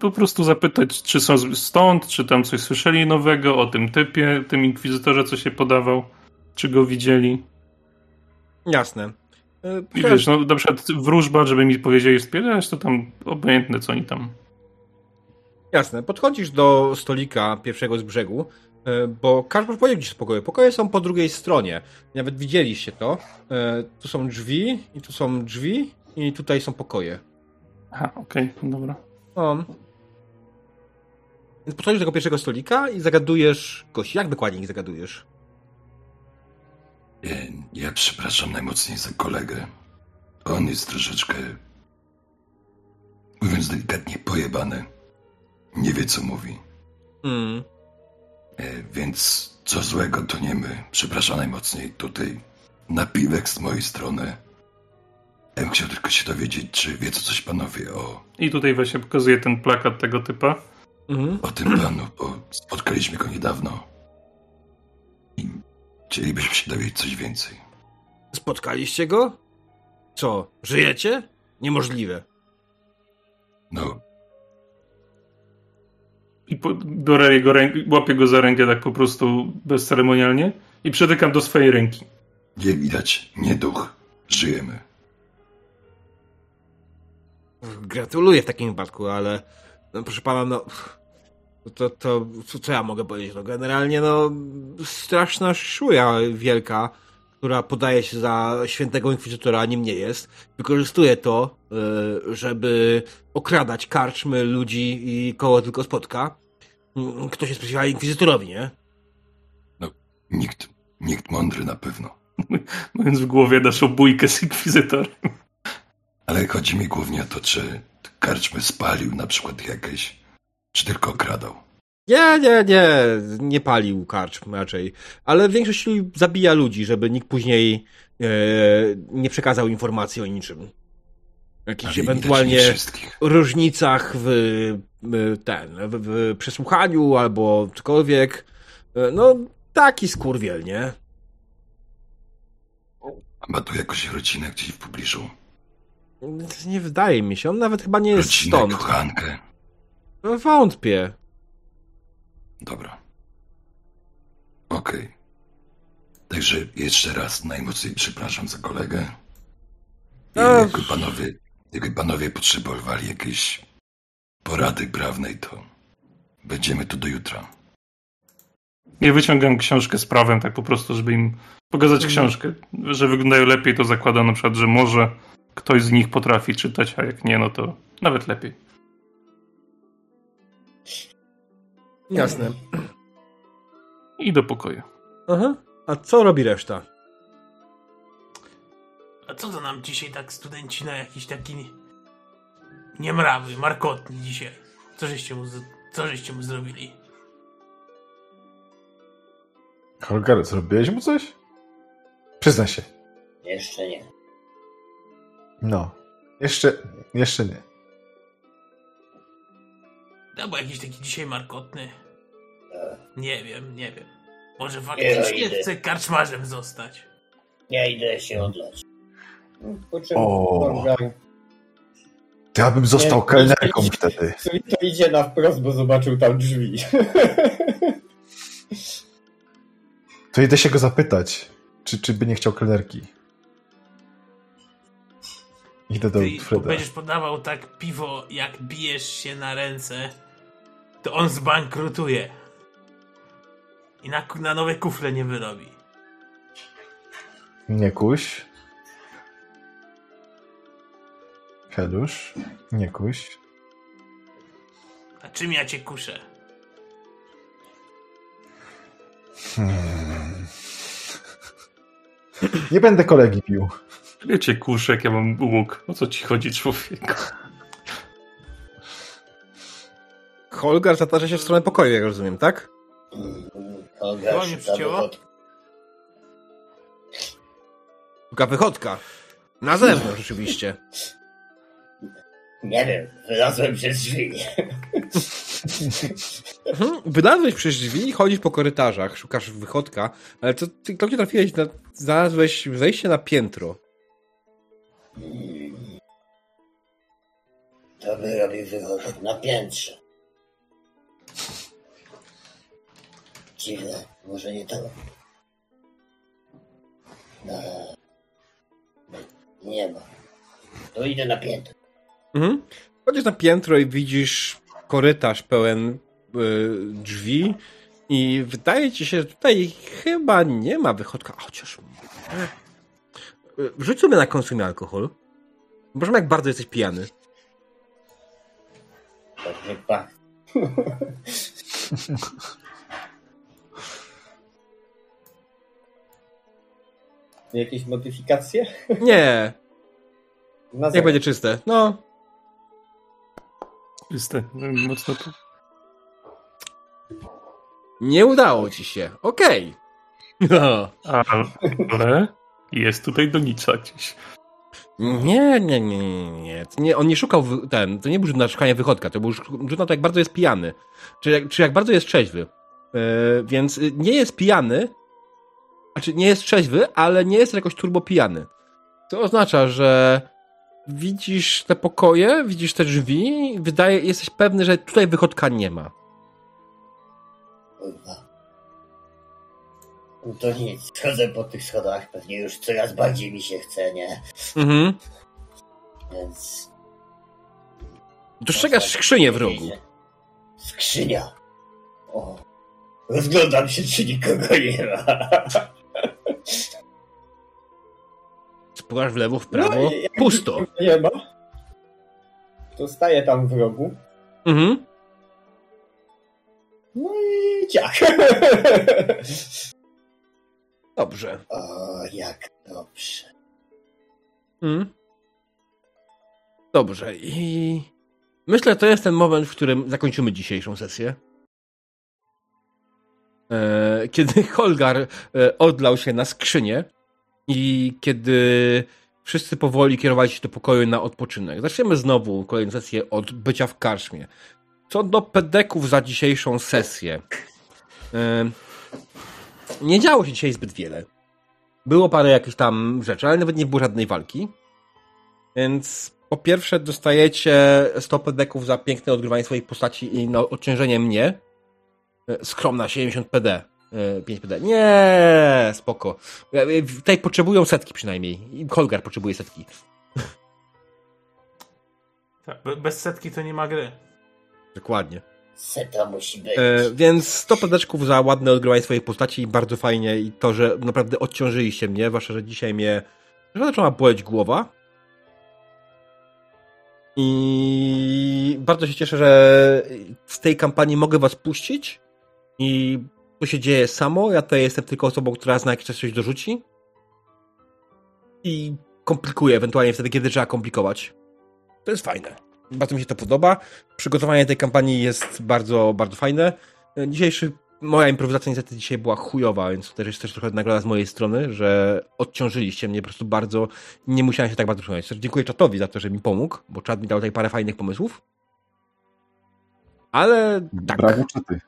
po prostu zapytać, czy są stąd, czy tam coś słyszeli nowego o tym typie, tym inkwizytorze, co się podawał, czy go widzieli. Jasne. E, I wiesz, no na przykład wróżba, żeby mi powiedzieli spierdalać, to tam obojętne, co oni tam. Jasne. Podchodzisz do stolika pierwszego z brzegu, e, bo każdy powiedział ci pokoje. Pokoje są po drugiej stronie. Nawet widzieliście to. E, Tu są drzwi i tu są drzwi i tutaj są pokoje. Aha, okej, dobra. No. Więc podchodzisz do tego pierwszego stolika i zagadujesz gości. Jak dokładnie ich zagadujesz? Ja, ja przepraszam najmocniej za kolegę. On jest troszeczkę, mówiąc delikatnie, pojebany. Nie wie, co mówi. Hmm. E, więc co złego to nie my. Przepraszam najmocniej. Tutaj napiwek z mojej strony. Bym chciał tylko się dowiedzieć, czy wie co coś panowie o, I tutaj właśnie pokazuje ten plakat tego typa. Mhm. o tym panu, bo spotkaliśmy go niedawno. I chcielibyśmy się dowiedzieć coś więcej. Spotkaliście go? Co? Żyjecie? Niemożliwe. No, I po, biorę jego rękę, łapię go za rękę tak po prostu bezceremonialnie i przetykam do swojej ręki. nie widać, nie duch. Żyjemy. Gratuluję w takim wypadku, ale no, proszę pana, no to, to, to co ja mogę powiedzieć? No generalnie no straszna szuja wielka, która podaje się za świętego inkwizytora, a nim nie jest, wykorzystuje to, y, żeby okradać karczmy, ludzi i koło tylko spotka. Mm, Kto się sprzeciwia inkwizytorowi, nie? Nikt, nikt mądry na pewno. Mając w głowie naszą bójkę z inkwizytorem. Ale chodzi mi głównie o to, czy karczmy spalił na przykład jakieś, czy tylko okradał. Nie, nie, nie, nie palił karczm raczej, ale w większości zabija ludzi, żeby nikt później e, nie przekazał informacji o niczym. Jakichś ewentualnie różnicach w, ten, w, w przesłuchaniu albo cokolwiek. E, No, taki skurwiel, nie? Ma tu jakąś rodzinę gdzieś w pobliżu. Nie wydaje mi się, on nawet chyba nie jest Rodzinę, stąd. kochankę. Wątpię. Dobra. Okej. Także jeszcze raz najmocniej przepraszam za kolegę. I jakby panowie, jakby panowie potrzebowali jakiejś porady prawnej, to będziemy tu do jutra. Ja wyciągam książkę z prawem, tak po prostu, żeby im pokazać książkę. Że wyglądają lepiej, to zakładam na przykład, że może ktoś z nich potrafi czytać, a jak nie, no to nawet lepiej. Jasne. I do pokoju. Aha. A co robi reszta? A co to nam dzisiaj tak studenci na jakiś taki niemrawy, markotny dzisiaj? Co żeście mu, co żeście mu zrobili? Holger, zrobiłeś mu coś? Przyznaj się. Jeszcze nie. No. Jeszcze, jeszcze nie. No bo jakiś taki dzisiaj markotny. Nie wiem, nie wiem. Może faktycznie idę. chce karczmarzem zostać. Ja idę się odlać. Po czym O. To ja bym został Nie, kelnerką nie, wtedy. To idzie na wprost, bo zobaczył tam drzwi. To idę się go zapytać, czy, czy by nie chciał kelnerki. Idę do Ty Freda. będziesz podawał tak piwo, jak bijesz się na ręce, to on zbankrutuje. I na, na nowe kufle nie wyrobi. Nie kuś. Helusz. Nie kuś. A czym ja cię kuszę? Hmm. Nie będę kolegi pił. Wiecie, kuszek, ja mam łuk. O co ci chodzi, człowieku? Holgar zatarza się w stronę pokoju, jak rozumiem, tak? Olga Dłoń wychodka. Szuka wychodka. Na zewnątrz oczywiście. Nie wiem, wylazłem przez drzwi. Mhm. Wylazłeś przez drzwi, chodzisz po korytarzach, szukasz wychodka, ale to ty to gdzie trafiłeś, na, znalazłeś wejście na piętro. To by robił wychodek na piętrze. Dziwne, może nie to. No, nie ma. To idę na piętro. Mhm. Chodzisz na piętro i widzisz korytarz pełen y, drzwi i wydaje ci się, że tutaj chyba nie ma wychodka, chociaż... Y, Rzuć sobie na konsumie alkohol. Proszę, jak bardzo jesteś pijany. Pewnie pak. Jakieś modyfikacje? Nie, Na jak będzie czyste. No, Czyste. Mocno to. nie udało ci się. Okej. No. Ale jest tutaj donica gdzieś. Nie, nie, nie, nie, nie. On nie szukał ten. To nie był rzut na szukanie wychodka, to był rzut na to, jak bardzo jest pijany. Czy, jak- czy jak bardzo jest trzeźwy. Yy, więc y, nie jest pijany. Znaczy, nie jest trzeźwy, ale nie jest jakoś turbo pijany. To oznacza, że widzisz te pokoje, widzisz te drzwi, wydaje, jesteś pewny, że tutaj wychodka nie ma. Kurwa. No to nic, schodzę po tych schodach, pewnie już coraz bardziej mi się chce, nie? Mhm. Więc... Dostrzegasz skrzynię w rogu. Skrzynia. O. Rozglądam się, czy nikogo nie ma. Spływasz w lewo, w prawo. No, Pusto. Nie ma. To staję tam w rogu. Mhm. No i ciach. Dobrze. O, jak dobrze. Mhm. Dobrze. I myślę, to jest ten moment, w którym zakończymy dzisiejszą sesję. E, kiedy Holgar e, odlał się na skrzynię i kiedy wszyscy powoli kierowali się do pokoju na odpoczynek. Zaczniemy znowu kolejną sesję od bycia w karczmie. Co do pedeków za dzisiejszą sesję. Nie działo się dzisiaj zbyt wiele. Było parę jakichś tam rzeczy, ale nawet nie było żadnej walki. Więc po pierwsze dostajecie 100 pedeków za piękne odgrywanie swoich postaci i no, odciążenie mnie. E, Skromna 70 PD. e, 5 PD. Nie, spoko. E, e, Tutaj potrzebują setki przynajmniej. I Holgar potrzebuje setki. Tak, be- Bez setki to nie ma gry. Dokładnie. Seta musi być. E, więc 100 pedeczków za ładne odgrywanie swoich postaci i bardzo fajnie i to, że naprawdę odciążyliście mnie, zwłaszcza, że dzisiaj mnie że zaczęła boleć głowa. I bardzo się cieszę, że w tej kampanii mogę was puścić i to się dzieje samo. Ja tutaj jestem tylko osobą, która zna jakiś czas coś dorzuci i komplikuje ewentualnie wtedy, kiedy trzeba komplikować. To jest fajne. Bardzo mi się to podoba. Przygotowanie tej kampanii jest bardzo, bardzo fajne. Dzisiejszy, moja improwizacja niestety dzisiaj była chujowa, więc to też jest też trochę nagroda z mojej strony, że odciążyliście mnie po prostu bardzo. Nie musiałem się tak bardzo przyjąć. Też dziękuję czatowi za to, że mi pomógł, bo czat mi dał tutaj parę fajnych pomysłów. Ale tak. Brawo, czy ty?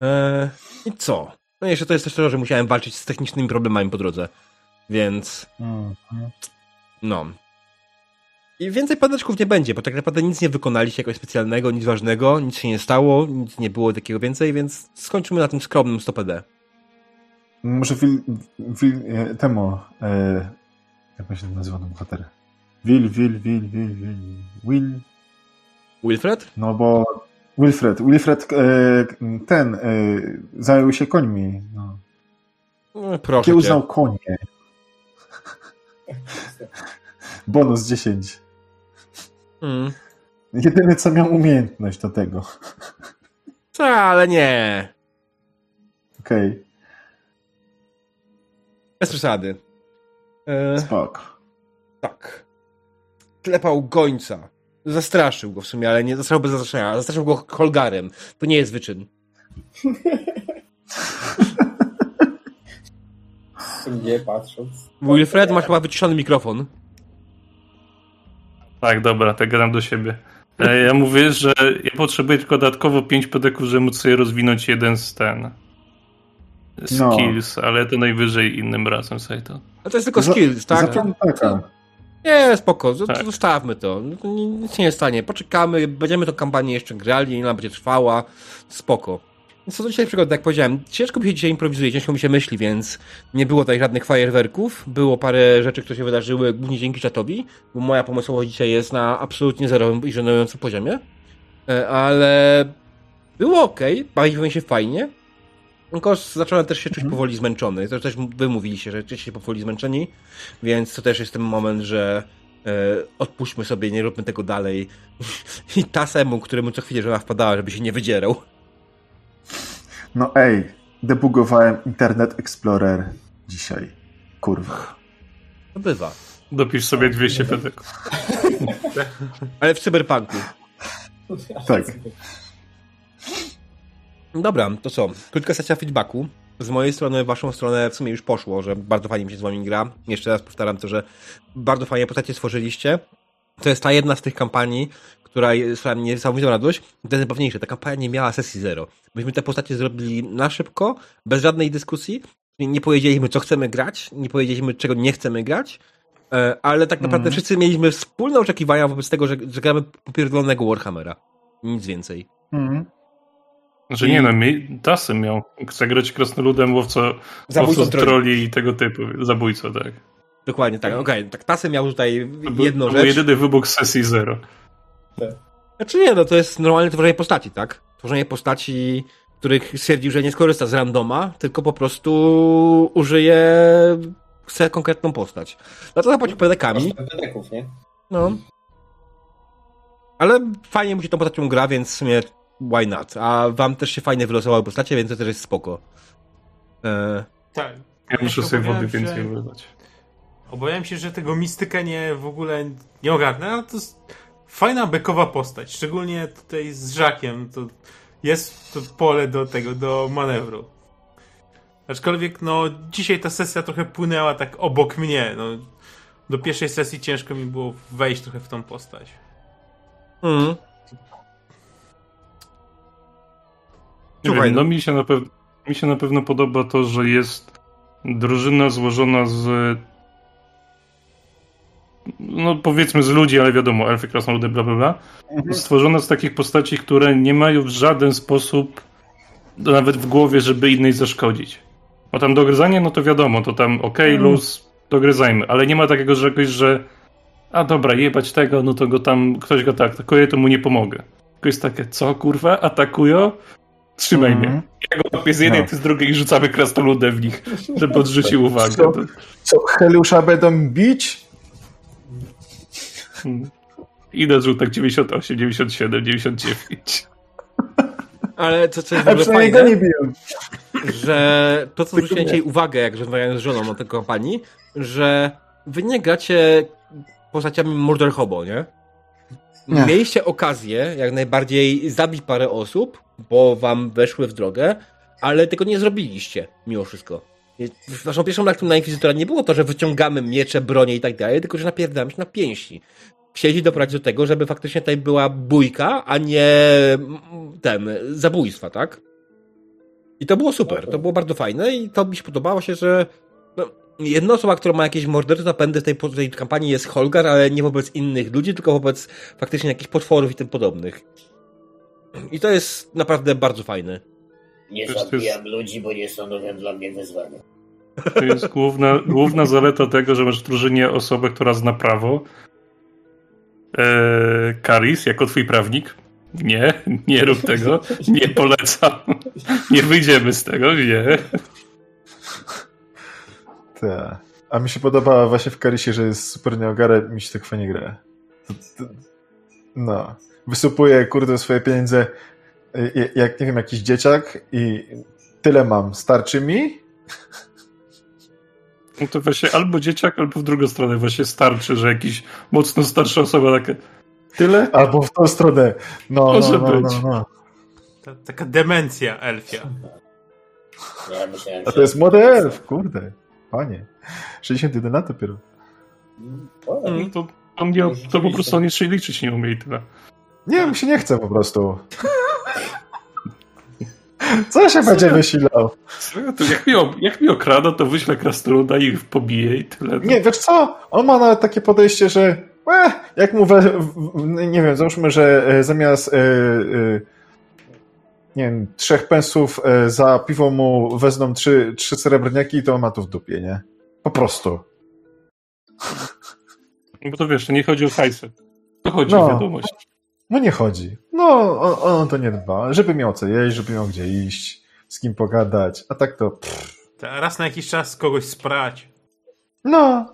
Eee, I co? No jeszcze to jest też to, że musiałem walczyć z technicznymi problemami po drodze. Więc Mhm. no. I więcej padeczków nie będzie, bo tak naprawdę nic nie wykonaliście jakoś specjalnego, nic ważnego, nic się nie stało, nic nie było takiego więcej, więc skończymy na tym skromnym 100 PD. Może Wil, Wil e, temu, e, jak on się nazywa ten bohater? Wil, Wil, Wil, Wil, Wil, Will, Wilfred? no bo Wilfred, Wilfred e, ten e, zajął się końmi, no. No, proszę Kiełznał cię. konie. Bonus 10. Mm. Jedyny co miał umiejętność do tego. Co, ale nie. Okej. Bez przesady. E, Spoko. tak. Klepał gońca. Zastraszył go w sumie, ale nie zastraszył bez zastraszenia. Zastraszył go holgarem. To nie jest wyczyn. Nie patrząc. Wilfred, masz chyba wyciszony mikrofon. Tak, dobra, tak gadam do siebie. E, Ja mówię, że ja potrzebuję tylko dodatkowo 5 pedeków, żeby móc sobie rozwinąć jeden z ten No. skills, ale to najwyżej innym razem sobie to. Ale to jest tylko Za- skills, tak? Nie, spoko, Tak. zostawmy to. No Nic się nie stanie. Poczekamy, będziemy tą kampanię jeszcze grali, ona będzie trwała. Spoko. Więc co do dzisiaj przygody, jak powiedziałem, ciężko mi się dzisiaj improwizuje, ciężko mi się myśli, więc nie było tutaj żadnych fajerwerków. Było parę rzeczy, które się wydarzyły, głównie dzięki czatowi, bo moja pomysłowość dzisiaj jest na absolutnie zerowym i żenującym poziomie. E, Ale było ok, bawiliśmy się fajnie. Tylko zacząłem też się czuć powoli zmęczony. To też wy mówiliście, że jesteście powoli zmęczeni, więc to też jest ten moment, że e, odpuśćmy sobie, nie róbmy tego dalej. I tasemu, któremu co chwilę żona wpadała, żeby się nie wydzierał. No ej, debugowałem Internet Explorer dzisiaj. Kurwa. To bywa. Dopisz sobie 200 pedeków. Ale w cyberpunku. Tak. Dobra, to co? Krótka sesja feedbacku. Z mojej strony, waszą stronę w sumie już poszło, że bardzo fajnie mi się z wami gra. Jeszcze raz powtarzam to, że bardzo fajnie postacie stworzyliście. To jest ta jedna z tych kampanii, która sprawia mnie niesamowitą radość. To jest najpewniejsze, ta kampania nie miała sesji zero. Myśmy te postacie zrobili na szybko, bez żadnej dyskusji. Nie powiedzieliśmy, co chcemy grać, nie powiedzieliśmy, czego nie chcemy grać, e, ale tak naprawdę wszyscy mieliśmy wspólne oczekiwania wobec tego, że, że gramy popierdolonego Warhammera. Nic więcej. Mhm. Że nie no, mi, Tasy miał. Chce grać krasnoludem, łowco, Zabójcą łowcą troli. troli i tego typu. Zabójco, tak. Dokładnie tak, okej. Tak, Tasy miał tutaj To jedną to był rzecz. jedyny wybuch sesji zero. Znaczy nie, no to jest normalne tworzenie postaci, tak? Tworzenie postaci, których stwierdził, że nie skorzysta z randoma, tylko po prostu użyje chce konkretną postać. Dlatego zapłacił pedekami, no. Ale fajnie mu się tą postacią gra, więc w sumie why not? A wam też się fajnie wylosowały postacie, więc to też jest spoko. E, Tak. Ja muszę się sobie wody więcej że- wylać. Obawiam się, że tego mistyka nie w ogóle nie ogarnę, ale to jest fajna bekowa postać. Szczególnie tutaj z Żakiem. To jest to pole do tego, do manewru. Aczkolwiek, no, dzisiaj ta sesja trochę płynęła tak obok mnie. No, do pierwszej sesji ciężko mi było wejść trochę w tą postać. Nie Słuchaj, no. no mi się, na pew- mi się na pewno podoba to, że jest drużyna złożona z no powiedzmy z ludzi, ale wiadomo, elfy, krasnoludy, bla bla bla. Stworzona z takich postaci, które nie mają w żaden sposób nawet w głowie, żeby innej zaszkodzić. Bo tam dogryzanie, no to wiadomo, to tam okej, Mm. luz, dogryzajmy, ale nie ma takiego czegoś, że a dobra, jebać tego, no to go tam, ktoś go tak atakuje, to mu nie pomogę. Tylko jest takie, co kurwa, atakują? Trzymaj Mhm. mnie. Ja go łapię z jednej, No. ty z drugiej i rzucamy krasnoludę w nich, żeby odrzucił uwagę. Co? Co, Heliusza będą bić? Hmm. Idę zrzutek 98, 97, 99. Ale co, co jest w A ogóle fajne, nie biją. że to, co zwróciłem dzisiaj uwagę, jak rozmawiałem z żoną na tej kampanii, że wy nie gracie postaciami Murder Hobo, nie? Nie. Mieliście okazję jak najbardziej zabić parę osób, bo wam weszły w drogę, ale tego nie zrobiliście, mimo wszystko. Waszą pierwszą reakcją na Inkwizytora nie było to, że wyciągamy miecze, bronie i tak dalej, tylko że napierdamy się na pięści. Chcieli doprowadzić do tego, żeby faktycznie tutaj była bójka, a nie mm, ten, zabójstwa, tak? I to było super, to było bardzo fajne i to mi się podobało się, że no, jedna osoba, która ma jakieś mordercze napędy w tej, tej kampanii jest Holgar, ale nie wobec innych ludzi, tylko wobec faktycznie jakichś potworów i tym podobnych. I to jest naprawdę bardzo fajne. Nie jest- zabijam ludzi, bo nie stanowią dla mnie wyzwania. To jest główna, główna zaleta tego, że masz w drużynie osobę, która zna prawo. Eee, Karis, jako twój prawnik. Nie, nie rób tego. Nie polecam. Nie wyjdziemy z tego, nie. Tak. A mi się podoba właśnie w Karisie, że jest super nieogarę, mi się tak fajnie gra. No. Wysypuje, kurde, swoje pieniądze jak, nie wiem, jakiś dzieciak i tyle mam. Starczy mi? No to właśnie albo dzieciak, albo w drugą stronę właśnie starczy, że jakiś mocno starsza osoba taka. Tyle? Albo w tą stronę. No, Może no, no, być. no, no. Ta, taka demencja elfia. Ja myślałem, A to jest młody elf, kurde. Panie. 61 lat dopiero. O, No to, on nie, to po prostu on jeszcze liczyć nie umie i tyle. Nie, mi się nie chce po prostu. Co się będzie wysilał? Co? To jak, mi, jak mi okrada, to wyślę krasnoluda i ich pobije i tyle. Nie, wiesz co? On ma nawet takie podejście, że e, jak mu we, w, w, nie wiem, załóżmy, że e, zamiast e, e, nie wiem, trzech pensów e, za piwo mu wezmą trzy, trzy srebrniaki, to on ma to w dupie, nie? Po prostu. Bo to wiesz, to nie chodzi o hajsy. To chodzi No. o wiadomość. No nie chodzi. No, on, on to nie dba. Żeby miał co jeść, żeby miał gdzie iść, z kim pogadać, a tak to pff, Ta, raz na jakiś czas kogoś sprać. no.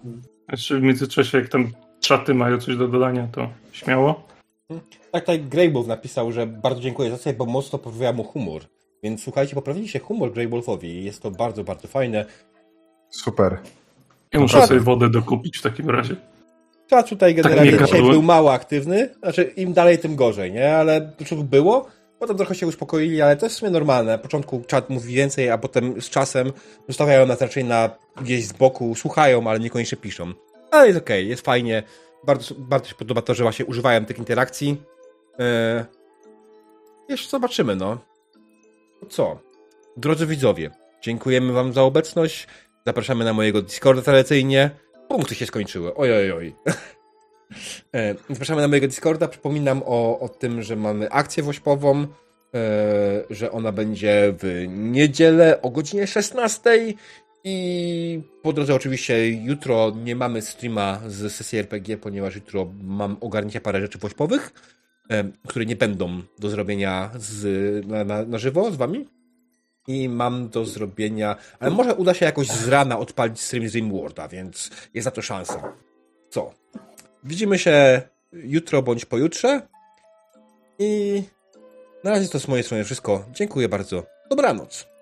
Jeszcze w międzyczasie, jak tam czaty mają coś do dodania, to śmiało. Tak, tutaj Greybulf napisał, że bardzo dziękuję za sobie, bo mocno poprawia mu humor. Więc słuchajcie, poprawiliście humor Greybulfowi i jest to bardzo, bardzo fajne. Super. Ja muszę sobie wodę dokupić w takim razie. Czat tutaj Tak generalnie nie dzisiaj był mało aktywny, znaczy im dalej, tym gorzej, nie? Ale początku było, potem trochę się uspokoili, ale to jest w sumie normalne. Na początku czat mówi więcej, a potem z czasem zostawiają nas raczej na gdzieś z boku, słuchają, ale niekoniecznie piszą. Ale jest okej, jest fajnie. Bardzo, bardzo się podoba to, że właśnie używają tych interakcji. Eee, jeszcze zobaczymy, no. To Co? Drodzy widzowie, dziękujemy wam za obecność. Zapraszamy na mojego Discorda tradycyjnie. Punkty się skończyły. Oj, oj, oj. E, Zapraszamy na mojego Discorda. Przypominam o, o tym, że mamy akcję wośpową, e, że ona będzie w niedzielę o godzinie 16 i po drodze oczywiście jutro nie mamy streama z sesji RPG, ponieważ jutro mam ogarnięcie parę rzeczy wośpowych, e, które nie będą do zrobienia z, na, na, na żywo z wami. I mam do zrobienia, ale może uda się jakoś z rana odpalić stream z Dreamworlda, więc jest na to szansa. Co? Widzimy się jutro bądź pojutrze. I na razie to z mojej strony wszystko. Dziękuję bardzo. Dobranoc.